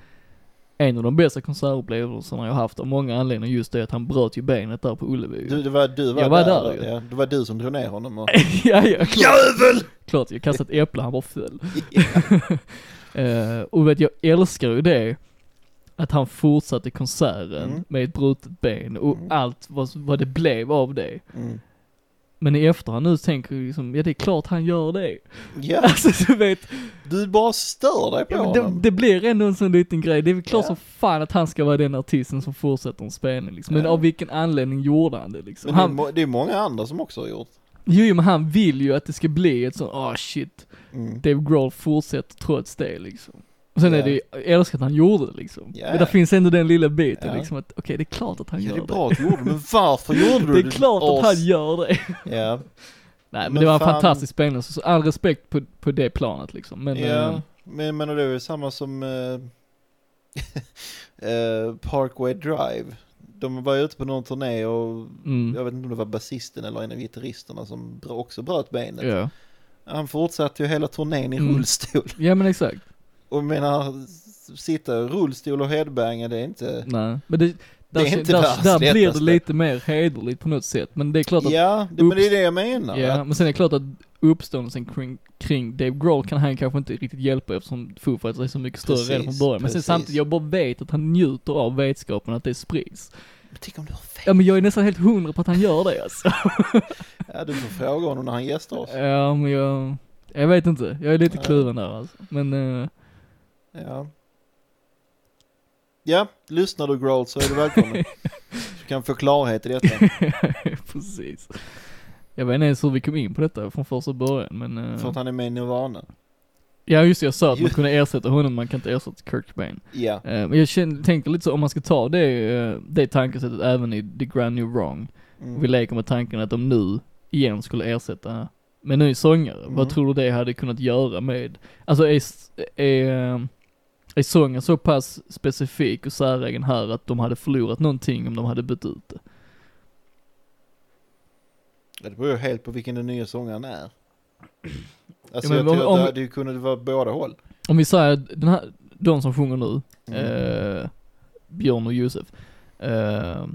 en av de bästa konsertupplevelserna jag haft av många anledningar, just det att han bröt ju benet där på Ullevi. Du, det var, du var, Jag var där, där ja, Det var du som drog ner honom och... ja, ja, klart, Jävel! klart jag kastade ett äpple, han bara föll. Eh, och vet jag älskar ju det, att han fortsatte konserten Mm. med ett brutet ben och Mm. allt vad, vad det blev av det. Mm. Men i efterhand nu tänker jag liksom, ja det är klart han gör det. Ja, Alltså du vet, du bara stör dig på ja, men det, honom. det blir ändå en sån liten grej. Det är väl klart Ja. som fan att han ska vara den artisten som fortsätter en spelning liksom. Men Ja. av vilken anledning gjorde han det liksom? Men det, är, Han, det är många andra som också har gjort. jo men han vill ju att det ska bli ett sånt, ah shit, Mm. Dave Grohl fortsätter trots det liksom. Och sen är det, jag älskar att han gjorde det liksom. Ja. Men där finns ändå den lilla biten Ja. liksom att, okej det är klart att han Ja, gör det det. är bra att du gjorde det, men varför gjorde du Det är klart att han gör det. Ja, Nej men, Men det var en fan- fantastisk spelning, så all respekt på, på det planet liksom. Men, ja. eh, Men menar det är ju samma som eh, Parkway Drive. De var ju ute på någon turné och mm, jag vet inte om det var basisten eller en av gitarristerna som också bröt benet. ja. Han fortsatte ju hela turnén i Mm. rullstol. ja men exakt. Och menar, sitta i rullstol och headbanga det är inte... Nej, men det, där, är inte där, världens där blir det lite mer hederligt på något sätt. Men det är klart att, ja, Ja, det, men det är det jag menar. att- men sen är det klart att uppståndelsen kring, kring Dave Grohl kan han kanske inte riktigt hjälpa eftersom Foo Fighters är så mycket större Precis, redan från början. Men sen precis. samtidigt, jag bara vet att han njuter av vetskapen att det sprids. Men tänk om du har fel. Ja men jag är nästan helt hundra på att han gör det alltså. Ja, du får fråga honom när han gästar oss. Ja men jag, jag vet inte. Jag är lite Ja. kluven där alltså. Men, eh, Ja. Ja, lyssnar du Grohl så är du välkommen. Du kan få klarhet i detta. precis. Jag vet inte ens hur vi kom in på detta från första början men, eh, För att han är med i Nirvana. ja just det, jag sa att man kunde ersätta honom, man kan inte ersätta Kurt Cobain. Ja. Eh, Men jag tänker lite så, om man ska ta det, eh, det tankesättet även i The Grand New Wrong. Mm. Vi leker med tanken att de nu igen skulle ersätta med ny sångare. Mm. Vad tror du det hade kunnat göra med, alltså är, är, eh, är sången så pass specifik och säregen här att de hade förlorat någonting om de hade bytt ut det? Ja, Det beror ju helt på vilken den nya sångaren är. Alltså men jag om- tror om- att det ju kunnat vara båda håll. Om vi säger den här, de som sjunger nu, Mm. eh, Björn och Josef, eh,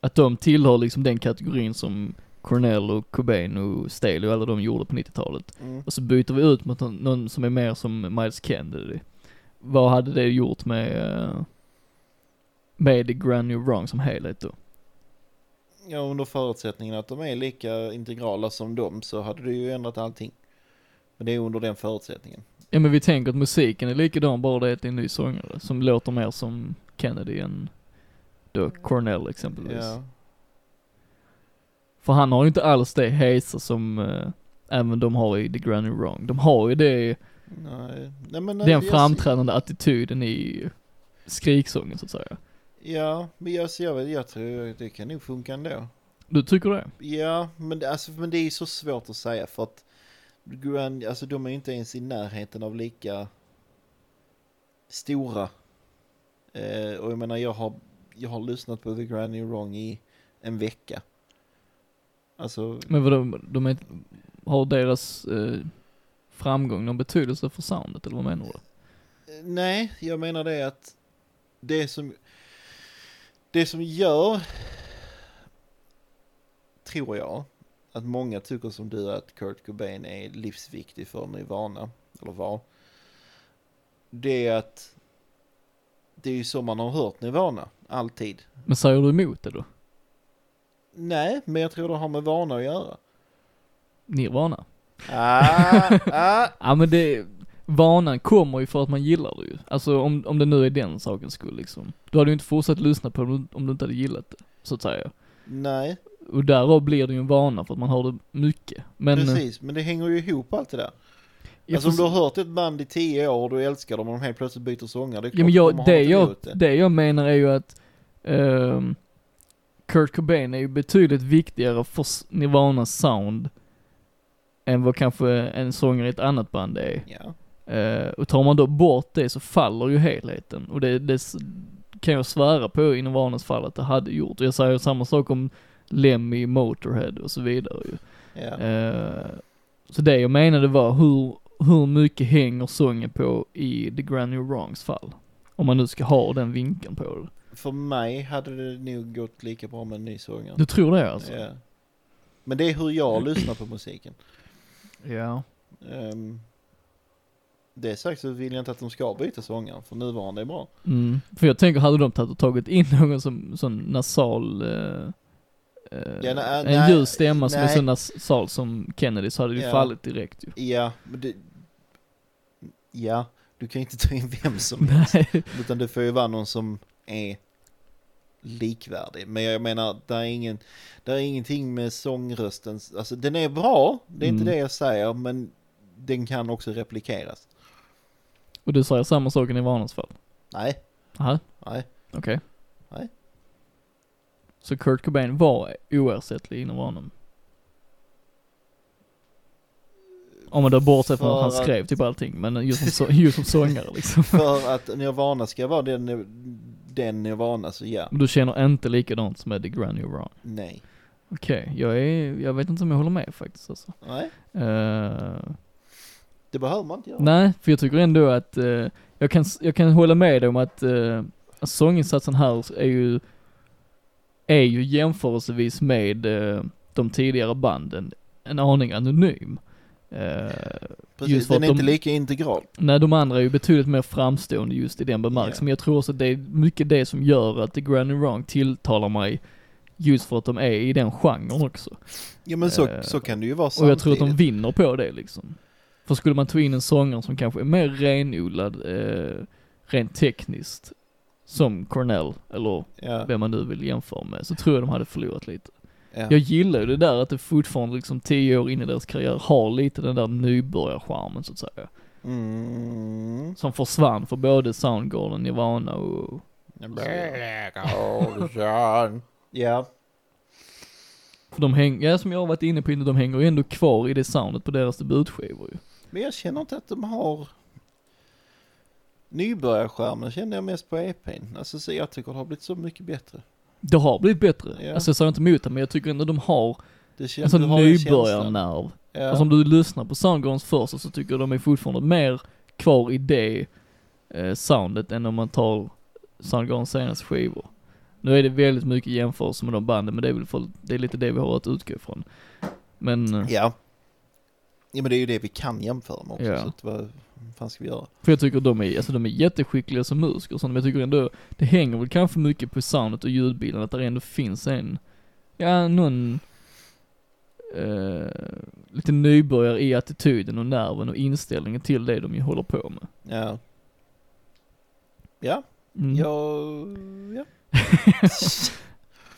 att de tillhör liksom den kategorin som Cornell och Cobain och Staley och alla de gjorde på 90-talet. Mm. Och så byter vi ut mot någon, någon som är mer som Miles Kennedy. Vad hade det gjort med, eh, med The Grand New Wrong som helhet då? Ja, under förutsättningen att de är lika integrala som dem så hade det ju ändrat allting. Men det är under den förutsättningen. Ja men vi tänker att musiken är likadan, bara det är en ny sångare som låter mer som Kennedy än då Cornell exempelvis. Ja. För han har ju inte alls det hesa som eh, även de har i The Grand New Wrong. De har ju det, Nej. Nej, men, den jag- framträdande attityden i skriksången så att säga. Ja, men jag, jag, jag tror det kan nog funka ändå. Du tycker det? Ja, men, det- alltså, men det är ju så svårt att säga för att Grand, alltså de är ju inte ens i närheten av lika stora. Eh, och jag menar, jag har, jag har lyssnat på The Grand New Wrong i en vecka. Alltså, Men vadå, de är, har deras eh, framgång någon betydelse för soundet eller vad menar du? nej, jag menar det att det som, det som gör, tror jag, att många tycker som du att Kurt Cobain är livsviktig för Nirvana, eller var, det är att det är ju så man har hört Nirvana, alltid. Men säger du emot det då? Nej, men jag tror det har med vana att göra. Nirvana? Ah, ah. Ja men det, vanan kommer ju för att man gillar det ju. Alltså om, om det nu är den sakens skull liksom. Du hade ju inte fortsatt lyssna på det om du- inte hade gillat det, så att säga. Nej, Och därav blir det ju en vana för att man har det mycket. Men, eh, precis, men det hänger ju ihop allt det där. jag Alltså om du har hört ett band i tio år och du älskar dem och de helt plötsligt byter sångare, det är klart Ja men jag, ha det, jag, det. det jag menar är ju att ehm, Kurt Cobain är ju betydligt viktigare för Nirvanas sound än vad kanske en sångare i ett annat band är. Ja, Eh, och tar man då bort det så faller ju helheten. Och det, det kan jag svära på i Nirvanas fall att det hade gjort. Och jag säger samma sak om Lemmy, Motorhead och så vidare ju. ja. Eh, så det jag menade var hur, hur mycket hänger sången på i The Grand New Wrongs fall? Om man nu ska ha den vinkeln på det. För mig hade det nog gått lika bra med en ny sångare. Du tror det alltså? Ja. Men det är hur jag lyssnar på musiken. Ja. Um, det sagt så vill jag inte att de ska byta sångare, för nuvarande är bra. Mm. För jag tänker, hade de tagit, in någon som, sån nasal, eh, eh, Ja, nej, en nej, ljus stämma som är så nasal som Kennedy så hade det ju Ja. fallit direkt ju. Ja, men det... Ja, du kan ju inte ta in vem som helst. Utan det får ju vara någon som är likvärdig. Men jag menar, det är, ingen, det är ingenting med sångrösten. Alltså den är bra, det är inte Mm. det jag säger, men den kan också replikeras. Och du säger samma sak i Nirvanas fall? Nej, Aha, nej. okej. Nej. Så Kurt Cobain var oersättlig i Nirvana? Om man då bortser från att han skrev typ allting, men just som, så, just som sångare liksom. För att Nirvana ska vara den, den Nirvana, så ja. Du känner inte likadant som Eddie Granny Wrong? Nej. Okej, jag är, jag vet inte om jag håller med faktiskt alltså. Nej, Eh, det behöver man inte göra. nej, för jag tycker ändå att, eh, jag, kan, jag kan hålla med om att, uh, sånginsatsen här är ju, är ju jämförelsevis med eh, de tidigare banden en aning anonym. Eh, Precis, just för den är inte de- lika integral. Nej, de andra är ju betydligt mer framstående just i den bemärkelsen. Men jag tror också att det är mycket det som gör att The Granny Wrong tilltalar mig just för att de är i den genren också. Ja men så, Eh, så kan det ju vara Och jag tror att de samtidigt. vinner på det liksom. För skulle man ta in en sångare som kanske är mer renodlad, eh, rent tekniskt, som Cornell, eller Ja, vem man nu vill jämföra med, så tror jag de hade förlorat lite. Ja. Jag gillar ju det där att det fortfarande liksom tio år in i deras karriär har lite den där nybörjarcharmen så att säga. Mm. Som försvann för både Soundgarden, Nirvana och... Ja, För de hänger, ja som jag har varit inne på innan, de hänger ju ändå kvar i det soundet på deras debutskivor ju. men jag känner inte att de har Nybörjarskärmen kände jag mest på EPn. Alltså så jag tycker det har blivit så mycket bättre. Det har blivit bättre. Ja. Alltså jag säger inte emot det, men jag tycker ändå de har Det en känns, sån den känslan. nybörjarnerv. Ja. Alltså om du lyssnar på Soundgardens första så tycker jag de är fortfarande mer kvar i det eh, soundet än om man tar Soundgardens senaste skivor. Nu är det väldigt mycket jämförelse med de banden, men det är väl för, det är lite det vi har att utgå ifrån. Men, eh, ja. Ja men det är ju det vi kan jämföra med också. Ja. Så att, fan ska vi göra? för jag tycker de är, alltså de är jätteskickliga som musiker och sånt, men jag tycker ändå, det hänger väl kanske mycket på soundet och ljudbilden, att det ändå finns en, ja någon, eh, lite nybörjare i attityden och nerven och inställningen till det de ju håller på med. Ja. Ja, Mm. jag... Ja,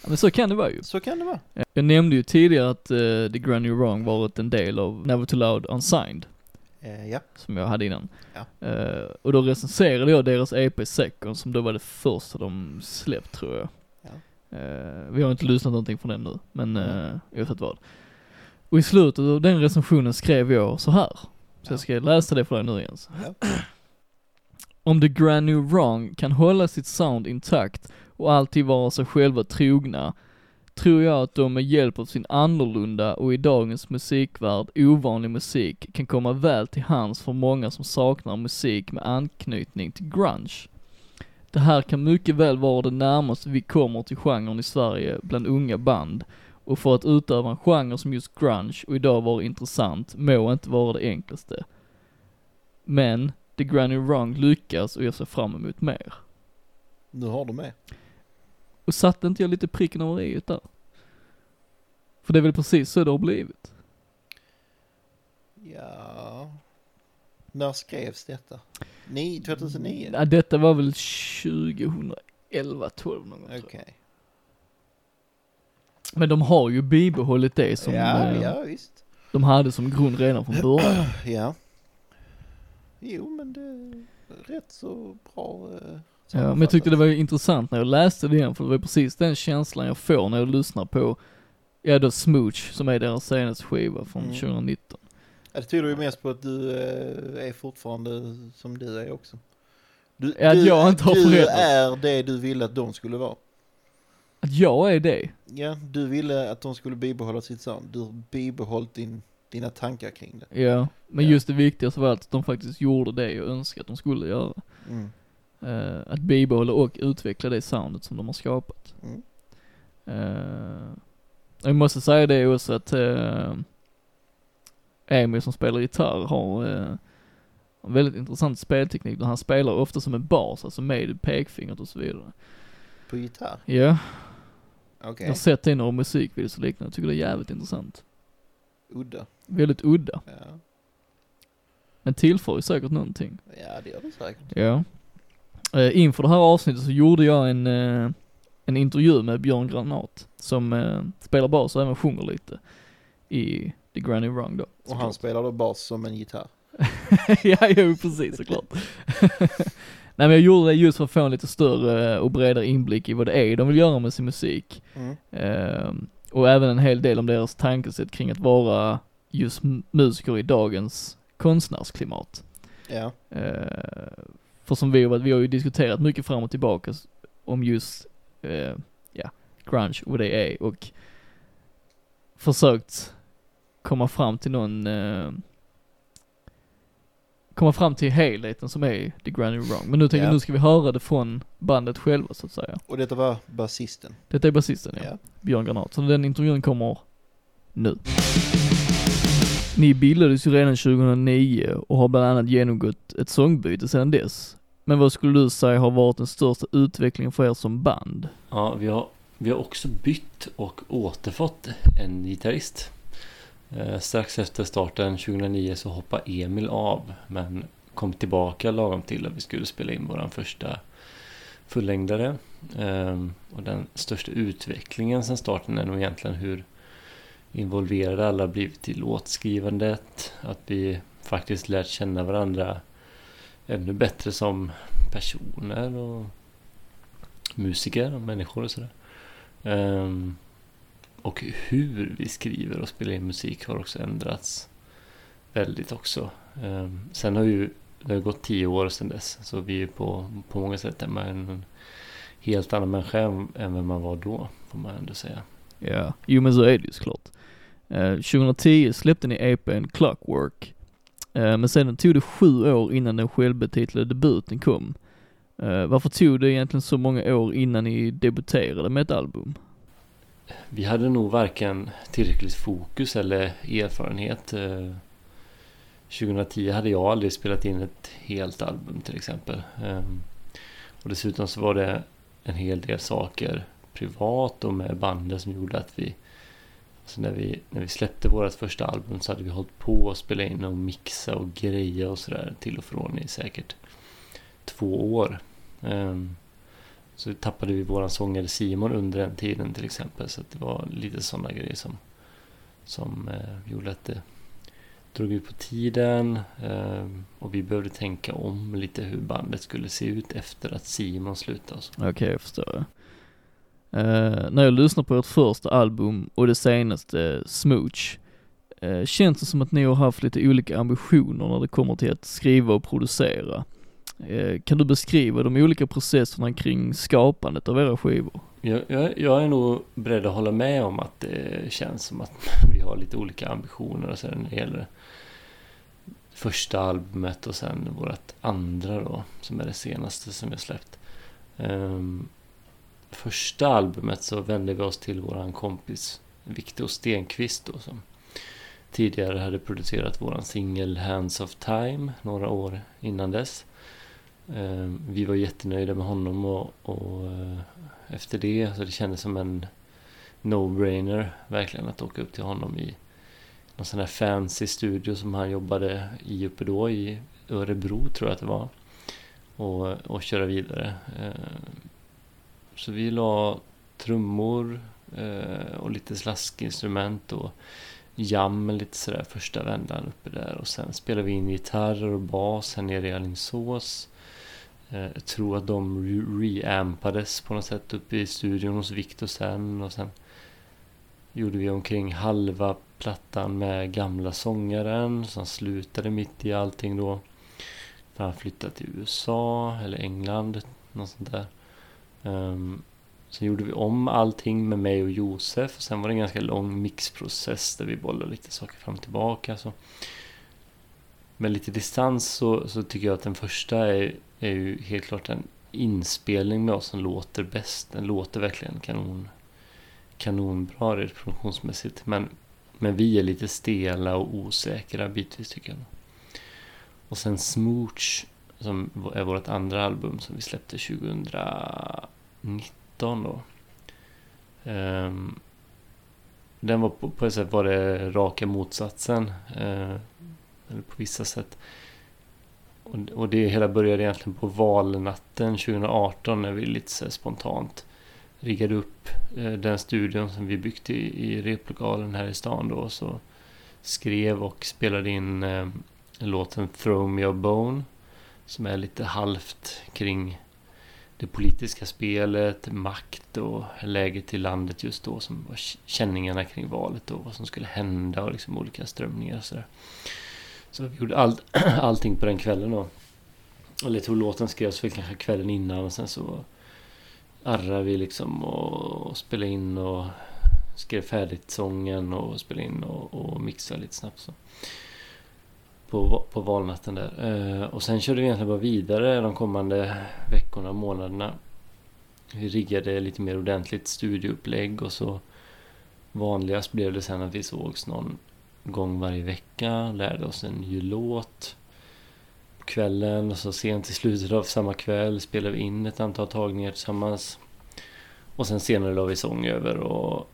Ja, men så kan det vara ju. så kan det vara. Jag nämnde ju tidigare att uh, The Granny Wrong varit en del av Never Too Loud Unsigned, Eh, ja. som jag hade innan. Ja. Eh, och då recenserade jag deras EP Second, som då var det första de släppt tror jag. Ja. Eh, vi har inte lyssnat någonting från den nu, men uh, oavsett vad. Och i slutet av den recensionen skrev jag så här. Så Ja. jag ska läsa det för dig nu Jens. Om The Granny Wrong kan hålla sitt sound intakt och alltid vara sig själva trogna, tror jag att de med hjälp av sin annorlunda och i dagens musikvärld ovanlig musik kan komma väl till hands för många som saknar musik med anknytning till grunge. Det här kan mycket väl vara det närmaste vi kommer till genren i Sverige bland unga band och för att utöva en genre som just grunge och idag vara intressant må inte vara det enklaste. Men The Granny Wrong lyckas och jag ser fram emot mer. Nu har du med. Och satte inte jag lite pricken över i där? För det är väl precis så det har blivit? Ja. När skrevs detta? Ni, 2009? Ja, detta var väl 2011, 12 någon. Okej. Men de har ju bibehållit det som Ja, eh, ja visst. de hade som grund redan från början. Ja. Jo, men det är rätt så bra. eh, Ja, men jag tyckte det var intressant när jag läste det igen, för det var precis den känslan jag får när jag lyssnar på, ja då Smooch, som är deras senaste skiva från Mm. 2019. Ja, det tyder ju mest på att du eh, är fortfarande som du är också. Du, Ja, att du, jag inte har Du är det du ville att de skulle vara. Att jag är det, Ja, du ville att de skulle bibehålla sitt sound. Du har bibehållit din, dina tankar kring det. ja. Men Ja. just det viktigaste var att de faktiskt gjorde det jag önskade att de skulle göra. Mm. Eh, att bibehålla och utveckla det soundet som de har skapat. Mm. Eh, jag måste säga det också att uh, Emil som spelar gitarr har eh, en väldigt intressant spelteknik där han spelar ofta som en bas, alltså med pekfingret och så vidare. På gitarr. Ja. Okej, Jag har sett det i några musikvideos och liknande, jag tycker det är jävligt intressant. udda. Väldigt udda, Ja. men tillför ju säkert någonting. ja, det gör det säkert. Ja. Eh, inför det här avsnittet så gjorde jag en, eh, en intervju med Björn Granat, som eh, spelar bas och även sjunger lite i The Granny Wrong då. Och han spelar då bas som en gitarr. ja, jo precis såklart. Nej men jag gjorde det just för att få en lite större och bredare inblick i vad det är de vill göra med sin musik. Mm. Ehm, och även en hel del om deras tankesätt kring att vara just musiker i dagens konstnärsklimat. Ja, Ehm, för som vi vi har ju diskuterat mycket fram och tillbaka om just, eh, ja, grunge och det är och försökt komma fram till någon, eh, komma fram till helheten som är The Granny Wrong. Men nu tänker Ja. jag, nu ska vi höra det från bandet själva så att säga. och detta var basisten. Detta är basisten ja. Ja. Björn Granat. Så den intervjun kommer nu. Ni bildades ju redan 2009 och har bland annat genomgått ett sångbyte sedan dess. Men vad skulle du säga har varit den största utvecklingen för er som band? Ja, vi har, vi har också bytt och återfått en gitarrist. Eh, strax efter starten 2009 så hoppade Emil av men kom tillbaka lagom till att vi skulle spela in vår första fullängdare. Eh, och den största utvecklingen sedan starten är nog egentligen hur involverade alla blivit i låtskrivandet. Att vi faktiskt lärt känna varandra ännu bättre som personer och musiker och människor och sådär. Um, och hur vi skriver och spelar in musik har också ändrats väldigt också. Um, sen har ju det har gått tio år sedan dess så vi är på, på många sätt en, en helt annan människa än, än vem man var då får man ändå säga. Ja, jo men så är det ju såklart. Ehm, uh, 2010 släppte ni EPn Clockwork. Eh, men sedan tog det sju år innan den självbetitlade debuten kom. Eh, varför tog det egentligen så många år innan ni debuterade med ett album? Vi hade nog varken tillräckligt fokus eller erfarenhet. Eh, 2010 hade jag aldrig spelat in ett helt album till exempel. Ehm, och dessutom så var det en hel del saker privat och med bandet som gjorde att vi så när vi, när vi släppte vårt första album så hade vi hållit på att spela in och mixa och greja och sådär till och från i säkert två år. Um, så tappade vi våran sångare Simon under den tiden till exempel. Så att det var lite sådana grejer som, som eh, gjorde att det drog ut på tiden. Eh, och vi behövde tänka om lite hur bandet skulle se ut efter att Simon slutade. Okej, okay, Okej, jag förstår. Uh, när jag lyssnar på ert första album och det senaste, Smooch, uh, känns det som att ni har haft lite olika ambitioner när det kommer till att skriva och producera. Uh, kan du beskriva de olika processerna kring skapandet av era skivor? Jag, jag, jag är nog beredd att hålla med om att det känns som att vi har lite olika ambitioner och sen när det gäller första albumet och sen vårt andra då som är det senaste som jag släppt. Ehm, första albumet så vände vi oss till våran kompis Viktor Stenqvist då som tidigare hade producerat våran singel Hands of Time några år innan dess. Ehm, vi var jättenöjda med honom och, och eh, efter det så det kändes som en no-brainer verkligen att åka upp till honom i någon sån här fancy studio som han jobbade i uppe då i Örebro tror jag att det var och, och köra vidare. Ehm, så vi la trummor eh, och lite slaskinstrument och jam lite sådär första vändan uppe där och sen spelade vi in gitarrer och bas här nere i Alingsås. Eh, Jag tror att de re- reampades på något sätt uppe i studion hos Victor sen och sen gjorde vi omkring halva plattan med gamla sångaren som slutade mitt i allting då. För han flyttade till USA eller England, något sånt där. Um, sen gjorde vi om allting med mig och Josef och sen var det en ganska lång mixprocess där vi bollade lite saker fram och tillbaka. Så. Med lite distans så, så tycker jag att den första är, är ju helt klart en inspelning med oss som låter bäst. Den låter verkligen kanon, kanonbra rent produktionsmässigt. Men, men vi är lite stela och osäkra bitvis tycker jag. Och sen Smooch som är vårt andra album som vi släppte 2019 då. Ehm, den var på, på ett sätt var det raka motsatsen. Eh, eller på vissa sätt. Och, och det hela började egentligen på valnatten 2018 när vi lite så spontant riggade upp eh, den studion som vi byggt i, i replokalen här i stan då. Så skrev och spelade in eh, låten Throw Me a Bone. Som är lite halvt kring det politiska spelet, makt och läget i landet just då som var känningarna kring valet och vad som skulle hända och liksom olika strömningar och sådär. Så vi gjorde all, allting på den kvällen då. Eller jag tror låten skrevs väl kanske kvällen innan och sen så arrade vi liksom och, och spelade in och skrev färdigt sången och spelade in och, och mixade lite snabbt så. På, på valnatten där. Eh, och sen körde vi egentligen bara vidare de kommande veckorna och månaderna. Vi riggade lite mer ordentligt studioupplägg och så vanligast blev det sen att vi sågs någon gång varje vecka, lärde oss en ny låt på kvällen och så sent i slutet av samma kväll spelade vi in ett antal tagningar tillsammans. Och sen senare la vi sång över och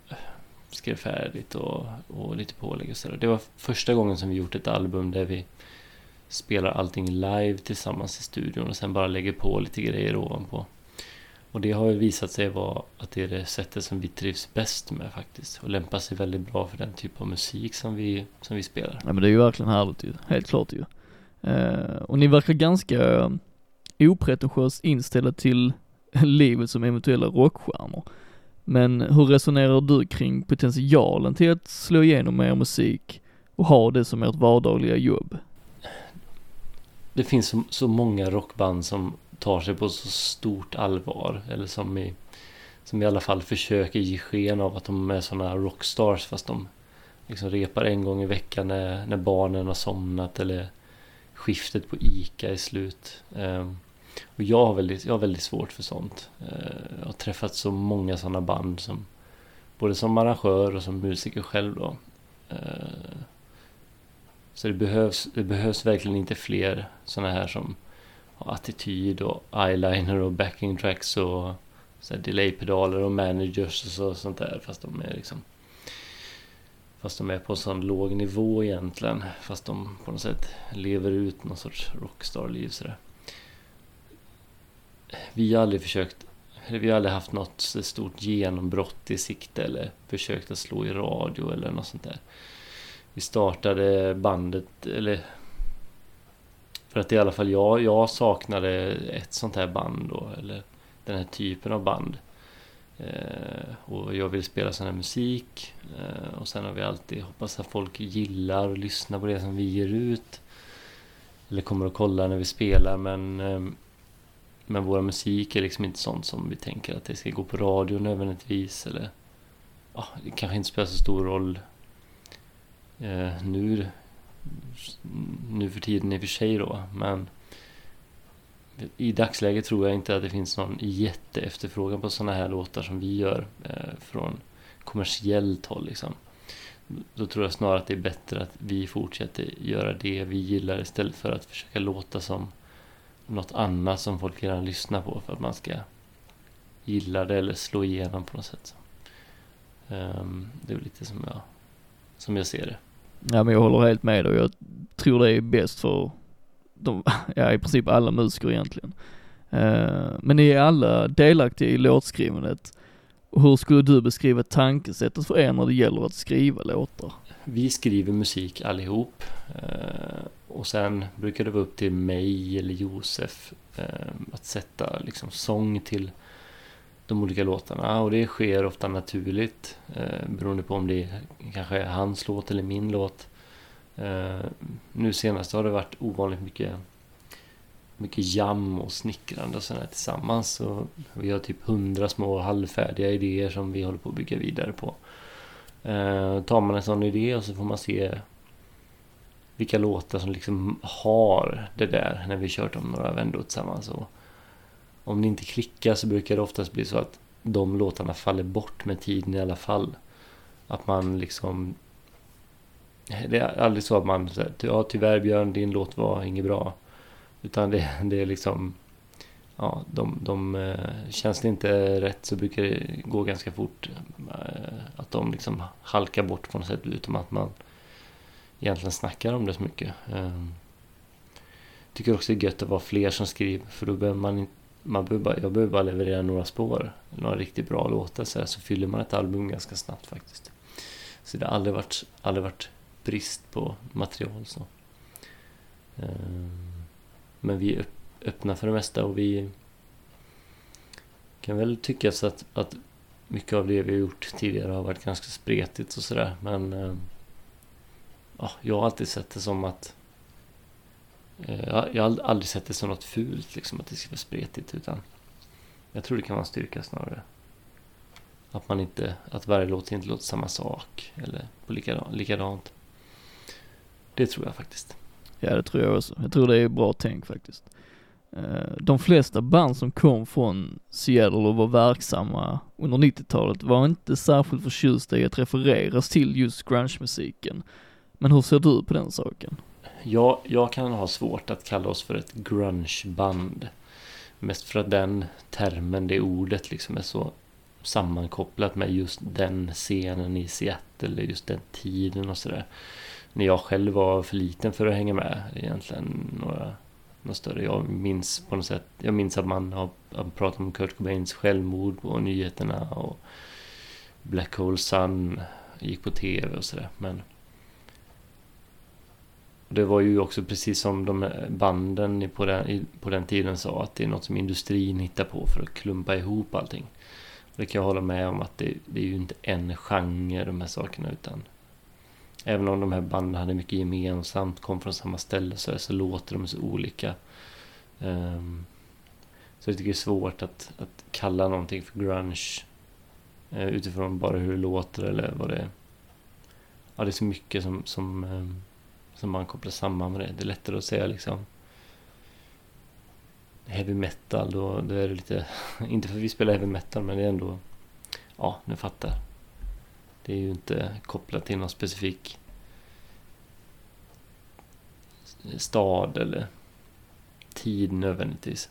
skrev färdigt och, och lite pålägg och sådär. Det var första gången som vi gjort ett album där vi spelar allting live tillsammans i studion och sen bara lägger på lite grejer ovanpå. Och det har ju visat sig vara att det är det sättet som vi trivs bäst med faktiskt. Och lämpar sig väldigt bra för den typ av musik som vi, som vi spelar. Ja men det är ju verkligen härligt ju, helt klart ju. Eh, och ni verkar ganska eh, opretentiöst inställda till livet som eventuella rockstjärnor. Men hur resonerar du kring potentialen till att slå igenom med er musik och ha det som ert vardagliga jobb? Det finns så, så många rockband som tar sig på så stort allvar. Eller som i, som i alla fall försöker ge sken av att de är sådana rockstars fast de liksom repar en gång i veckan när, när barnen har somnat eller skiftet på ICA är slut. Um, och jag har, väldigt, jag har väldigt svårt för sånt. Eh, jag har träffat så många sådana band som både som arrangör och som musiker själv då. Eh, så det behövs, det behövs verkligen inte fler sådana här som har attityd och eyeliner och backing tracks och delay-pedaler och managers och så, sånt där. Fast de är liksom Fast de är på en sån låg nivå egentligen. Fast de på något sätt lever ut någon sorts rockstar-liv sådär. Vi har aldrig försökt vi har aldrig haft något stort genombrott i sikte eller försökt att slå i radio eller något sånt där. Vi startade bandet, eller för att i alla fall jag, jag saknade ett sånt här band då, eller den här typen av band. Eh, och jag vill spela sån här musik. Eh, och sen har vi alltid hoppats att folk gillar och lyssnar på det som vi ger ut. Eller kommer att kolla när vi spelar men eh, men våra musik är liksom inte sånt som vi tänker att det ska gå på radio nödvändigtvis eller Ja, det kanske inte spelar så stor roll eh, nu Nu för tiden i och för sig då men i dagsläget tror jag inte att det finns någon jätteefterfrågan på sådana här låtar som vi gör eh, från kommersiellt håll liksom. Då tror jag snarare att det är bättre att vi fortsätter göra det vi gillar istället för att försöka låta som något annat som folk redan lyssnar på för att man ska gilla det eller slå igenom på något sätt. Um, det är lite som jag, som jag ser det. Ja men jag håller helt med och jag tror det är bäst för de, ja i princip alla musiker egentligen. Uh, men ni är alla delaktiga i låtskrivandet. Hur skulle du beskriva tankesättet för er när det gäller att skriva låtar? Vi skriver musik allihop. Uh, och sen brukar det vara upp till mig eller Josef ehm, att sätta liksom sång till de olika låtarna och det sker ofta naturligt eh, beroende på om det kanske är hans låt eller min låt. Eh, nu senast har det varit ovanligt mycket mycket jam och snickrande och sådär tillsammans. Så vi har typ hundra små halvfärdiga idéer som vi håller på att bygga vidare på. Eh, tar man en sån idé och så får man se vilka låtar som liksom har det där när vi kört dem några vändor tillsammans. Och om det inte klickar så brukar det oftast bli så att de låtarna faller bort med tiden i alla fall. Att man liksom det är aldrig så att man säger ja tyvärr Björn din låt var inget bra. Utan det, det är liksom ja, de, de, eh, känns det inte rätt så brukar det gå ganska fort. Eh, att de liksom halkar bort på något sätt utom att man egentligen snackar om det så mycket. Ehm, tycker också det är gött att vara fler som skriver för då behöver man inte man behöver bara, jag behöver bara leverera några spår, några riktigt bra låtar så, här, så fyller man ett album ganska snabbt faktiskt. Så det har aldrig varit, aldrig varit brist på material så. Ehm, men vi är öppna för det mesta och vi kan väl tycka så att, att mycket av det vi har gjort tidigare har varit ganska spretigt och sådär men ehm, ja, jag har alltid sett det som att eh, jag, har aldrig sett det som något fult liksom att det ska vara spretigt utan jag tror det kan vara en styrka snarare. Att man inte, att varje låt inte låter samma sak eller på likadant. likadant. Det tror jag faktiskt. Ja det tror jag också. Jag tror det är bra tänk faktiskt. Eh, de flesta band som kom från Seattle och var verksamma under 90-talet var inte särskilt förtjusta i att refereras till just grunge-musiken. Men hur ser du på den saken? Ja, jag kan ha svårt att kalla oss för ett grungeband. Mest för att den termen, det ordet liksom är så sammankopplat med just den scenen i Seattle, just den tiden och sådär. När jag själv var för liten för att hänga med egentligen några, några större. Jag minns på något sätt, jag minns att man har, har pratat om Kurt Cobains självmord på nyheterna och Black Hole Sun gick på tv och sådär. Men det var ju också precis som de banden på den, på den tiden sa att det är något som industrin hittar på för att klumpa ihop allting. Och det kan jag hålla med om att det, det är ju inte en genre de här sakerna utan Även om de här banden hade mycket gemensamt, kom från samma ställe så, så låter de så olika. Um, så jag tycker det är svårt att, att kalla någonting för grunge uh, utifrån bara hur det låter eller vad det är. Ja, det är så mycket som, som um, som man kopplar samman med det. Det är lättare att säga liksom heavy metal, då, då är det lite, inte för att vi spelar heavy metal, men det är ändå, ja, nu fattar. Det är ju inte kopplat till någon specifik stad eller tid nödvändigtvis.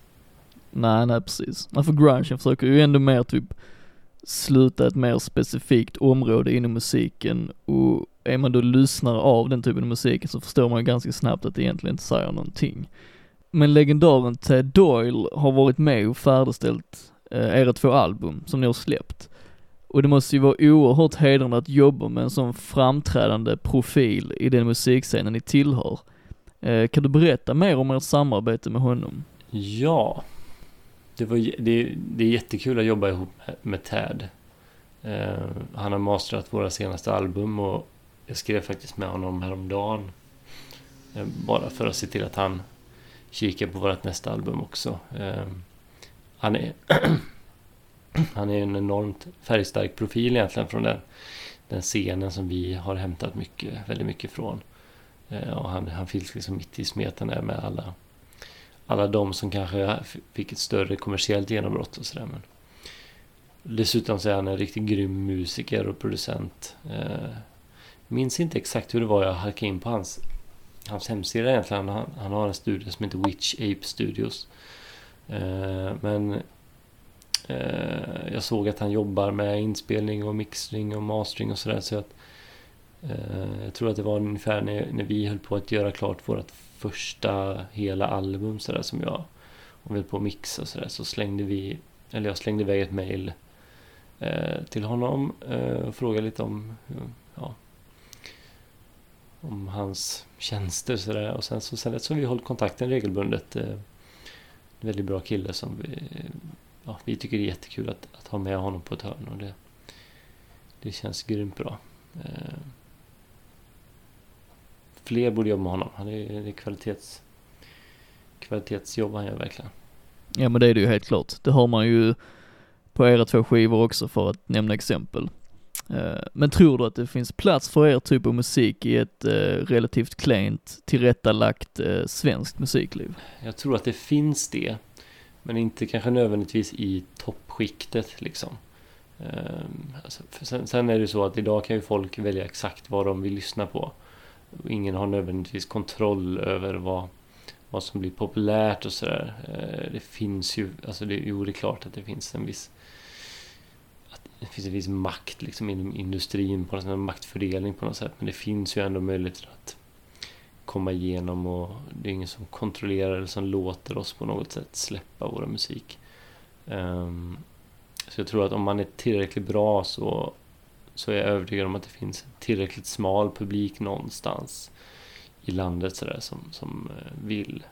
Nej, nej precis. Nej, för grungen försöker ju ändå mer typ sluta ett mer specifikt område inom musiken och är man då lyssnare av den typen av musik så förstår man ju ganska snabbt att det egentligen inte säger någonting. Men legendaren Ted Doyle har varit med och färdigställt eh, era två album som ni har släppt. Och det måste ju vara oerhört hedrande att jobba med en sån framträdande profil i den musikscenen ni tillhör. Eh, kan du berätta mer om ert samarbete med honom? Ja, det, var, det, det är jättekul att jobba ihop med, med Ted. Eh, han har mastrat våra senaste album och jag skrev faktiskt med honom häromdagen. Eh, bara för att se till att han kikar på vårt nästa album också. Eh, han är han är en enormt färgstark profil egentligen från den, den scenen som vi har hämtat mycket, väldigt mycket från. Eh, och han, han finns liksom mitt i smeten där med alla alla de som kanske fick ett större kommersiellt genombrott och sådär. Men dessutom så är han en riktigt grym musiker och producent. Minns inte exakt hur det var jag halkade in på hans, hans hemsida egentligen. Han, han har en studio som heter Witch Ape Studios. Eh, men eh, jag såg att han jobbar med inspelning och mixning och mastering och sådär. Så att, eh, jag tror att det var ungefär när, när vi höll på att göra klart vårt första hela album sådär som jag och vi höll på att mixa och sådär så slängde vi, eller jag slängde iväg ett mail eh, till honom eh, och frågade lite om, om hans tjänster sådär och sen så sen dess har vi hållit kontakten regelbundet. Eh, en väldigt bra kille som vi, ja, vi tycker det är jättekul att, att ha med honom på ett hörn och det, det känns grymt bra. Eh, fler borde jobba med honom. Han är, det är kvalitets, kvalitetsjobb han gör verkligen. Ja men det är det ju helt klart. Det har man ju på era två skivor också för att nämna exempel. Eh, men tror du att det finns plats för er typ av musik i ett eh, relativt klent, tillrättalagt eh, svenskt musikliv? Jag tror att det finns det. Men inte kanske nödvändigtvis i toppskiktet liksom. Alltså, sen, sen är det ju så att idag kan ju folk välja exakt vad de vill lyssna på. Ingen har nödvändigtvis kontroll över vad, vad som blir populärt och sådär. Det finns ju, alltså det, jo det är klart att det finns en viss det finns en viss makt liksom inom industrin på något sätt, en maktfördelning på något sätt. Men det finns ju ändå möjligheter att komma igenom och det är ingen som kontrollerar eller som låter oss på något sätt släppa vår musik. Ehm, så jag tror att om man är tillräckligt bra så, så är jag övertygad om att det finns en tillräckligt smal publik någonstans i landet sådär, som, som eh, vill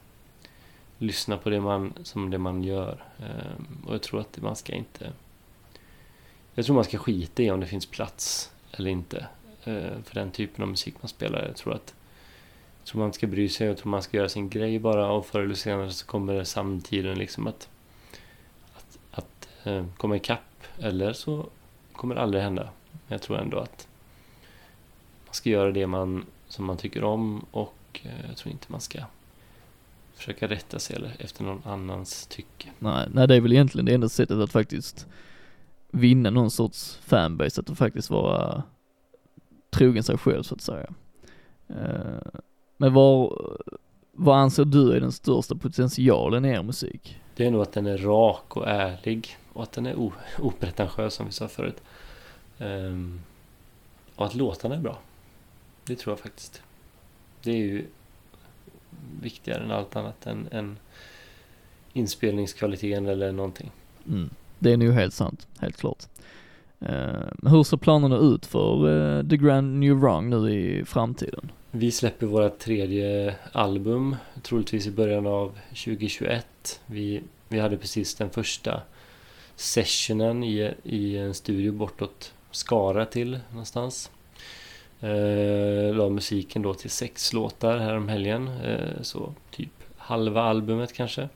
lyssna på det man, som det man gör. Ehm, och jag tror att man ska inte... Jag tror man ska skita i om det finns plats eller inte eh, för den typen av musik man spelar. Jag tror att jag tror man inte ska bry sig, jag tror man ska göra sin grej bara och förr eller senare så kommer samtiden liksom att, att, att eh, komma ikapp. Eller så kommer det aldrig hända. Men jag tror ändå att man ska göra det man, som man tycker om och eh, jag tror inte man ska försöka rätta sig eller efter någon annans tycke. Nej, nej, det är väl egentligen det enda sättet att faktiskt vinna någon sorts fanbase, att faktiskt vara trogen sig själv så att säga. Eh, Men var, vad anser du är den största potentialen i er musik? Det är nog att den är rak och ärlig och att den är opretentiös som vi sa förut. Ehm, och att låtarna är bra. Det tror jag faktiskt. Det är ju viktigare än allt annat än, än inspelningskvaliteten eller någonting. Mm. Det är nog helt sant, helt klart. Uh, hur ser planerna ut för uh, The Grand New Wrong nu i framtiden? Vi släpper våra tredje album troligtvis i början av 2021. Vi, vi hade precis den första sessionen i, i en studio bortåt Skara till någonstans. Eh, la musiken då till sex låtar här om helgen. Eh, så typ halva albumet kanske.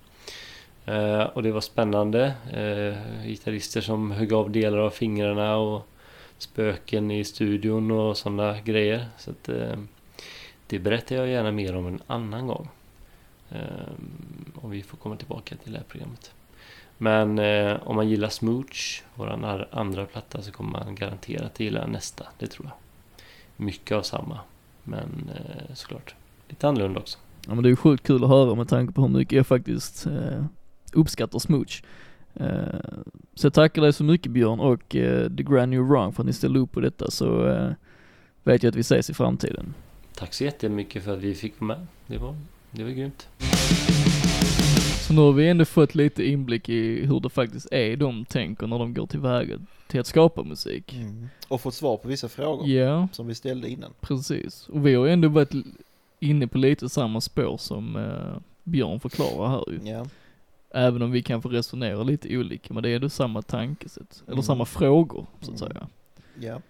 Eh, och det var spännande. Eh, gitarrister som högg av delar av fingrarna och spöken i studion och sådana grejer. Så att, eh, det berättar jag gärna mer om en annan gång. Ehm, och vi får komma tillbaka till det här programmet. Men eh, om man gillar Smooch, vår andra platta, så kommer man garanterat gilla nästa. Det tror jag. Mycket av samma. Men eh, såklart lite annorlunda också. Ja men det är ju sjukt kul att höra med tanke på hur mycket jag faktiskt eh, uppskattar Smooch. Eh, så jag tackar dig så mycket Björn och eh, The Grand New Wrong för att ni ställde upp på detta så eh, vet jag att vi ses i framtiden. Tack så jättemycket för att vi fick vara med. Det var, det var grymt. Så nu har vi ändå fått lite inblick i hur det faktiskt är de tänker när de går tillväga till att skapa musik. Mm. Och fått svar på vissa frågor Ja, som vi ställde innan. precis. Och vi har ändå varit inne på lite samma spår som eh, Björn förklarar här ju. Ja. Även om vi kanske resonerar lite olika, men det är ändå samma tankesätt. Eller Mm. samma frågor, så att Mm. säga. ja,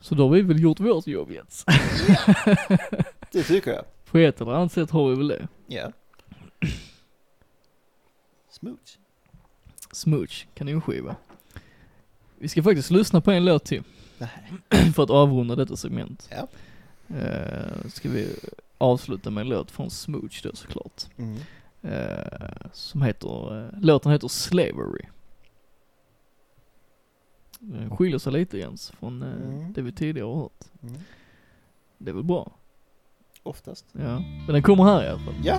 Så då har vi väl gjort vårt jobb Jens. det tycker jag. På ett eller annat sätt har vi väl det. Ja. Smooth. Smooch, kanonskiva. Vi ska faktiskt lyssna på en låt till. Nej. för att avrunda detta segment. Ja. Eh, ska vi avsluta med en låt från Smooch då såklart. Mm. Eh, som heter, eh, låten heter Slavery. Den skiljer sig lite Jens från eh, Mm. det vi tidigare har hört. Mm. Det är väl bra? Oftast. Ja. Men den kommer här i alla fall. Ja.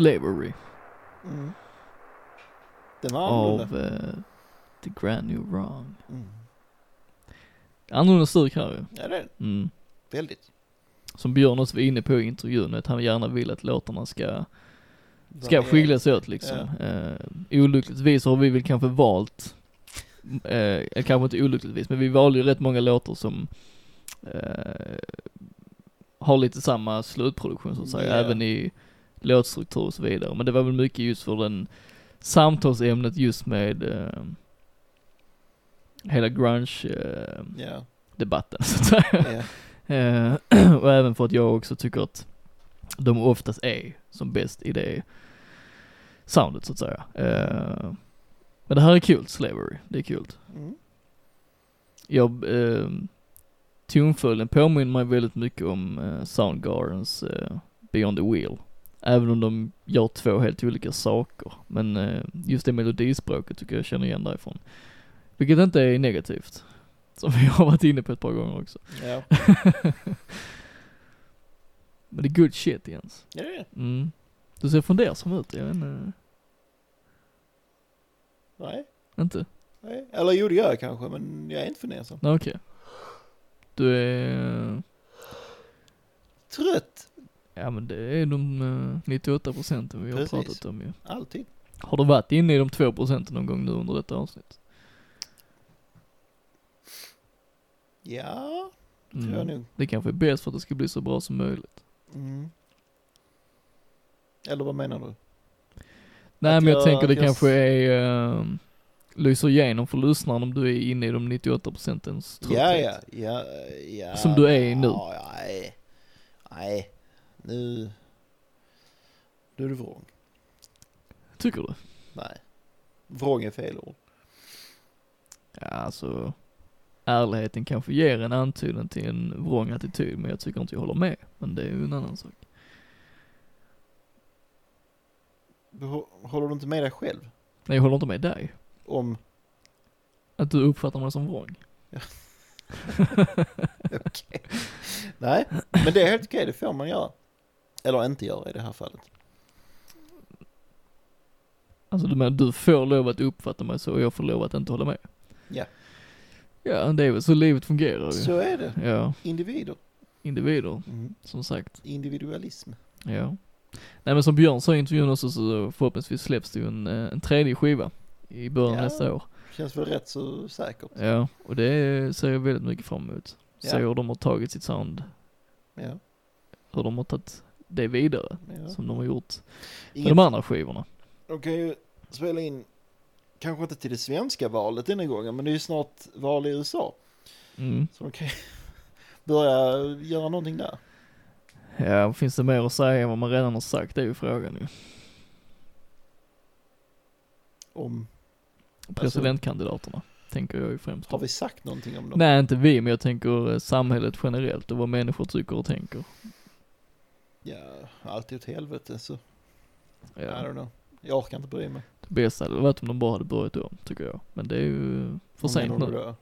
Slavery Mm. Den var annorlunda. av eh, The Grand New Wrong. Mm. Annorlunda stuk här ju. Ja, det är. Mm. Väldigt. Som Björn också var inne på i intervjun, att han gärna vill att låtarna ska, ska skilja sig åt liksom. Eh, olyckligtvis har vi väl kanske valt, eh, eller kanske inte olyckligtvis, men vi valde ju rätt många låtar som eh, har lite samma slutproduktion så att säga, Ja. även i låtstruktur och så vidare. Men det var väl mycket just för den samtalsämnet just med eh, hela grunge-debatten Ja. så att säga. ja. Eh, och även för att jag också tycker att de oftast är som bäst i det soundet så att säga. Eh, men det här är kul, Slavery. Det är kul. Mm. Jag, eh, tonföljden påminner mig väldigt mycket om eh, Soundgardens eh, Beyond the Wheel. Även om de gör två helt olika saker. Men eh, just det melodispråket tycker jag känner igen därifrån. Vilket inte är negativt. Som vi har varit inne på ett par gånger också. Ja. Men det är good shit Jens. är det. Mm. Du ser fundersam ut, jag vet inte. Nej. Inte? Nej. Eller jo, det gör jag kanske, men jag är inte fundersam. Okej. Du är, Trött. Ja men det är de eh, 98 procenten vi har Precis. pratat om ju. Alltid. Har du varit inne i de 2 procenten någon gång nu under detta avsnitt? Ja, tror Mm. jag nog. Det kanske är bäst för att det ska bli så bra som möjligt. Mm. Eller vad menar du? Nej Att men jag, jag- tänker det jag kanske är, uh, lyser igenom för lyssnaren om du är inne i de 98 procentens Ja, trötthet. ja, ja, ja. Som du är i nu. Ja, ja, nej. Nej, nu... Nu är du vrång. Tycker du? Nej. Vrång är fel ord. Ja alltså, ärligheten kanske ger en antydan till en vrång attityd men jag tycker inte jag håller med. Men det är ju en annan sak. Du Håller du inte med dig själv? Nej jag håller inte med dig. Om... Att du uppfattar mig som vrång. Okej. Nej, men det är helt okej, det får man göra. Eller inte göra i det här fallet. Alltså du menar, du får lov att uppfatta mig så och jag får lov att inte hålla med? Ja. Ja, det är väl så livet fungerar ju. Så är det. Ja, Individer. individer, Mm. som sagt. Individualism. Ja. Nej men som Björn sa i intervjun också så förhoppningsvis släpps det ju en, eh, en tredje skiva i början Ja. nästa år. Känns väl rätt så säkert. Ja, och det ser jag väldigt mycket fram emot. Se Ja. hur de har tagit sitt sound, Ja. hur de har tagit det vidare, ja. som de har gjort med Inget, de andra skivorna. de kan ju spela in, kanske inte till det svenska valet denna gången, men det är ju snart val i USA. Mm. Så de kan börja göra någonting där. Ja, finns det mer att säga än vad man redan har sagt? Det är ju frågan ju. Om, Presidentkandidaterna, tänker jag ju främst har vi sagt någonting om dem? Nej, inte vi, men jag tänker eh, samhället generellt och vad människor tycker och tänker. Ja, allt är åt helvete så, I Ja. don't know. Jag orkar inte bry mig. Det bästa hade varit om de bara hade börjat om, tycker jag. Men det är ju för sent nu.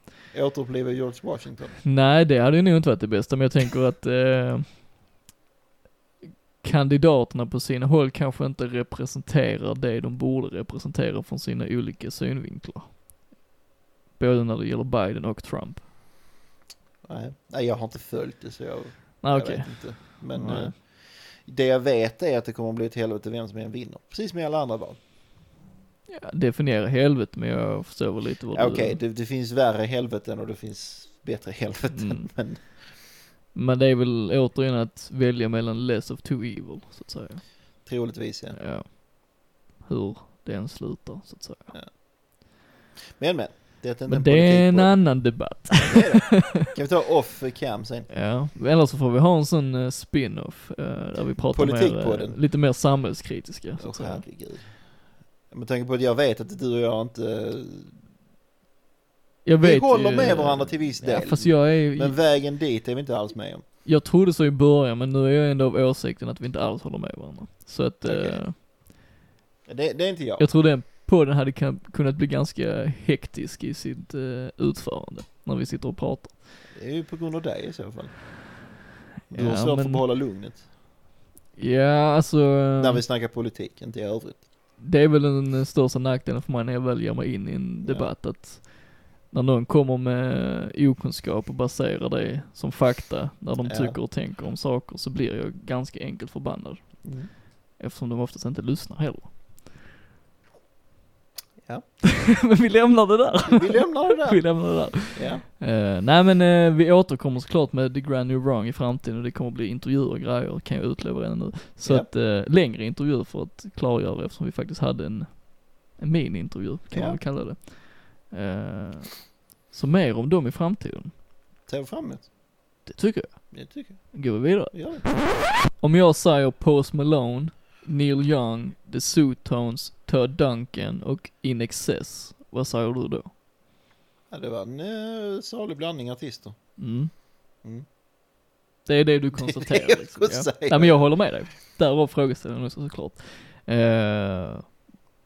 Återuppliva George Washington? Nej, det hade ju nog inte varit det bästa, men jag tänker att eh, kandidaterna på sina håll kanske inte representerar det de borde representera från sina olika synvinklar. Både när det gäller Biden och Trump. Nej, nej jag har inte följt det så jag, Nej, jag vet inte. Men Nej. eh, det jag vet är att det kommer att bli ett helvete vem som än vinner. Precis som i alla andra val. Ja, definiera helvete, men jag förstår väl lite vad Ja, du... Okej, det, det finns värre helveten och det finns bättre helveten. Mm. Men Men det är väl återigen att välja mellan less of two evil, så att säga. troligtvis ja. Ja. Hur det än slutar, så att säga. Men men, det är Men en det är en annan debatt. Det är det. Kan vi ta off cam sen? Ja, eller så får vi ha en sån eh, spin-off, eh, där vi pratar mer, eh, lite mer samhällskritiska, så säga. herregud. Med tanke på att jag vet att du och jag inte... Jag Vi vet håller ju- med varandra till viss Ja, del. jag är Men vägen dit är vi inte alls med om. jag trodde så i början, men nu är jag ändå av åsikten att vi inte alls håller med varandra. Så att, Okej. eh, Det, det är inte jag. jag tror den podden hade kunnat bli ganska hektisk i sitt eh, utförande, när vi sitter och pratar. Det är ju på grund av dig i så fall. Du Ja, har svårt men- att behålla lugnet. Ja, alltså. När vi snackar politik, inte i övrigt. Det är väl den eh, största nackdelen för mig när jag väl ger mig in i en Ja. debatt att när någon kommer med okunskap och baserar det som fakta, när de Ja. tycker och tänker om saker, så blir jag ganska enkelt förbannad. Eftersom de oftast inte lyssnar heller. Ja. men vi lämnar det där. Vi lämnar det vi där. lämnar det där. Ja. Eh, nej men eh, vi återkommer såklart med The Grand New Wrong i framtiden och det kommer bli intervjuer och grejer, kan jag utlova redan nu. Så Ja. att, eh, längre intervjuer för att klargöra eftersom vi faktiskt hade en, en mini-intervju, kan Ja. man väl kalla det. Så mer om dem i framtiden, vi fram emot. det tycker jag. Det tycker Går vi vidare. jag. Ja. Om jag säger Post Malone, Neil Young, The Zootones, Todd Duncan och In Excess, vad säger du då? ja, det var en uh, salig blandning artister. Mm. Mm. Det är det du Det konstaterar är det jag liksom. skulle Ja. Nej men jag håller med dig. Därav frågeställningen också såklart. Eh,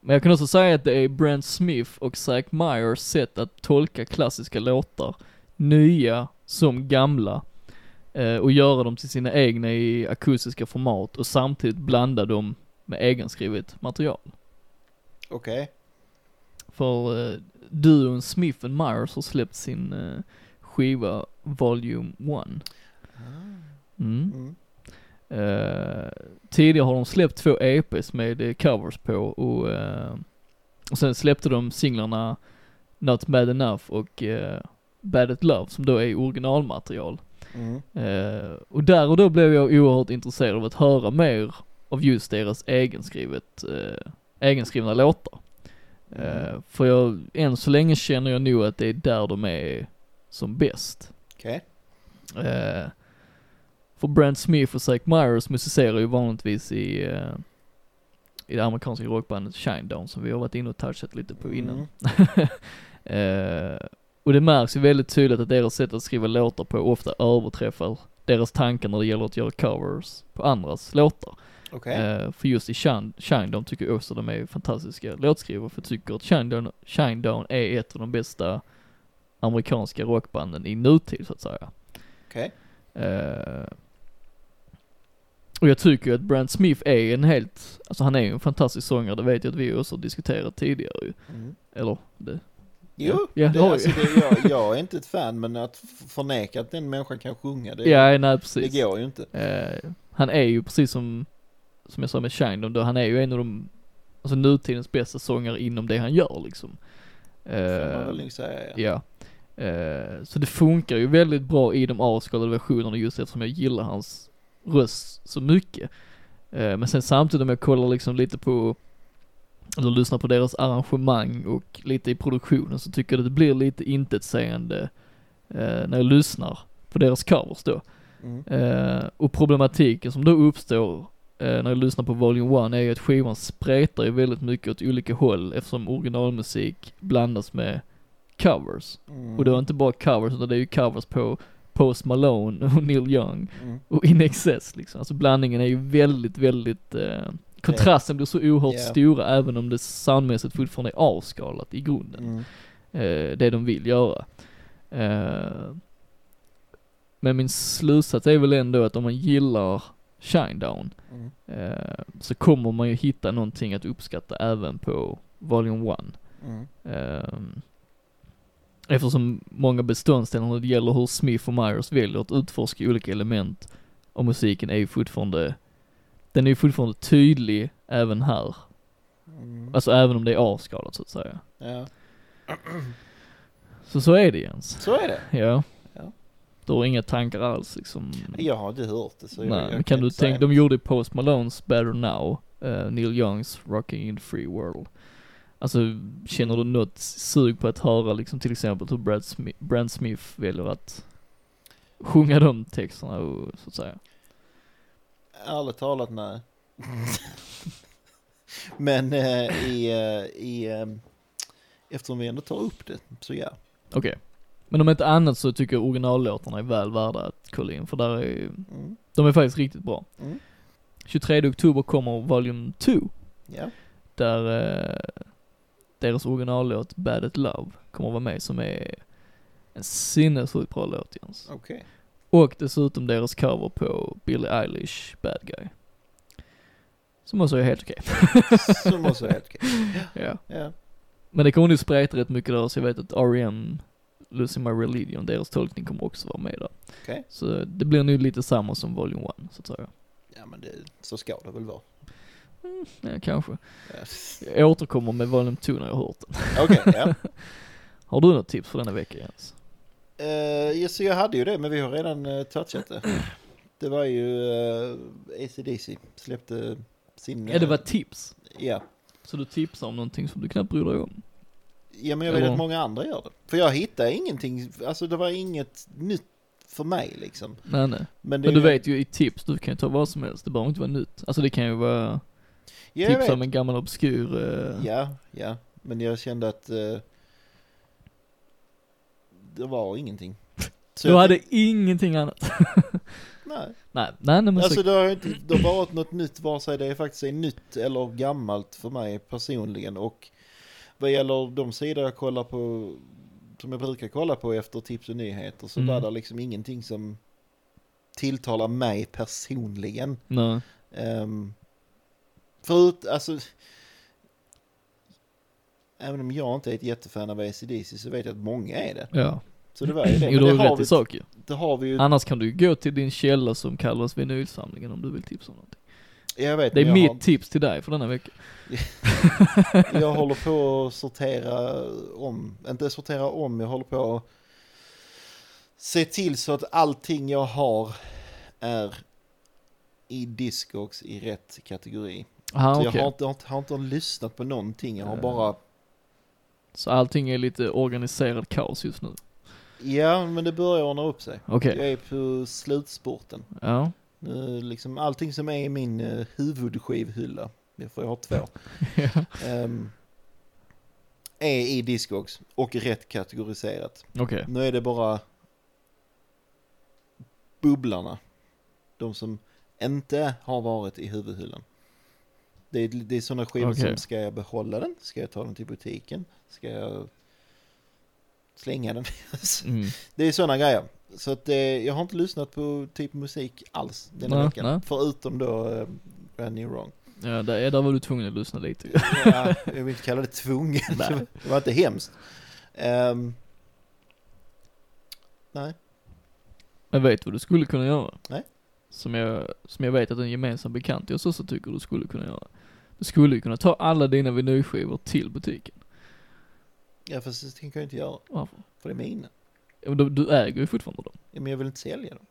men jag kan också säga att det är Brent Smith och Zack Myers sätt att tolka klassiska låtar, nya som gamla, eh, och göra dem till sina egna i akustiska format och samtidigt blanda dem med egenskrivet material. Okej. För eh, duon Smith and Myers har släppt sin eh, skiva Volume 1. Mm. Mm. Eh, tidigare har de släppt två EPs med eh, covers på och, och sen släppte de singlarna Not Bad Enough och Bad At Love som då är originalmaterial. Mm. Eh, och där och då blev jag oerhört intresserad av att höra mer av just deras egenskrivet, eh, egenskrivna låtar. Eh, för jag, än så länge känner jag nog att det är där de är som bäst. Okej. Eh, för Brent Smith och Zack Myers musicerar ju vanligtvis i, eh, i det amerikanska rockbandet Shinedown som vi har varit inne och touchat lite på innan. Mm. eh, och det märks ju väldigt tydligt att deras sätt att skriva låtar på ofta överträffar deras tankar när det gäller att göra covers på andras låtar. Okej. Eh, för just i Shine, Shinedown tycker jag också de är fantastiska låtskrivare, för jag tycker att Shinedown, är ett av de bästa amerikanska rockbanden i nutid så att säga. Okej. Eh, och jag tycker ju att Brand Smith är en helt, alltså han är ju en fantastisk sångare, det vet jag att vi också har diskuterat tidigare ju. Mm. Eller, det, Jo, Ja, det det, alltså, det, jag, jag är inte ett fan men att förneka att den människan kan sjunga det, ja nej det precis. går ju inte. Eh, han är ju precis som, som jag sa med Shinedown då, han är ju en av de, alltså nutidens bästa sångare inom det han gör liksom. Eh, väl säga ja. Ja. Eh, så det funkar ju väldigt bra i de avskalade versionerna just eftersom jag gillar hans röst så mycket. Eh, men sen samtidigt om jag kollar liksom lite på, eller lyssnar på deras arrangemang och lite i produktionen så tycker jag att det blir lite intetsägande eh, när jag lyssnar på deras covers då. Mm. Eh, och problematiken som då uppstår eh, när jag lyssnar på Volume 1 är ju att skivan spretar ju väldigt mycket åt olika håll eftersom originalmusik blandas med covers. Mm. Och det var inte bara covers utan det är ju covers på Post Malone och Neil Young Mm. och In Excess liksom. Alltså blandningen är ju väldigt, väldigt, eh, kontrasten blir så oerhört Ja. stora även om det soundmässigt fortfarande är avskalat i grunden Mm. eh, det de vill göra. Eh, men min slutsats är väl ändå att om man gillar Shinedown Mm. eh, så kommer man ju hitta någonting att uppskatta även på Volume 1. Mm. Eh, eftersom många beståndsdelar när det gäller hur Smith och Myers väljer att utforska olika element av musiken är ju fortfarande, den är ju fortfarande tydlig även här. Mm. Alltså även om det är avskalat så att säga. Ja. Så så är det Jens. Så är det. Ja. Ja. Du har inga tankar alls liksom? Jag har inte hört det så jag, Nej, jag men kan du tänka, de gjorde Post Malones Better Now, eh, Neil Youngs Rocking in the Free World. Alltså, känner du något sug på att höra liksom till exempel hur Brad Smith, Brand Smith väljer att sjunga de texterna och så att säga? Ärligt talat nej. Men eh, i, eh, i eh, eftersom vi ändå tar upp det så ja. Okej. Men om inte annat så tycker jag originallåtarna är väl värda att kolla in för där är, Mm. de är faktiskt riktigt bra. Mm. 23 oktober kommer Volume 2. Ja. där eh, deras originallåt Bad at Love kommer vara med som är en sinnessjukt bra låt Jens. Okej. Och dessutom deras cover på Billie Eilish Bad Guy. Som också är helt okej. Så måste jag helt okej. ja. Ja. Men det kommer nog spreta rätt mycket där så jag vet att R.E.M. Losing My Religion, deras tolkning kommer också vara med där. Okej. Så det blir nog lite samma som Volume 1 så att säga. Ja men det, så ska det väl vara. Ja, kanske. Ja. Jag återkommer med Volume 2 när jag har hört den. Okej, ja. Har du något tips för denna vecka Jens? Uh, så jag hade ju det men vi har redan uh, touchat det. Det var ju uh, AC/DC släppte sin... Ja det eh, var tips. Ja. Så du tipsar om någonting som du knappt bryr dig om? Ja men jag vet Eller- att många andra gör det. För jag hittade ingenting, alltså det var inget nytt för mig liksom. Nej nej. Men, Men du är- vet ju i tips, du kan ju ta vad som helst, det behöver inte vara nytt. Alltså det kan ju vara ja, tips om vet. en gammal obskur, eh, Ja, ja. Men jag kände att eh, det var ingenting. Så du hade ingenting annat. Nej. nej, nej, nej Alltså så, det har inte det har varit något nytt, vare sig det faktiskt är nytt eller gammalt för mig personligen. Och vad gäller de sidor jag kollar på, som jag brukar kolla på efter tips och nyheter, så Mm. var det liksom ingenting som tilltalar mig personligen. nej. Um, förut, alltså, även om jag inte är ett jättefan av ACDC så vet jag att många är det. Ja. Så det var ju det. Jo, du har det ju har, rätt i sak ju. det har vi ju, Annars kan du ju gå till din källa som kallas vinylsamlingen om du vill tipsa om någonting. jag vet Det är jag mitt tips till dig för denna vecka. har, jag håller på att sortera om, inte sortera om, jag håller på att se till så att allting jag har är i Discogs i rätt kategori. Aha, så okej. jag har inte, har, inte, har inte lyssnat på någonting, jag har Eh. bara Så allting är lite organiserad kaos just nu. Ja, men det börjar ordna upp sig. Okej. Jag är på slutspurten. Ja. Nu liksom allting som är i min uh, huvudskivhylla, för jag har två, ja. ehm, är i Discogs och rätt kategoriserat. Okej. Nu är det bara bubblarna, de som inte har varit i huvudhyllan. Det är, det är sådana skivor Okej. som, ska jag behålla den? Ska jag ta den till butiken? Ska jag slänga den. Mm. det är sådana grejer. Så att eh, jag har inte lyssnat på typ musik alls den här Nej, veckan. nej. Förutom då eh, Brand New Wrong. Ja, där, där var du tvungen att lyssna lite. ja, jag vill inte kalla det tvungen. Nej. det var inte hemskt. Ehm, nej. Men vet du vad du skulle kunna göra? Nej. Som jag, som jag vet att en gemensam bekant oss också tycker du skulle kunna göra. Du skulle ju kunna ta alla dina vinylskivor till butiken. Ja fast det tänker jag inte göra. Varför? För det är mina. Ja, du, du äger ju fortfarande dem. Ja, men jag vill inte sälja dem.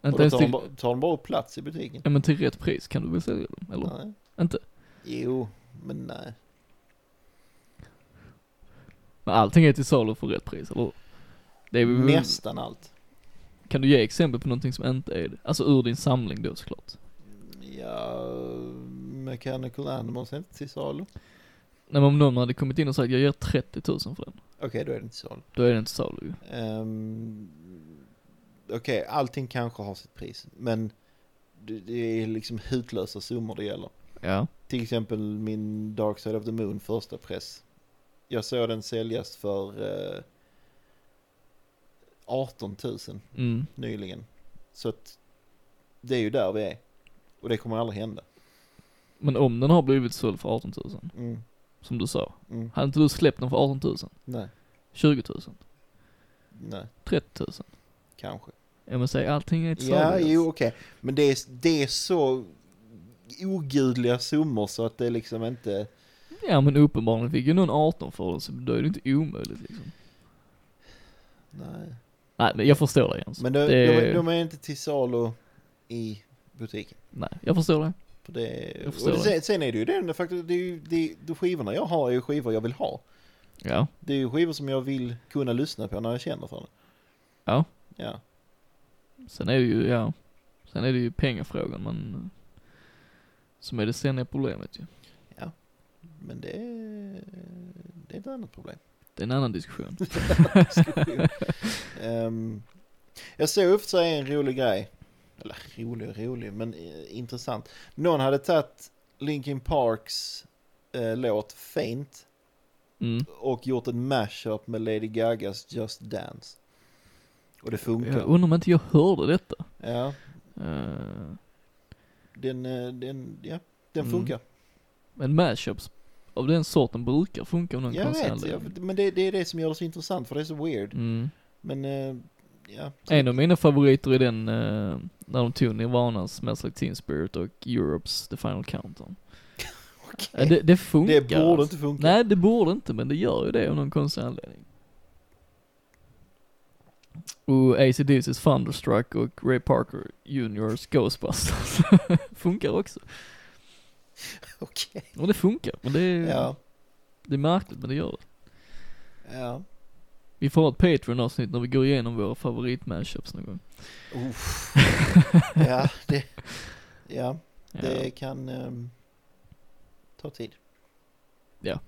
Och Inte då ens tar de, till, bara, tar de bara upp plats i butiken. ja men till rätt pris kan du väl sälja dem? Eller? Nej. Inte? Jo, men nej. Men allting är till salu för rätt pris, eller? Det är väl, Nästan allt. Kan du ge exempel på någonting som inte är det? Alltså ur din samling då såklart. Ja, Mechanical Animals är inte till salu. Nej men om någon hade kommit in och sagt jag ger 30 000 för den. Okej, då är det inte till salu. Då är det inte salu ju. Um, Okej, allting kanske har sitt pris. Men det, det är liksom hutlösa summor det gäller. Ja. Till exempel min Dark Side of the Moon första press. Jag såg den säljas för eh, 18 000 Mm. nyligen. Så att det är ju där vi är. Och det kommer aldrig hända. Men om den har blivit såld för 18 000, Mm, som du sa. mm, Hade inte du släppt den för 18 000? nej, 20 000? nej, 30 000? kanske. Ja men säg allting är ett Ja, jo okej. Men det är, det är så ogudliga summor så att det är liksom inte... Ja men uppenbarligen fick ju någon 18 för det, så då är det inte omöjligt liksom. Nej. Nej men jag förstår dig Jens. Men de, det, de, de är inte till salu i butiken. Nej, jag förstår det. För det, och det, sen, är det ju det, faktiskt, det är ju, det, de skivorna jag har är ju skivor jag vill ha. Ja. Det är ju skivor som jag vill kunna lyssna på när jag känner för det. Ja. Ja. Sen är det ju, ja. Sen är det ju pengafrågan men som är det ständiga problemet ju. Men det är, det är ett annat problem. Det är en annan diskussion. Diskussion. Ehm, jag såg upp så en rolig grej. Eller rolig och rolig, men eh, intressant. Någon hade tagit Linkin Parks eh, låt Faint Mm. och gjort en mashup med Lady Gagas Just Dance. Och det funkar. Jag undrar om inte jag hörde detta. Ja, Uh, den, eh, den, ja, den Mm. funkar. men mashups av den sorten brukar funka av någon Jag vet, jag, men det, det är det som gör det så intressant för det är så weird. Mm. Men, eh, ja. En av mina favoriter är den, uh, när de tog Nirvanas Smells Like Teen Spirit och Europes The Final Countdown. Ja, det, det funkar. Det borde inte funka. Nej, det borde inte, men det gör ju det av någon konstig anledning. Och ACDC's Thunderstruck och Ray Parker Juniors Ghostbusters funkar också. Okej. Och det funkar, men det är, Ja. det är märkligt, men det gör det. Ja. Vi får ha ett Patreon-avsnitt när vi går igenom våra favorit-mashups någon gång. Uff. ja, det, ja, Ja. det kan ehm, ta tid. Ja.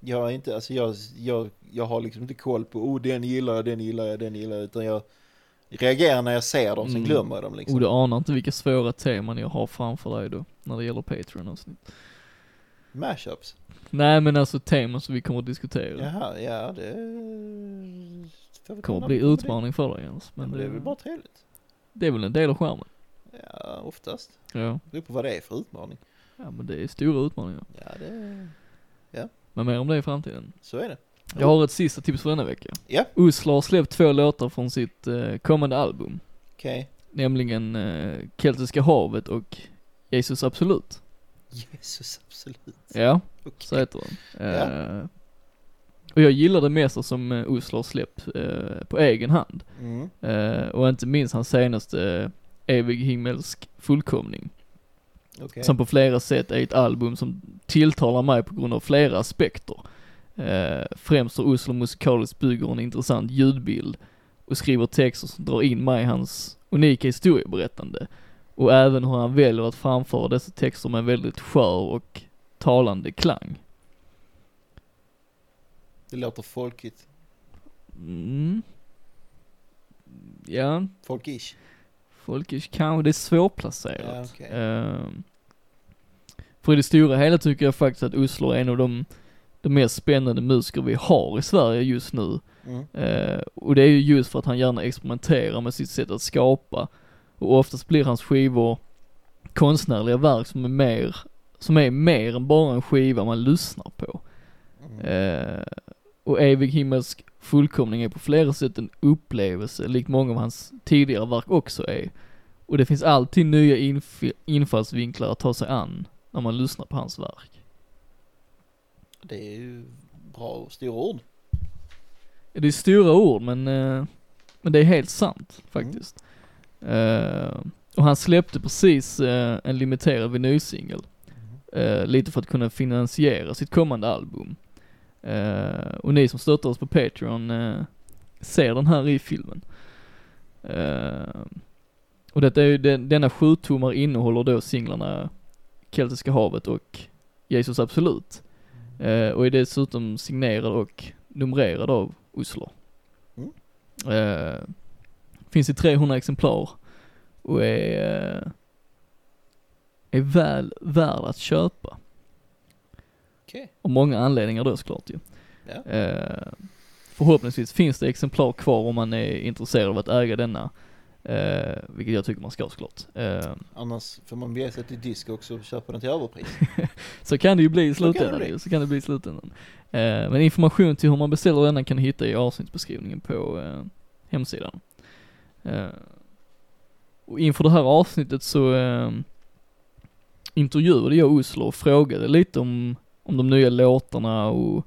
Jag är inte, alltså jag, jag, jag har liksom inte koll på, oh den gillar jag, den gillar jag, den gillar jag, utan jag reagerar när jag ser dem, sen Mm. glömmer jag dem liksom. Och du anar inte vilka svåra teman jag har framför dig då, när det gäller Patreon-avsnitt. Mashups. Nej men alltså teman som vi kommer att diskutera. Jaha, ja det... ta kommer bli utmaning för dig Jens. Men, Men det är väl bara trevligt. det är väl en del av skärmen. Ja, oftast. Ja. Det beror på vad det är för utmaning. Ja men det är stora utmaningar. Ja, det... Men mer om det i framtiden. Så är det. Jag har ett sista tips för denna vecka. Ja. Usla har släppt två låtar från sitt eh, kommande album. Okej. Nämligen eh, Keltiska havet och Jesus Absolut. Jesus, absolut. Ja, Okej. så heter den. Eh, och jag gillar det mesta som eh, Usla har släppt eh, på egen hand. Mm. Eh, och inte minst hans senaste eh, Evig himmelsk fullkomning. Okej. Som på flera sätt är ett album som tilltalar mig på grund av flera aspekter. Eh, främst hur Oslo musikaliskt bygger en intressant ljudbild och skriver texter som drar in mig i hans unika historieberättande. Och även hur han väljer att framföra dessa texter med en väldigt skör och talande klang. Det låter folkigt. Mm. Ja, Folkish. folkish kanske, det är svårplacerat. Ja, okej. Ehm, för i det stora hela tycker jag faktiskt att Oslo är en av de de mest spännande musiker vi har i Sverige just nu. Mm. Eh, och det är ju just för att han gärna experimenterar med sitt sätt att skapa. Och oftast blir hans skivor konstnärliga verk som är mer, som är mer än bara en skiva man lyssnar på. Mm. Eh, och Evig himmelsk fullkomning är på flera sätt en upplevelse, likt många av hans tidigare verk också är. Och det finns alltid nya inf- infallsvinklar att ta sig an när man lyssnar på hans verk. Det är ju bra stora ord. Det är stora ord men, eh, men det är helt sant faktiskt. Eh, och han släppte precis eh, en limiterad vinylsingel. Eh, lite för att kunna finansiera sitt kommande album. Och ni som stöttar oss på Patreon ser den här i filmen. Och detta är ju, den, denna sjutummar innehåller då singlarna Keltiska havet och Jesus Absolut. Och är dessutom signerad och numrerad av Oslo. Mm. Finns i 300 exemplar och är, eh, är väl värd att köpa. Okej. Av många anledningar då såklart ju. Ja. Eh, förhoppningsvis finns det exemplar kvar om man är intresserad av att äga denna. Eh, vilket jag tycker man ska såklart. Eh, Annars får man bege sig till disco också och köpa den till överpris. så kan det ju bli i Så kan det slutändan så kan det bli i slutändan. Eh, men information till hur man beställer denna kan du hitta i avsnittsbeskrivningen på eh, hemsidan. Eh, och inför det här avsnittet så eh, intervjuade jag Oslo och frågade lite om, om de nya låtarna och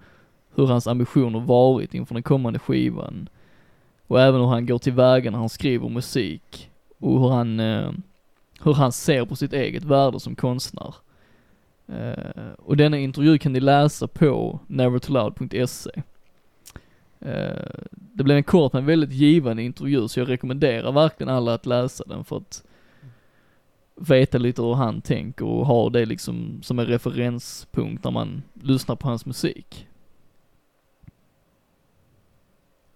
hur hans ambitioner varit inför den kommande skivan. Och även hur han går tillväga när han skriver musik och hur han, eh, hur han ser på sitt eget värde som konstnär. Eh, och denna intervju kan ni läsa på nevertoloud.se. Eh, det blev en kort men väldigt givande intervju så jag rekommenderar verkligen alla att läsa den för att veta lite hur han tänker och ha det liksom som en referenspunkt när man lyssnar på hans musik.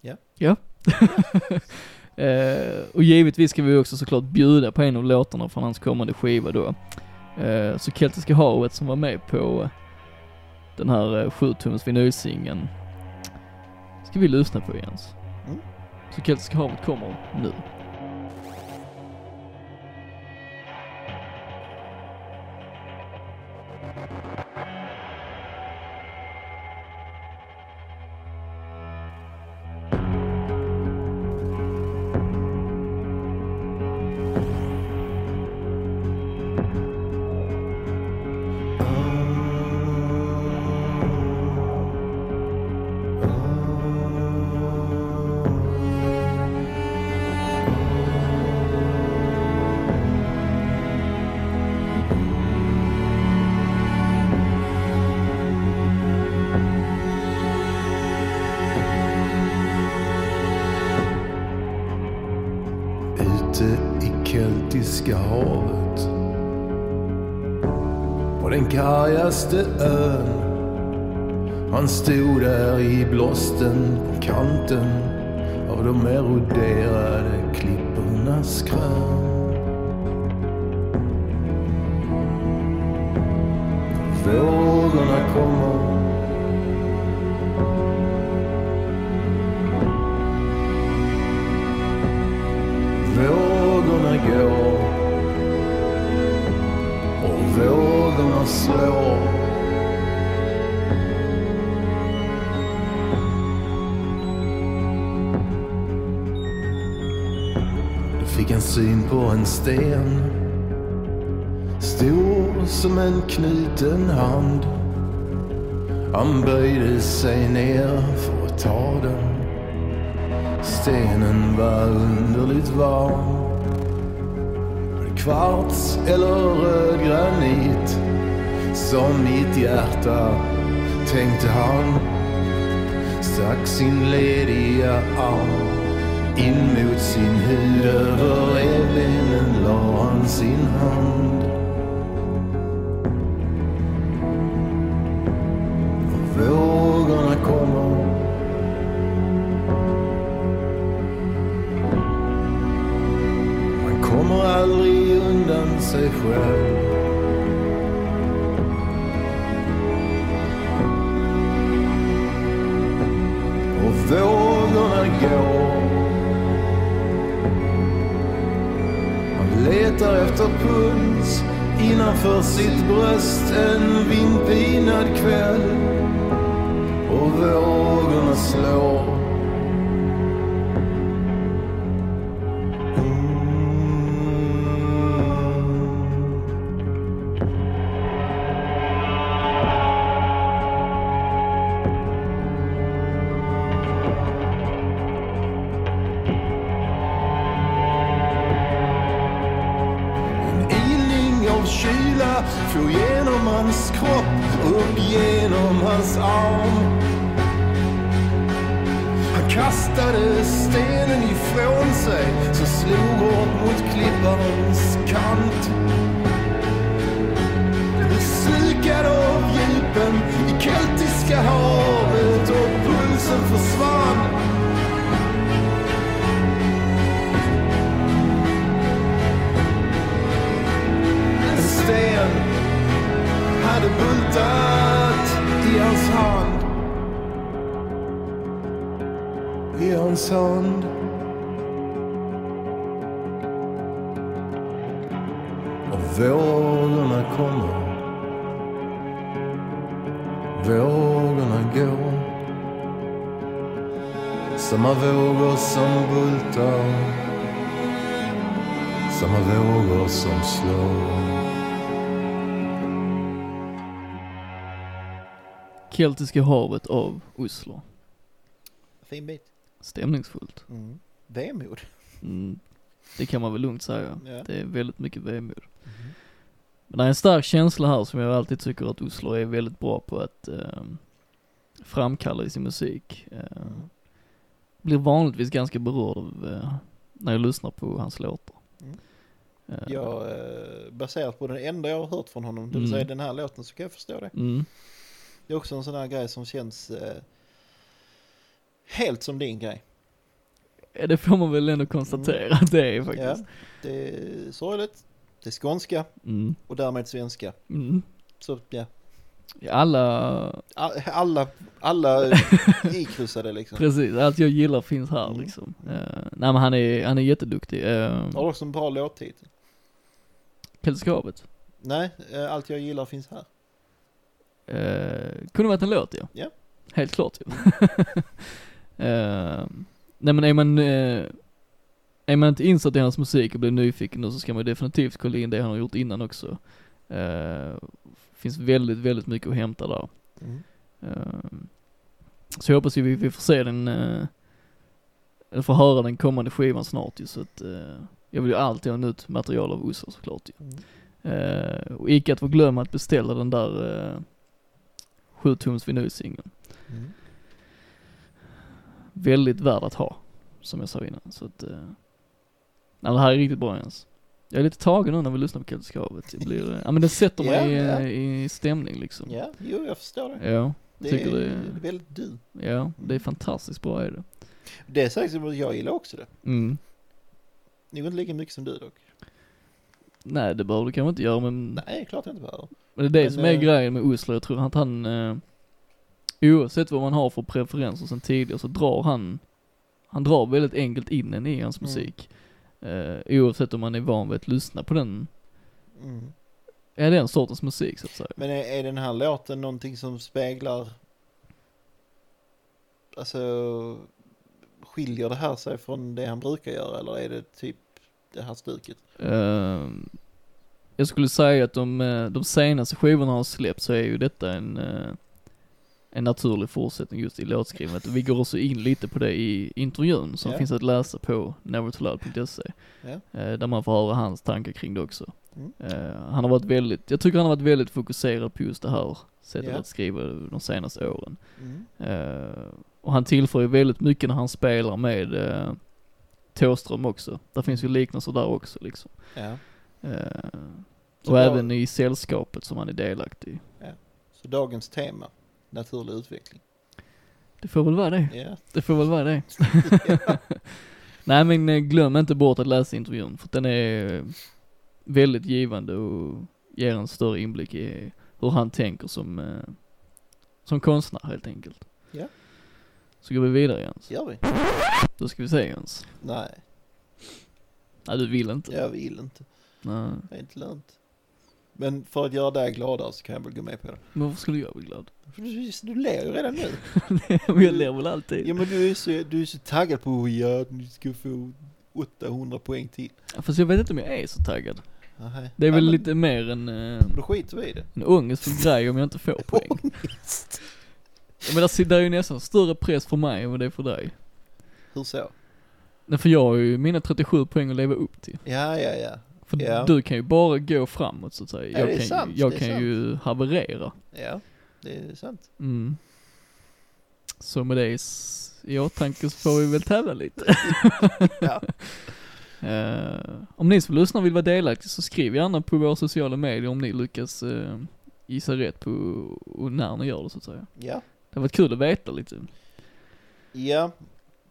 Ja. Ja. eh, och givetvis ska vi också såklart bjuda på en av låtarna från hans kommande skiva då. Eh, så Keltiska havet som var med på den här eh, 7-tums vinylsingeln ska vi lyssna på Jens. Mm. Så Keltiska havet kommer nu. Han böjde sig ner för att ta den Stenen var underligt varm. Var Kvarts eller röd granit? Som mitt hjärta, tänkte han. Stack sin lediga arm in mot sin hud. Över revbenen la han sin hand. I hans hand. Och vågorna kommer. Vågorna går. Samma vågor som bultar. Samma vågor som slår. Keltiska havet av Oslo. Fin bit. Stämningsfullt. Mm. Vemod. Mm. Det kan man väl lugnt säga. Ja. Det är väldigt mycket vemod. Men det är en stark känsla här som jag alltid tycker att Oslo är väldigt bra på att eh, framkalla i sin musik. Eh, blir vanligtvis ganska berörd av, eh, när jag lyssnar på hans låtar. Mm. Eh, Jag, eh, baserat på den enda jag har hört från honom, det vill Mm. säga den här låten, så kan jag förstå det. Mm, Det är också en sån här grej som känns eh, helt som din grej. eh, det får man väl ändå konstatera att det är faktiskt. Ja, det är sorgligt, det är skånska Mm, och därmed svenska. mm. Så ja, Alla, alla, alla ikryssade liksom. precis, allt jag gillar finns här Mm. liksom. Eh, nej men han är, han är jätteduktig. Uh, Har också en bra låttitel. Pelskapet. Nej, eh, allt jag gillar finns här. Uh, kunde varit en låt ja. Ja. Helt klart ju. Eh, nej men är man, eh, är man inte insatt i hans musik och blir nyfiken då så ska man definitivt kolla in det han har gjort innan också. Eh, finns väldigt, väldigt mycket att hämta där. Mm. Så jag hoppas ju vi, vi får se den, eller får höra den kommande skivan snart ju så att, jag vill ju alltid ha nytt material av Ossa såklart ju. Mm. Och icke att få glömma att beställa den där eh, 7 tums vinylsingeln. Mm. Väldigt värd att ha, som jag sa innan. Så att, eh, nej, det här är riktigt bra Jens. Jag är lite tagen nu när vi lyssnar på Keltiska havet. Jag blir, eh, ja men det sätter mig Ja, i, eh, i stämning liksom. Ja, jo jag förstår det. Ja, Det tycker är, det, väldigt du. ja, det är fantastiskt bra är det. Det är säkert jag gillar också det. Mm. Nog inte lika mycket som du dock. Nej det behöver du kanske inte göra men, Nej, klart jag inte behöver. men det är det men, som är eh, grejen med Oslo. Jag tror att han, oavsett vad man har för preferenser sen tidigare så drar han, han drar väldigt enkelt in en i hans Mm. musik. Eh, oavsett om man är van vid att lyssna på den, Mm. är den sortens musik så att säga. Men är, är den här låten någonting som speglar, alltså skiljer det här sig från det han brukar göra eller är det typ det här stuket? Eh, jag skulle säga att de, eh, de senaste skivorna har släppt så är ju detta en, eh, en naturlig fortsättning just i låtskrivandet. Och vi går också in lite på det i intervjun som Ja. finns att läsa på nevertoloud.se. Eh, där man får höra hans tankar kring det också. Mm. Eh, han har varit väldigt, jag tycker han har varit väldigt fokuserad på just det här sättet Ja. att skriva de senaste åren. Mm. Eh, och han tillför ju väldigt mycket när han spelar med uh, Thåström också. Där finns ju liknelser där också liksom. Ja. Eh, Så och då- även i sällskapet som han är delaktig i. Så dagens tema, naturlig utveckling. Det får väl vara det. Ja. Det får väl vara det. Nej men eh, glöm inte bort att läsa intervjun för den är väldigt givande och ger en större inblick i hur han tänker som, eh, som konstnär helt enkelt. Ja. Så går vi vidare Jens. Gör vi? Då ska vi se Jens. Nej, Nej du vill inte. jag vill inte. Nej. Det är inte lönt. Men för att göra dig gladare så kan jag väl gå med på det. Men varför skulle jag bli glad? Du, du ler ju redan nu. Jag ler väl alltid. Ja men du är så, du är så taggad på ja, att du ska få 800 poäng till. Fast jag vet inte om jag är så taggad. Aha. Det är väl Ja, lite mer en, eh, Då skiter vi i det. en ångestfull grej om jag inte får poäng. Ångest. Men där, där är ju nästan större press för mig än vad det är för dig. Hur så? Nej för jag har ju mina 37 poäng att leva upp till. Ja, ja, ja. För Ja. du kan ju bara gå framåt så att säga. Ja, Jag det är kan, sant, jag det är kan sant. ju haverera. Ja, det är sant. Mm. Så med det i åtanke så får vi väl tävla lite. Ja. Eh, om ni som lyssnar vill vara delaktiga så skriv gärna på våra sociala medier om ni lyckas uh, gissa rätt på och när ni gör det så att säga. Ja. Det har varit kul att veta lite. Ja.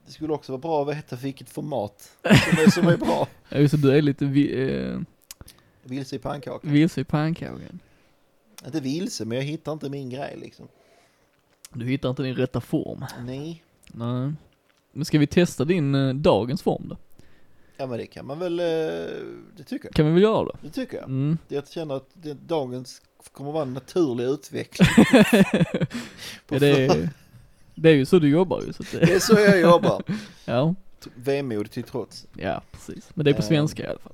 Det skulle också vara bra att veta vilket format som är, som är bra. Ja just det, du är lite vi, uh, Vilse i pannkakan. vilse i pannkakan. Inte vilse, men jag hittar inte min grej liksom. Du hittar inte din rätta form. Nej. Nej. Men ska vi testa din eh, dagens form då? Ja men det kan man väl, eh, det tycker jag. Kan vi väl göra det? Det tycker jag. Mm. Jag känner att det, dagens kommer vara en naturlig utveckling. På ja, det, är, det är ju så du jobbar ju så att det det, är så jag jobbar. ja, Vemod till trots. ja precis. Men det är på Eh. svenska i alla fall.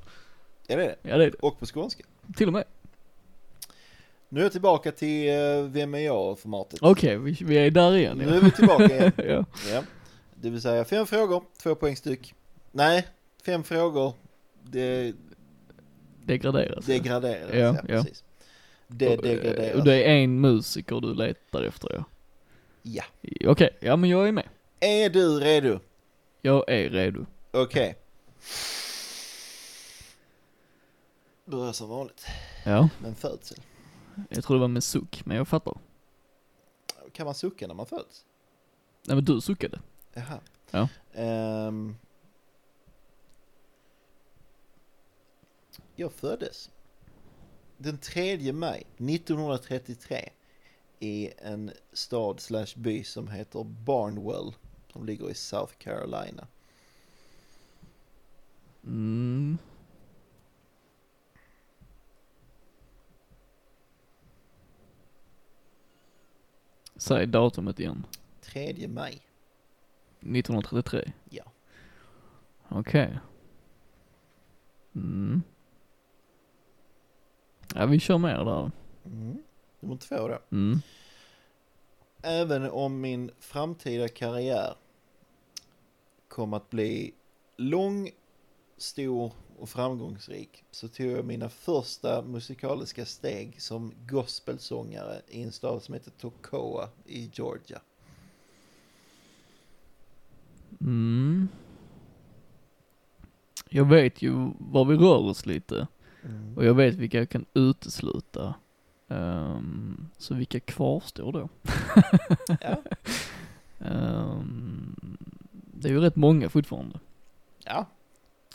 Ja det är det. Ja det är det. Och på skånska. Till och med. Nu är jag tillbaka till eh, Vem är jag-formatet. Okej, vi, vi är där igen Nu är vi tillbaka igen. ja. Ja. Det vill säga fem frågor, två poäng styck. Nej, fem frågor, det Degraderas. degraderas. Ja, Ja, ja. precis. Det Och, eh, degraderas. Och det är en musiker du letar efter ja. Ja. Okej, ja men jag är med. Är du redo? Jag är redo. Okej. Börjar som vanligt Ja, med en födsel. Jag tror det var med suck, men jag fattar. Kan man sucka när man föds? Nej men du suckade. Jaha. Ja. Ehm. jag föddes den 3 maj 1933 i en stad slash by som heter Barnwell som ligger i South Carolina. Mm. Säg datumet igen. 3 maj. 1933? Ja. Okej. Mm. Ja, vi kör mer där. Mm. Nummer två då. Mm. Även om min framtida karriär kom att bli lång, stor och framgångsrik så tog jag mina första musikaliska steg som gospelsångare i en stad som heter Toccoa i Georgia. Mm. Jag vet ju var vi rör oss lite. Och jag vet vilka jag kan utesluta. Ehm, så vilka kvarstår då? Ja. Ehm, det är ju rätt många fortfarande. ja,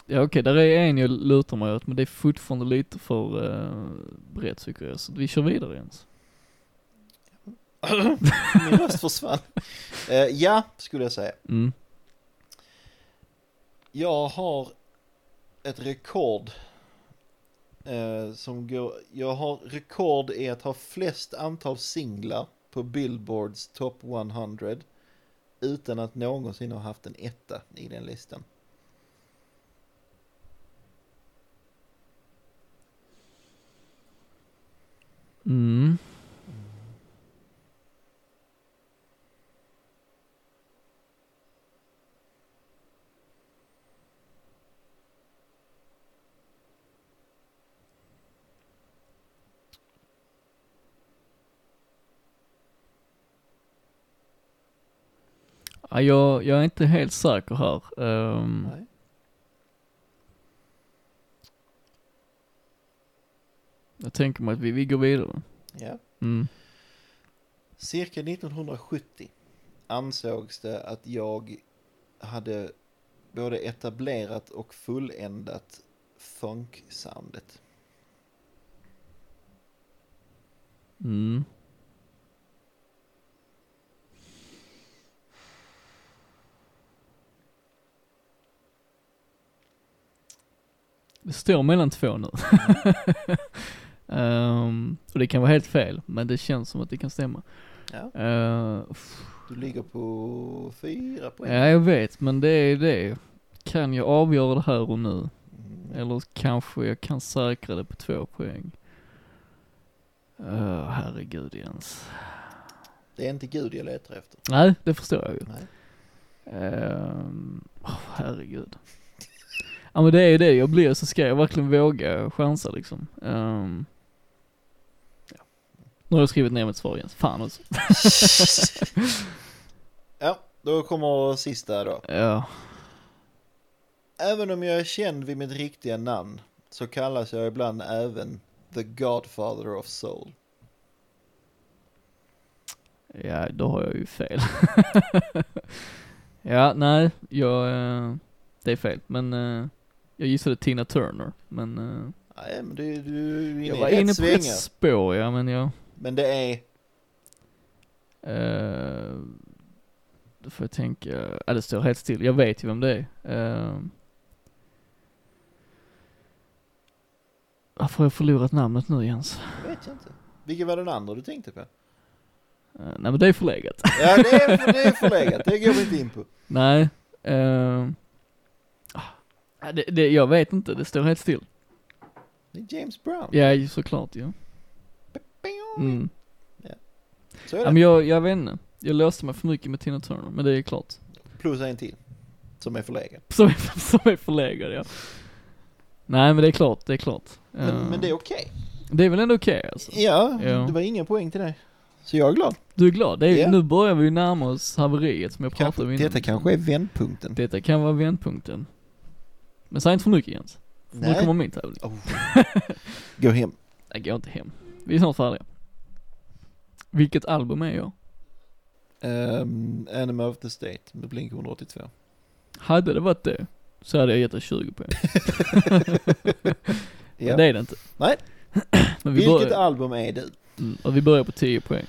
Ja okej, där är en jag lutar mig åt men det är fortfarande lite för uh, brett tycker jag. Så vi kör vidare Jens. min röst försvann. Eh, ja, skulle jag säga. Mm. Jag har ett rekord eh, som går, jag har rekord i att ha flest antal singlar på Billboards Top 100 utan att någonsin ha haft en etta i den listan. Mm. Ja, jag, jag är inte helt säker här. Um, Nej. Jag tänker mig att vi, vi går vidare. Ja. Mm. Cirka 1970 ansågs det att jag hade både etablerat och fulländat funksoundet. Mm. Det står mellan två nu. Mm. Ehm, och det kan vara helt fel, men det känns som att det kan stämma. Ja, Uh, du ligger på fyra poäng. ja, jag vet, men det är det. Kan jag avgöra det här och nu? Mm. Eller kanske jag kan säkra det på två poäng. Uh, herregud Jens. Det är inte Gud jag letar efter. Nej, det förstår jag ju. Ehm, åh, herregud. Ja men det är ju det jag blir, så ska jag verkligen våga chansa liksom. Ja. Nu har jag skrivit ner mitt svar igen, fan också. Ja, då kommer sista då. Ja, Även om jag är känd vid mitt riktiga namn så kallas jag ibland även The Godfather of Soul. ja då har jag ju fel. ja, nej, jag, eh, det är fel, men eh, jag gissade Tina Turner, men eh, Nej, men du, du är inne jag var rätt inne på ett spår ja, men jag, Men det är, eh, då får jag tänka, ja det står helt still, jag vet ju vem det är. Eh, varför har jag förlorat namnet nu Jens? vet jag inte. Vilken var den andra du tänkte på? Eh, nej men det är förlegat. Ja, det är, det är förlegat. Det går vi inte in på. nej, ah, det, det, jag vet inte, det står helt still. Det är James Brown. Ja, såklart ja. Mm. Så är Ja, det. men jag, jag vet inte. Jag låste mig för mycket med Tina Turner, men det är klart. Plus en till. Som är förlegad. Som är, som är förlegad ja. Nej men det är klart, det är klart. Men, Eh, men det är okej. det är väl ändå okej alltså. Ja, Ja. det var ingen poäng till dig. Så jag är glad. Du är glad? Det är, Ja. Nu börjar vi ju närma oss haveriet som jag Kanske, pratade om innan. detta kanske är vändpunkten. Detta kan vara vändpunkten. Men säg inte för mycket Jens. Nu kommer min tävling. Oh. Gå hem. Jag går inte hem. Vi är snart färdiga. Vilket album är jag? Um, Enemy of the State med Blink 182. Hade det varit det, så hade jag gett dig 20 poäng. Ja. Det är det inte. Nej. Men vi Vilket börjar, album är du? mm, och vi börjar på 10 poäng.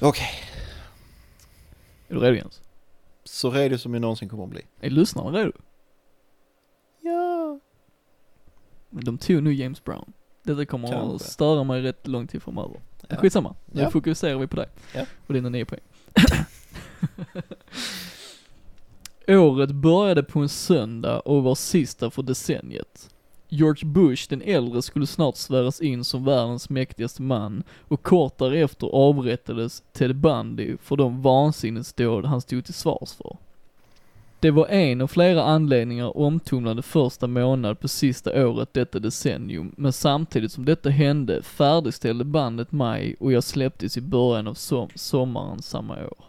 Okej. Är du redo Jens? Så redo som jag någonsin kommer att bli. Är lyssnarna redo? Ja. Men de tog nu James Brown. Detta kommer att Kanske. störa mig rätt lång tid framöver. Ja. skitsamma, nu Ja. fokuserar vi på dig. Ja. Och dina 9 poäng. Året började på en söndag och var sista för decenniet. George Bush den äldre skulle snart sväras in som världens mäktigaste man och kort därefter avrättades Ted Bundy för de vansinnesdåd han stod till svars för. Det var en av flera anledningar omtumlande första månad på sista året detta decennium, men samtidigt som detta hände färdigställde bandet mig och jag släpptes i början av som sommaren samma år.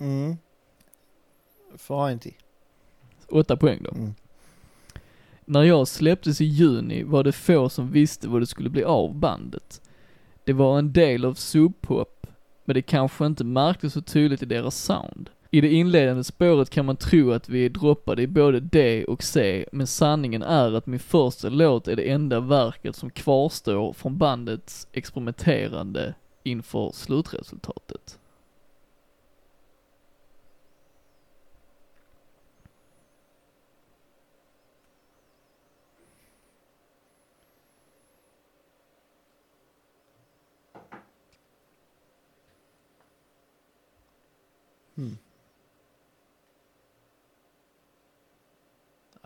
Mm. Variety. Åtta poäng då. Mm. När jag släpptes i juni var det få som visste vad det skulle bli av bandet. Det var en del av subpop, men det kanske inte märktes så tydligt i deras sound. I det inledande spåret kan man tro att vi är droppade i både D och C, men sanningen är att min första låt är det enda verket som kvarstår från bandets experimenterande inför slutresultatet. Hmm.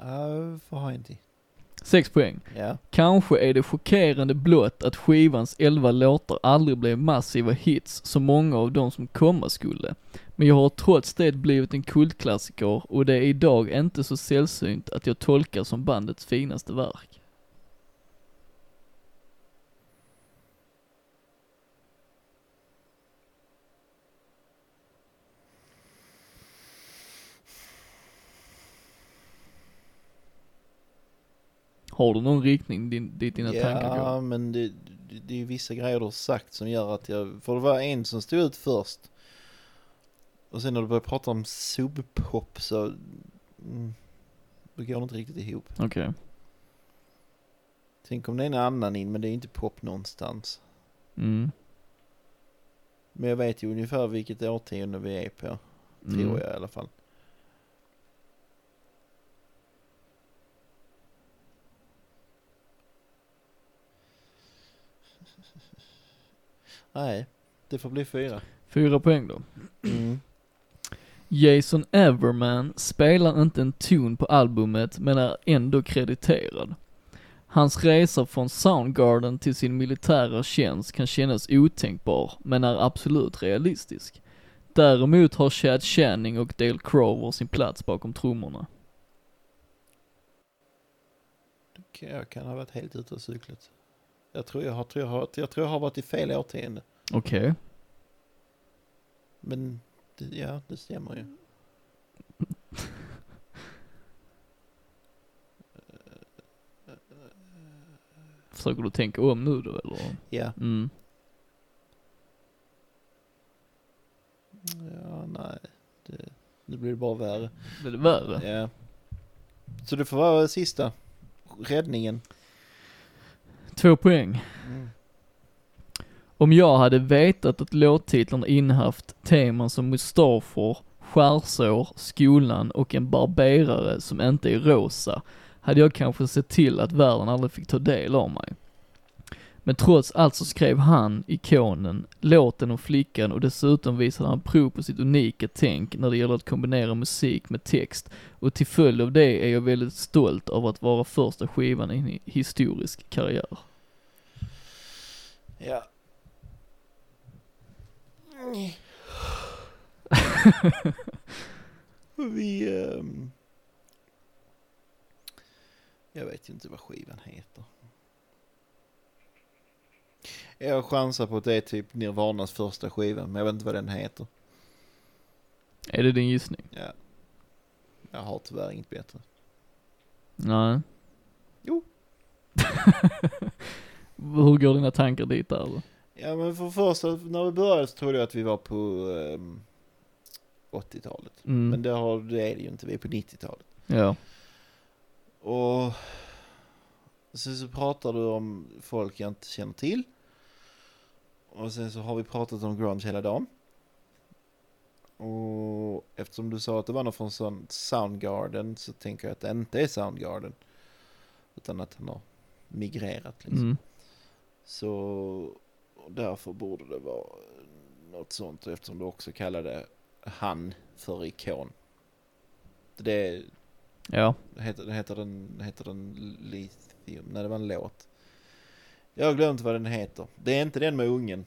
Uh, Variety. Sex poäng. Ja. Kanske är det chockerande blott att skivans 11 låtar aldrig blev massiva hits som många av dem som komma skulle. Men jag har trots det blivit en kultklassiker och det är idag inte så sällsynt att jag tolkar som bandets finaste verk. Har du någon riktning din, dit dina tankar Ja, går? men det, det, det är vissa grejer du har sagt som gör att jag, för det var en som stod ut först. Och sen när du började prata om subpop så, mm, då går det inte riktigt ihop. Okej. Tänk om det är en annan in, men det är inte pop någonstans. Mm. Men jag vet ju ungefär vilket årtionde vi är på, tror Mm. jag i alla fall. Nej, det får bli fyra. Fyra poäng då. Mm. Jason Everman spelar inte en ton på albumet men är ändå krediterad. Hans resa från Soundgarden till sin militära tjänst kan kännas otänkbar, men är absolut realistisk. Däremot har Chad Channing och Dale Crover sin plats bakom trummorna. Jag kan ha varit helt ute och cyklat. Jag tror jag har, tror jag har, jag tror jag har varit i fel årtionde. Okej. Men det, ja, det stämmer ju. Försöker du tänka om nu då eller? Ja. Mm. Ja, nej. Det, nu blir det bara värre. Blir det värre? Ja. Så det får vara sista. Räddningen. Två poäng. Mm. Om jag hade vetat att låttitlarna innehaft teman som mustafer, skärsår, skolan och en barberare som inte är rosa, hade jag kanske sett till att världen aldrig fick ta del av mig. Men trots allt så skrev han, ikonen, låten om flickan och dessutom visade han prov på sitt unika tänk när det gäller att kombinera musik med text och till följd av det är jag väldigt stolt av att vara första skivan i en historisk karriär. Ja. Vi... ehm, jag vet ju inte vad skivan heter. Jag chansar på att det är typ Nirvanas första skiva, men jag vet inte vad den heter. Är det din gissning? Ja. Jag har tyvärr inget bättre. Nej. Jo. Hur går dina tankar dit där då? Ja men för första, när vi började så trodde jag att vi var på ehm, 80-talet. Mm. Men det, har, det är det ju inte, vi är på 90-talet. Ja. Och sen så pratar du om folk jag inte känner till. Och sen så har vi pratat om grunge hela dagen. Och eftersom du sa att det var någon från Soundgarden så tänker jag att det inte är Soundgarden. Utan att han har migrerat liksom. Mm. Så därför borde det vara något sånt eftersom du också kallade han för ikon. Det, Ja. heter, heter, den, heter den Lithium? Nej, det var en låt. Jag har glömt vad den heter. Det är inte den med ungen.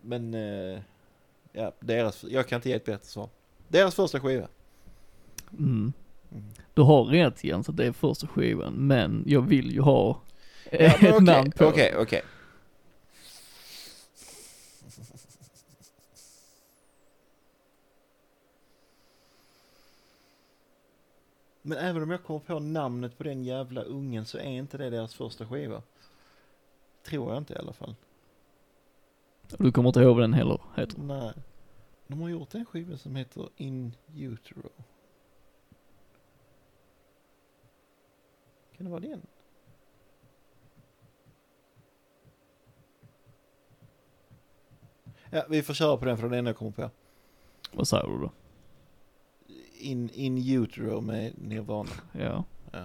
Men, eh, ja, deras, jag kan inte ge ett bättre svar. Deras första skiva. Mm. Mm. Du har rätt Jens att det är första skivan, men jag vill ju ha ett okej, namn på Okej, okej. Men även om jag kommer på namnet på den jävla ungen så är inte det deras första skiva. Tror jag inte i alla fall. Du kommer inte ihåg vad den heller heter. Nej. De har gjort en skiva som heter In Utero. Kan det vara den? Ja, vi får köra på den för den jag kommer på. Vad säger du då? In, in Utero med Nirvana. Ja. Ja.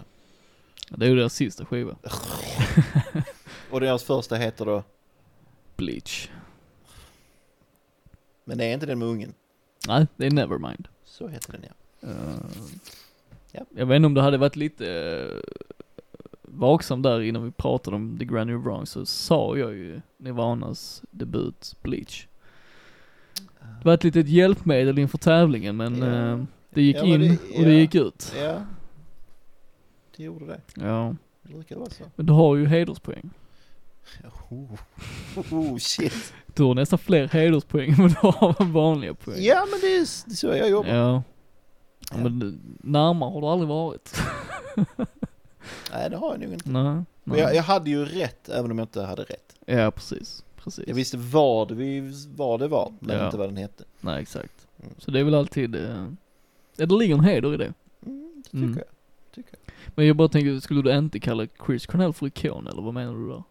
Det är ju deras sista skiva. Och deras första heter då, Bleach. men det är inte den med ungen. Nej, det är Nevermind. Så heter den ja. Uh, Ja. Jag vet inte om du hade varit lite uh, vaksam där innan vi pratade om The Grand New Wrong så sa jag ju Nirvanas debut Bleach. Det var ett litet hjälpmedel inför tävlingen men Ja. eh, det gick Ja, in det- och det gick ut. Ja, det gjorde det. Ja, Det brukar vara så. men du har ju hederspoäng. Oh, oh shit. Du har nästan fler hederspoäng än vad du har vanliga poäng. Ja, men det är, så jag jobbar. Ja. ja men närmare har du aldrig varit. Nej, det har jag nog inte. nej. Nej. jag, jag hade ju rätt, även om jag inte hade rätt. Ja, precis. Precis. Jag visste vad, vi, vad det var, men Ja. inte vad den hette. Nej, exakt. Mm. Så det är väl alltid, eh, ja, det ligger en heder i det. Mm, det tycker Mm. jag. Men jag bara tänker, skulle du inte kalla Chris Cornell för ikon eller vad menar du där?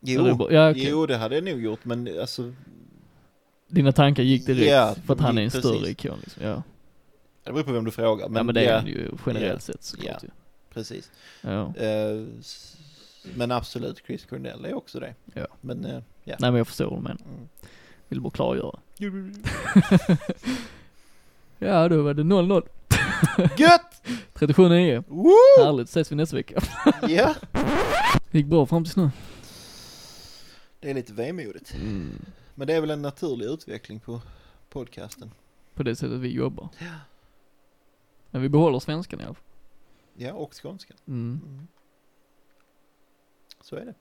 Jo, Eller ja, okej. jo, det hade jag nog gjort, men alltså, Dina tankar gick direkt Ja, för att han är en precis. större ikon liksom. Ja. det beror på vem du frågar. Men, Men, ja, men det är ja, han ju generellt Ja. sett såklart Ja. ju. precis. Ja. S- Men absolut, Chris Cornell är också det. Ja. Men, eh, ja. Nej men jag förstår menar. Mm. Vill bara klargöra. ja då var det 0-0. Gött! 37-9. Woo! Härligt, ses vi nästa vecka. Ja. Gick bra fram tills nu. Det är lite vemodigt. Mm. Men det är väl en naturlig utveckling på podcasten. På det sättet vi jobbar. Men vi behåller svenskan i alla fall. Ja, och skånskan. Mm. Mm. Så är det.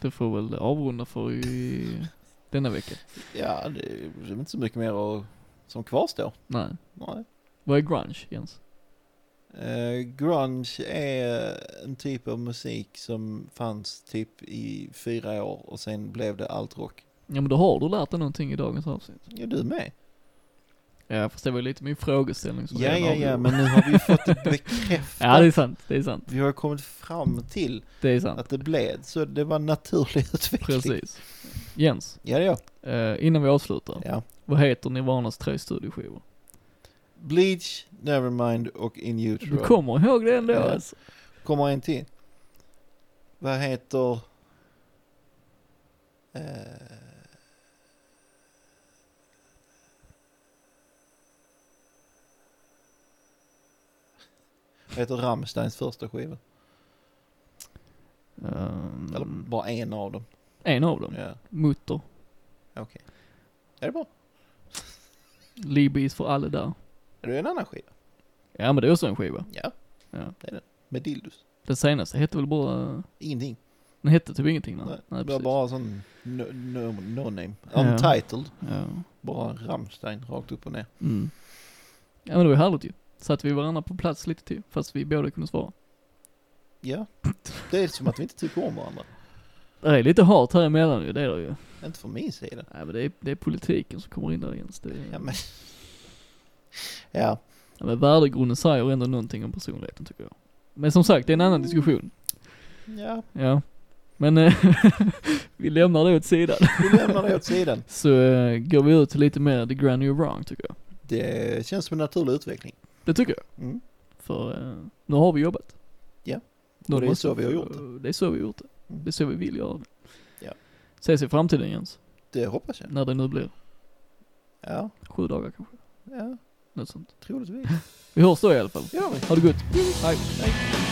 Det får väl avrunda för i denna vecka. Ja, det är inte så mycket mer som kvarstår. Nej. Nej. Vad är grunge Jens? Eh, grunge är en typ av musik som fanns typ i fyra år och sen blev det allt rock. Ja men då har du lärt dig någonting i dagens avsnitt. Ja, du med. Ja fast det var lite min frågeställning som Ja, ja, ja, men nu har vi ju fått det bekräftat. Ja det är sant, det är sant. Vi har kommit fram till Det är sant. att det blev så det var en naturlig utveckling. Precis. Jens, Ja, det är jag. eh, innan vi avslutar. Ja. Vad heter Nirvanas tre studioskivor? Bleach, Nevermind och In Du Utero. kommer ihåg det ändå Ja. alltså. Kommer en till. Vad heter... Eh... Vad heter Rammsteins första skiva? Ehm, Eller bara en av dem? en av dem. Ja, Mutter. okej. Är det bra? Libis för alla där. Är det en annan skiva? Ja men det är också en skiva. Ja, Ja. det är det. Med Dildos. Den senaste hette väl bara, Ingenting. den hette typ ingenting nej. Nej, Nej, det var precis. bara sån no, no, no name. Ja. Untitled. Ja. Bara Rammstein rakt upp och ner. Mm. Ja men det var härligt ju. Satt vi varandra på plats lite till, fast vi båda kunde svara. Ja, det är som att vi inte tycker om varandra. Det är lite hat här emellan ju, det är det ju. Inte från min sida. Nej men det är, det är politiken som kommer in där. Det är, Ja, men... Ja, ja, men värdegrunden säger ändå någonting om personligheten tycker jag. Men som sagt, det är en annan diskussion. ja, Ja. Men eh, vi lämnar det åt sidan. vi lämnar det åt sidan. Så eh, går vi ut till lite mer the grand new wrong tycker jag. Det känns som en naturlig utveckling. Det tycker jag. Mm. För eh, nu har vi jobbat. Ja. Nu det är så vi har gjort det. Det är så vi har gjort det. Mm. Det är så vi vill göra det. Ja. Ses i framtiden Jens. Det hoppas jag. När det nu blir. Ja, Sju dagar kanske. ja, Något sånt. troligtvis. Vi hörs då i alla fall. Ja, men. Ha det gott. Hej. Hej.